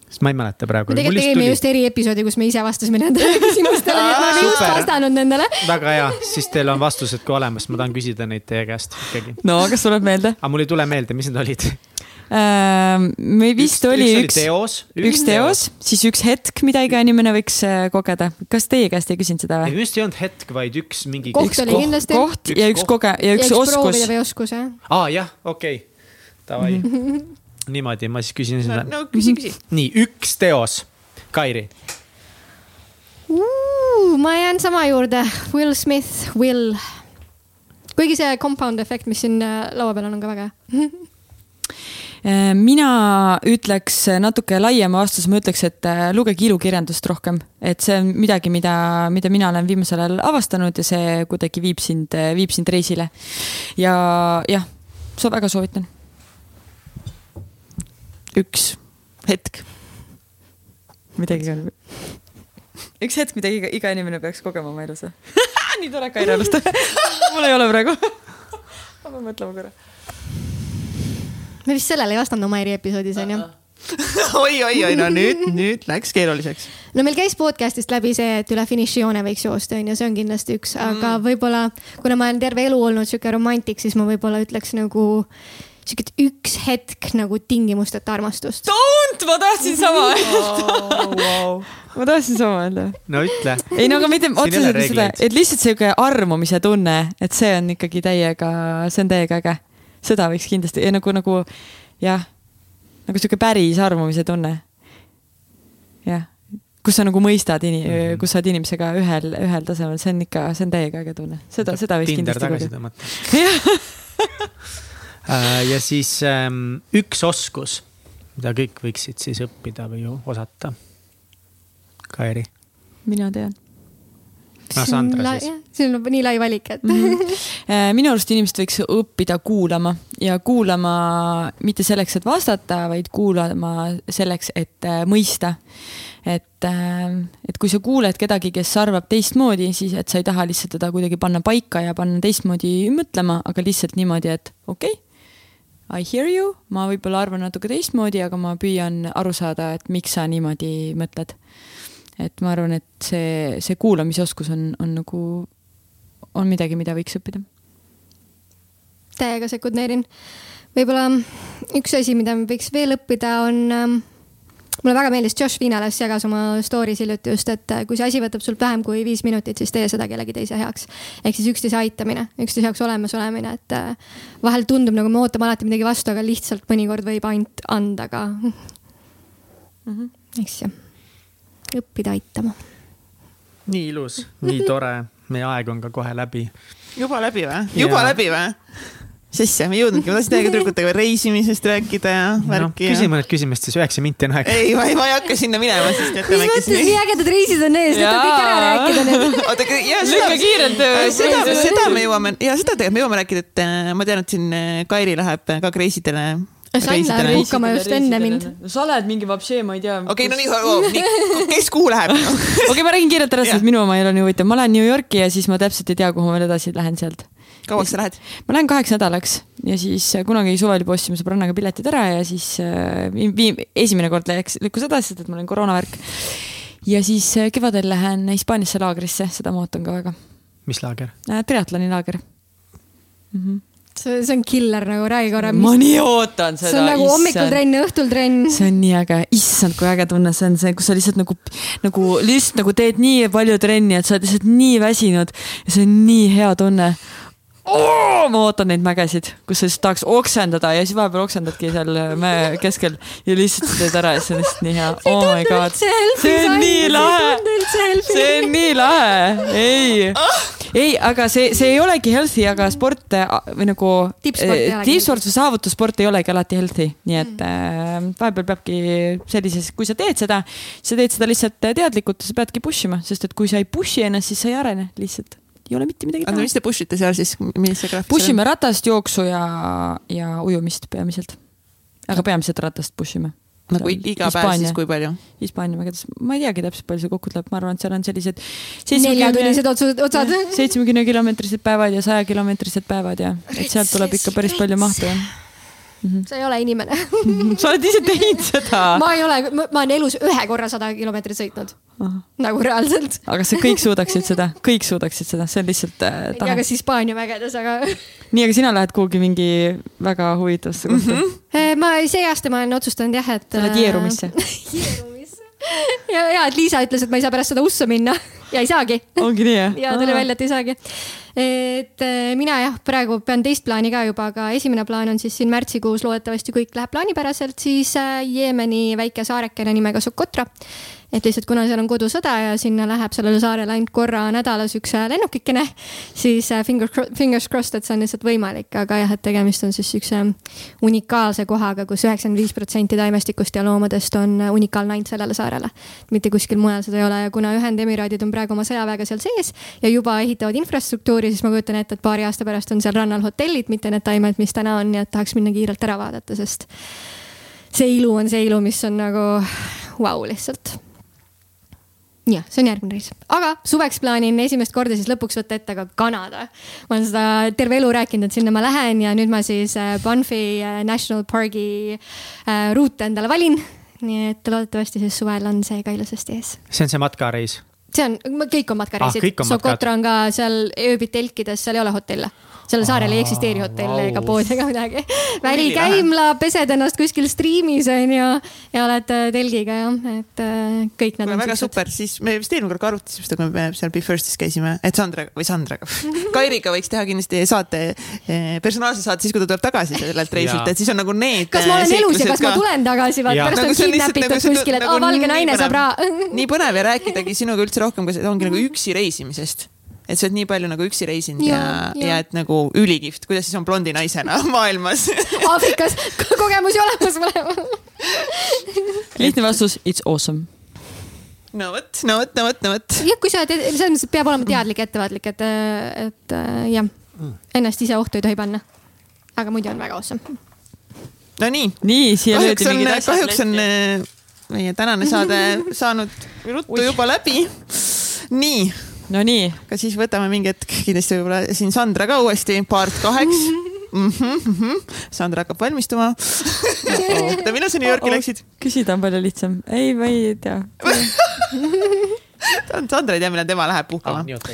sest ma ei mäleta praegu. me tegelikult tegime just eriepisoodi, kus me ise vastasime nendele küsimustele ja me oleme just vastanud nendele. väga hea, siis teil on vastused ka olemas, ma tahan küsida neid teie käest ikkagi. no, kas tuleb meelde? aga mul ei tule meelde, mis need olid Uh, me vist üks, oli üks, teos, üks teos, siis üks hetk, mida iga inimene võiks uh, kogeda. kas teie käest ei küsinud seda või? just ei olnud hetk, vaid üks mingi. koht oli kindlasti. koht ja üks koge- ja üks oskus. proovida või oskus jah. aa jah, okei okay., davai niimoodi, ma siis küsin seda. no küsi, küsi. nii, üks teos, Kairi uh,. ma jään sama juurde, Will Smith, Will. kuigi see compound efekt, mis siin äh, laua peal on, on ka väga hea äh, mina ütleks natuke laiema vastuse, ma ütleks, et äh, lugege ilukirjandust rohkem, et see on midagi, mida, mida mina olen viimasel ajal avastanud ja see kuidagi viib sind, viib sind reisile. ja jah, väga soovitan üks hetk. midagi on. üks hetk, mida iga, iga inimene peaks kogema oma elus nii tore, Kaire alustab mul ei ole praegu ma pean mõtlema korra. me vist sellele ei vastanud oma eriepisoodis onju oi, oi, oi, no nüüd, nüüd läks keeruliseks. no meil käis podcast'ist läbi see, et üle finišijoone võiks joosta, onju, see on kindlasti üks, aga mm. võib-olla kuna ma olen terve elu olnud sihuke romantik, siis ma võib-olla ütleks nagu siukest üks hetk nagu tingimusteta armastust. Don't, ma tahtsin sama öelda oh, wow. ma tahtsin sama öelda. no ütle. ei no aga mitte otseselt seda, et lihtsalt sihuke armumise tunne, et see on ikkagi täiega, see on täiega äge. seda võiks kindlasti ja nagu, nagu jah, nagu sihuke päris armumise tunne. jah kus sa nagu mõistad ini- mm, -hmm. kus sa oled inimesega ühel, ühel tasemel, see on ikka, see on täiega äge tunne, seda, seda võiks Tinder kindlasti. Tinder tagasi tõmmata Äh, ja siis ähm, üks oskus, mida kõik võiksid siis õppida või osata. Kairi. mina tean no Sandra siis. see on nii lai valik, et mm. -hmm. minu arust inimesed võiks õppida kuulama ja kuulama mitte selleks, et vastata, vaid kuulama selleks, et äh, mõista. et, et kui sa kuuled kedagi, kes arvab teistmoodi, siis et sa ei taha lihtsalt teda kuidagi panna paika ja panna teistmoodi mõtlema, aga lihtsalt niimoodi, et okei okay, I hear you, ma võib-olla arvan natuke teistmoodi, aga ma püüan aru saada, et miks sa niimoodi mõtled. et ma arvan, et see, see kuulamisoskus on, on nagu, on midagi, mida võiks õppida. täiega sekundeerin. võib-olla üks asi, mida võiks veel õppida, on ähm, mulle väga meeldis, Josh Viinalas jagas oma story's hiljuti just, et äh, kui see asi võtab sult vähem kui viis minutit, siis tee seda kellegi teise heaks. ehk siis üksteise aitamine, üksteise jaoks olemas olemine, et äh, vahel tundub nagu me ootame alati midagi vastu, aga lihtsalt mõnikord võib ainult anda ka mm. -hmm. eks ju, õppida aitama. nii ilus, nii tore, meie aeg on ka kohe läbi. juba läbi või? juba ja. läbi või? Asja, me ei jõudnudki, ma tahtsin teiega tüdrukutega reisimisest rääkida ja värki no,. küsime need küsimused, siis üheksa minti on aega. ei, ma ei, ma ei hakka sinna minema, sest mis mõttes, nii ägedad reisid on ees, need on kõik ära rääkida nüüd. oota, ja seda, seda, seda me jõuame ja seda tegelikult me jõuame rääkida, et äh, ma tean, et siin äh, Kairi läheb ka reisidele Sain läheb hukkama just enne mind. no sa oled mingi vapšee, ma ei tea. okei no nii nii, kes kuhu läheb okei ma räägin kiirelt ära, sest minu oma ei ole nii huvitav. ma lähen New Yorki ja siis ma täpselt ei tea, kuhu ma veel edasi lähen sealt. Kauaks sa lähed? ma lähen kaheks nädalaks ja siis äh, kunagi suvel juba ostsime sõbrannaga piletid ära ja siis äh, esimene kord läks, lükkus edasi, sest et mul on koroonavärk. ja siis äh, kevadel lähen Hispaaniasse laagrisse, seda ma ootan ka väga. mis laager äh,? triatloni laager mm. -hmm see, see on killer nagu, räägi korra. ma nii ootan seda. see on nagu hommikul trenn, õhtul trenn. see on nii äge, issand, kui äge tunne see on, see, kus sa lihtsalt nagu, nagu lihtsalt nagu teed nii palju trenni, et sa oled lihtsalt nii väsinud ja see on nii hea tunne oh,. ma ootan neid mägesid, kus sa siis tahaks oksendada ja siis vahepeal oksendadki seal mäe keskel ja lihtsalt teed ära ja see on lihtsalt nii hea. oh my god, see on nii lahe, see on nii lahe, ei. Oh ei, aga see, see ei olegi healthy, aga sport või nagu tippsport või saavutussport ei olegi alati healthy, nii et mm. äh, vahepeal peabki sellises, kui sa teed seda, sa teed seda lihtsalt teadlikult, sa peadki push ima, sest et kui sa ei push'i ennast, siis sa ei arene lihtsalt ei ole mitte midagi teha. aga mis te push ite seal siis, millise graafiku? Push ime ratast, jooksu ja, ja ujumist peamiselt. aga peamiselt ratast push ime nagu iga päev siis kui palju? Hispaania mägedes, ma ei teagi täpselt, palju see kokku tuleb, ma arvan, et seal on sellised. neljatunnised otsad, otsad. seitsmekümne kilomeetrised päevad ja sajakilomeetrised päevad ja, et sealt tuleb ikka päris palju mahtu jah Mm -hmm. sa ei ole inimene sa oled ise teinud seda. ma ei ole, ma olen elus ühe korra sada kilomeetrit sõitnud. nagu reaalselt. aga kas kõik suudaksid seda, kõik suudaksid seda, see on lihtsalt äh,. tea, kas Hispaania mägedes, aga nii, aga sina lähed kuhugi mingi väga huvitavasse kohta mm? -hmm. ma see aasta ma olen otsustanud jah, et. sa lähed Jeerumisse ja, ja et Liisa ütles, et ma ei saa pärast seda ussa minna ja ei saagi. ongi nii jah? ja tuli välja, et ei saagi et äh, mina jah, praegu pean teist plaani ka juba, aga esimene plaan on siis siin märtsikuus loodetavasti kõik läheb plaanipäraselt, siis äh, Jeemeni väike saarekene nimega Socotra et lihtsalt kuna seal on kodusõda ja sinna läheb sellele saarele ainult korra nädalas üks äh, lennukikene, siis äh, finger, fingers crossed, et see on lihtsalt võimalik, aga jah, et tegemist on siis siukse unikaalse kohaga kus, kus üheksakümmend viis protsenti taimestikust ja loomadest on äh, unikaalne ainult sellele saarele. mitte kuskil mujal seda ei ole ja kuna Ühendemiraadid on praegu oma sõjaväega seal sees ja juba ehitavad infrastruktuuri, siis ma kujutan ette, et paari aasta pärast on seal rannal hotellid, mitte need taimed, mis täna on, nii et tahaks minna kiirelt ära vaadata, sest see ilu on see ilu, mis on nagu vau wow, lihtsalt jah, see on järgmine reis, aga suveks plaanin esimest korda siis lõpuks võtta ette ka Kanada. ma olen seda terve elu rääkinud, et sinna ma lähen ja nüüd ma siis äh, Banfi äh, National Pargi äh, ruute endale valin. nii et loodetavasti siis suvel on see ka ilusasti ees. see on see matkareis? see on, kõik on matkareisid ah,, Socotra on ka seal ööbid telkides, seal ei ole hotelle sellel saarel ei eksisteeri hotelle ega poodi ega midagi. välikäimla, pesed ennast kuskil striimis onju ja oled äh, telgiga jah, et äh, kõik need on. väga super, siis me vist eelmine kord arutasime seda, kui me seal Be Firstis käisime, et Sandraga või Sandraga. Kairiga võiks teha kindlasti saate, eh, personaalse saate siis, kui ta tuleb tagasi sellelt reisilt, et siis on nagu need. kas ma olen äh, elus ja kas ka... ma tulen tagasi, vaat pärast nagu on kidnapitud nagu kuskil, et aa, valge naine saab raha. nii põnev ja rääkidagi sinuga üldse rohkem, kas ongi nagu üksi reisimisest et sa oled nii palju nagu üksi reisinud ja, ja, ja, ja et nagu ülikihvt, kuidas siis on blondi naisena maailmas Aafrikas kogemusi olemas mõlemal lihtne vastus, it's awesome no vot, no vot, no vot, no vot. jah, kui sa oled, selles mõttes, et peab olema teadlik, ettevaatlik, et, et jah, ennast ise ohtu ei tohi panna. aga muidu on väga awesome. no nii. nii, siia löödi mingid asjad. kahjuks on äh, meie tänane saade saanud ruttu juba läbi. nii Nonii. aga siis võtame mingi hetk kindlasti võib-olla siin Sandra ka uuesti, part kaheks mm. -hmm, mm -hmm. Sandra hakkab valmistuma oota, millal sa New Yorki läksid? küsida on palju lihtsam. ei, ma ei tea Sandra ei tea, millal tema läheb puhkama. nii, oota,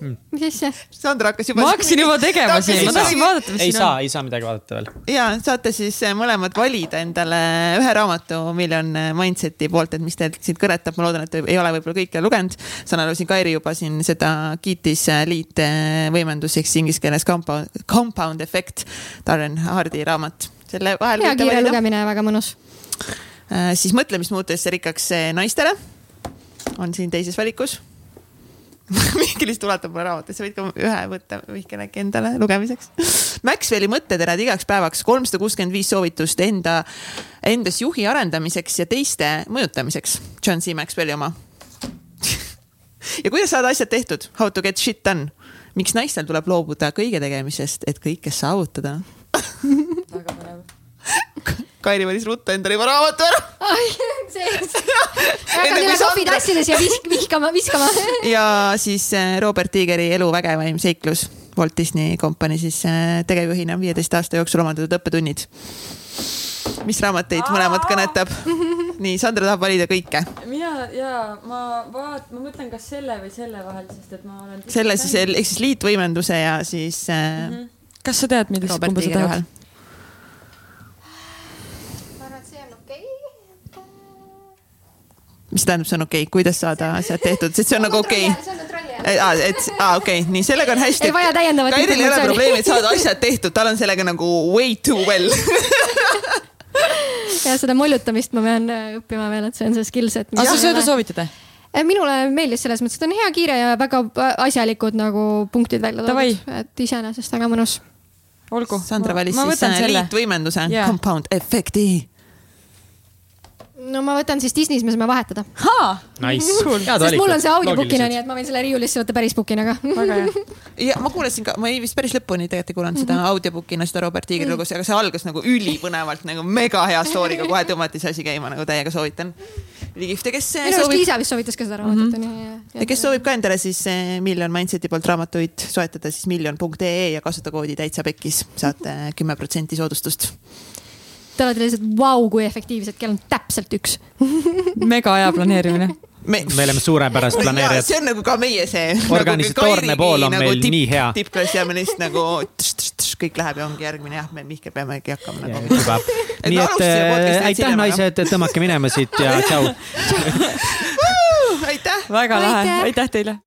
mis asja? Sandra hakkas juba. ma hakkasin juba tegema siin, ma tahtsin vaadata, mis ei siin saa, on. ei saa midagi vaadata veel. ja saate siis eh, mõlemad valida endale ühe raamatu, mille on eh, Mindseti poolt, et mis teid siit kõnetab, ma loodan, et ei ole võib-olla kõike lugenud. saan aru, siin Kairi juba siin seda kiitis eh, liitvõimendus ehk inglise keeles compound, compound effect, Darren Hardi raamat. selle vahel. hea kiire lugemine, väga mõnus siis mõtlemismuutujesse rikkaks naistele on siin teises valikus Mihkel lihtsalt ulatab mulle raamatu, sa võid ka ühe võtta, Mihkel äkki endale lugemiseks. Maxwelli mõtteterad igaks päevaks, kolmsada kuuskümmend viis soovitust enda, endas juhi arendamiseks ja teiste mõjutamiseks. John C Maxwelli oma ja kuidas saada asjad tehtud, how to get shit done. miks naistel tuleb loobuda kõige tegemisest, et kõike saavutada väga põnev. Kairi valis ruttu endale juba raamatu ära. hakkan üle kohvitassides ja visk, vihkama, viskama. ja siis äh, Robert Tiigeri Elu vägevaim seiklus Walt Disney Company siis äh, tegevjuhina viieteist aasta jooksul omandatud õppetunnid. mis raamat teid mõlemat kõnetab? nii, Sandra tahab valida kõike. mina ja ma vaat-, ma mõtlen, kas selle või selle vahel, sest et ma olen. selle siis, ehk siis liitvõimenduse ja siis äh, mm. -hmm. kas sa tead, millist kumba sa tahad? Mis tähendab, see on okei okay., kuidas saada asjad tehtud, sest see on nagu okei okay.. aa, et aa, okei okay., nii sellega on hästi. ei vaja täiendavat. Kairil ei ole probleemi, et saada asjad tehtud, tal on sellega nagu way too well ja seda mollutamist ma pean äh, õppima veel, et see on see skill set. aga sa seda soovitad? Äh, minule meeldis selles mõttes, et on hea, kiire ja väga asjalikud nagu punktid välja toodud, et iseenesest väga mõnus. olgu. Sandra valis siis äh, liitvõimenduse yeah., compound efekti no ma võtan siis Disney's, me saame vahetada. Nice. sest mul on see audiobookina, nii et ma võin selle riiulisse võtta päris bookina ka. väga hea. ja ma kuulasin ka, ma ei vist päris lõpuni tegelikult ei kuulanud seda mm -hmm. audiobookina, seda Robert Tiigri lugu, aga see algas nagu ülipõnevalt nagu mega hea story'ga, kohe tõmmati see asi käima, nagu täiega soovitan. ülikihvt ja kes minu arust. Liisa vist soovitas ka seda raamatut mm. -hmm. ja kes soovib ka endale siis eh, Million Mindseti poolt raamatuid soetada, siis miljon.ee ja kasuta koodi täitsa pekkis, saate kümme protsenti soodustust Te olete lihtsalt vau, kui efektiivsed, kell on täpselt üks mega hea planeerimine me, me oleme suurepärased planeerijad. see on nagu ka meie see. organisatoorne nagu pool on nagu meil tipp, nii hea. tippklassi ja me lihtsalt nagu tš, tš, tš, kõik läheb ja ongi järgmine jah, me Mihkel peamegi hakkama nagu. nii et äh, aitäh, naised, tõmmake minema siit ja tšau. aitäh. väga lahe, aitäh teile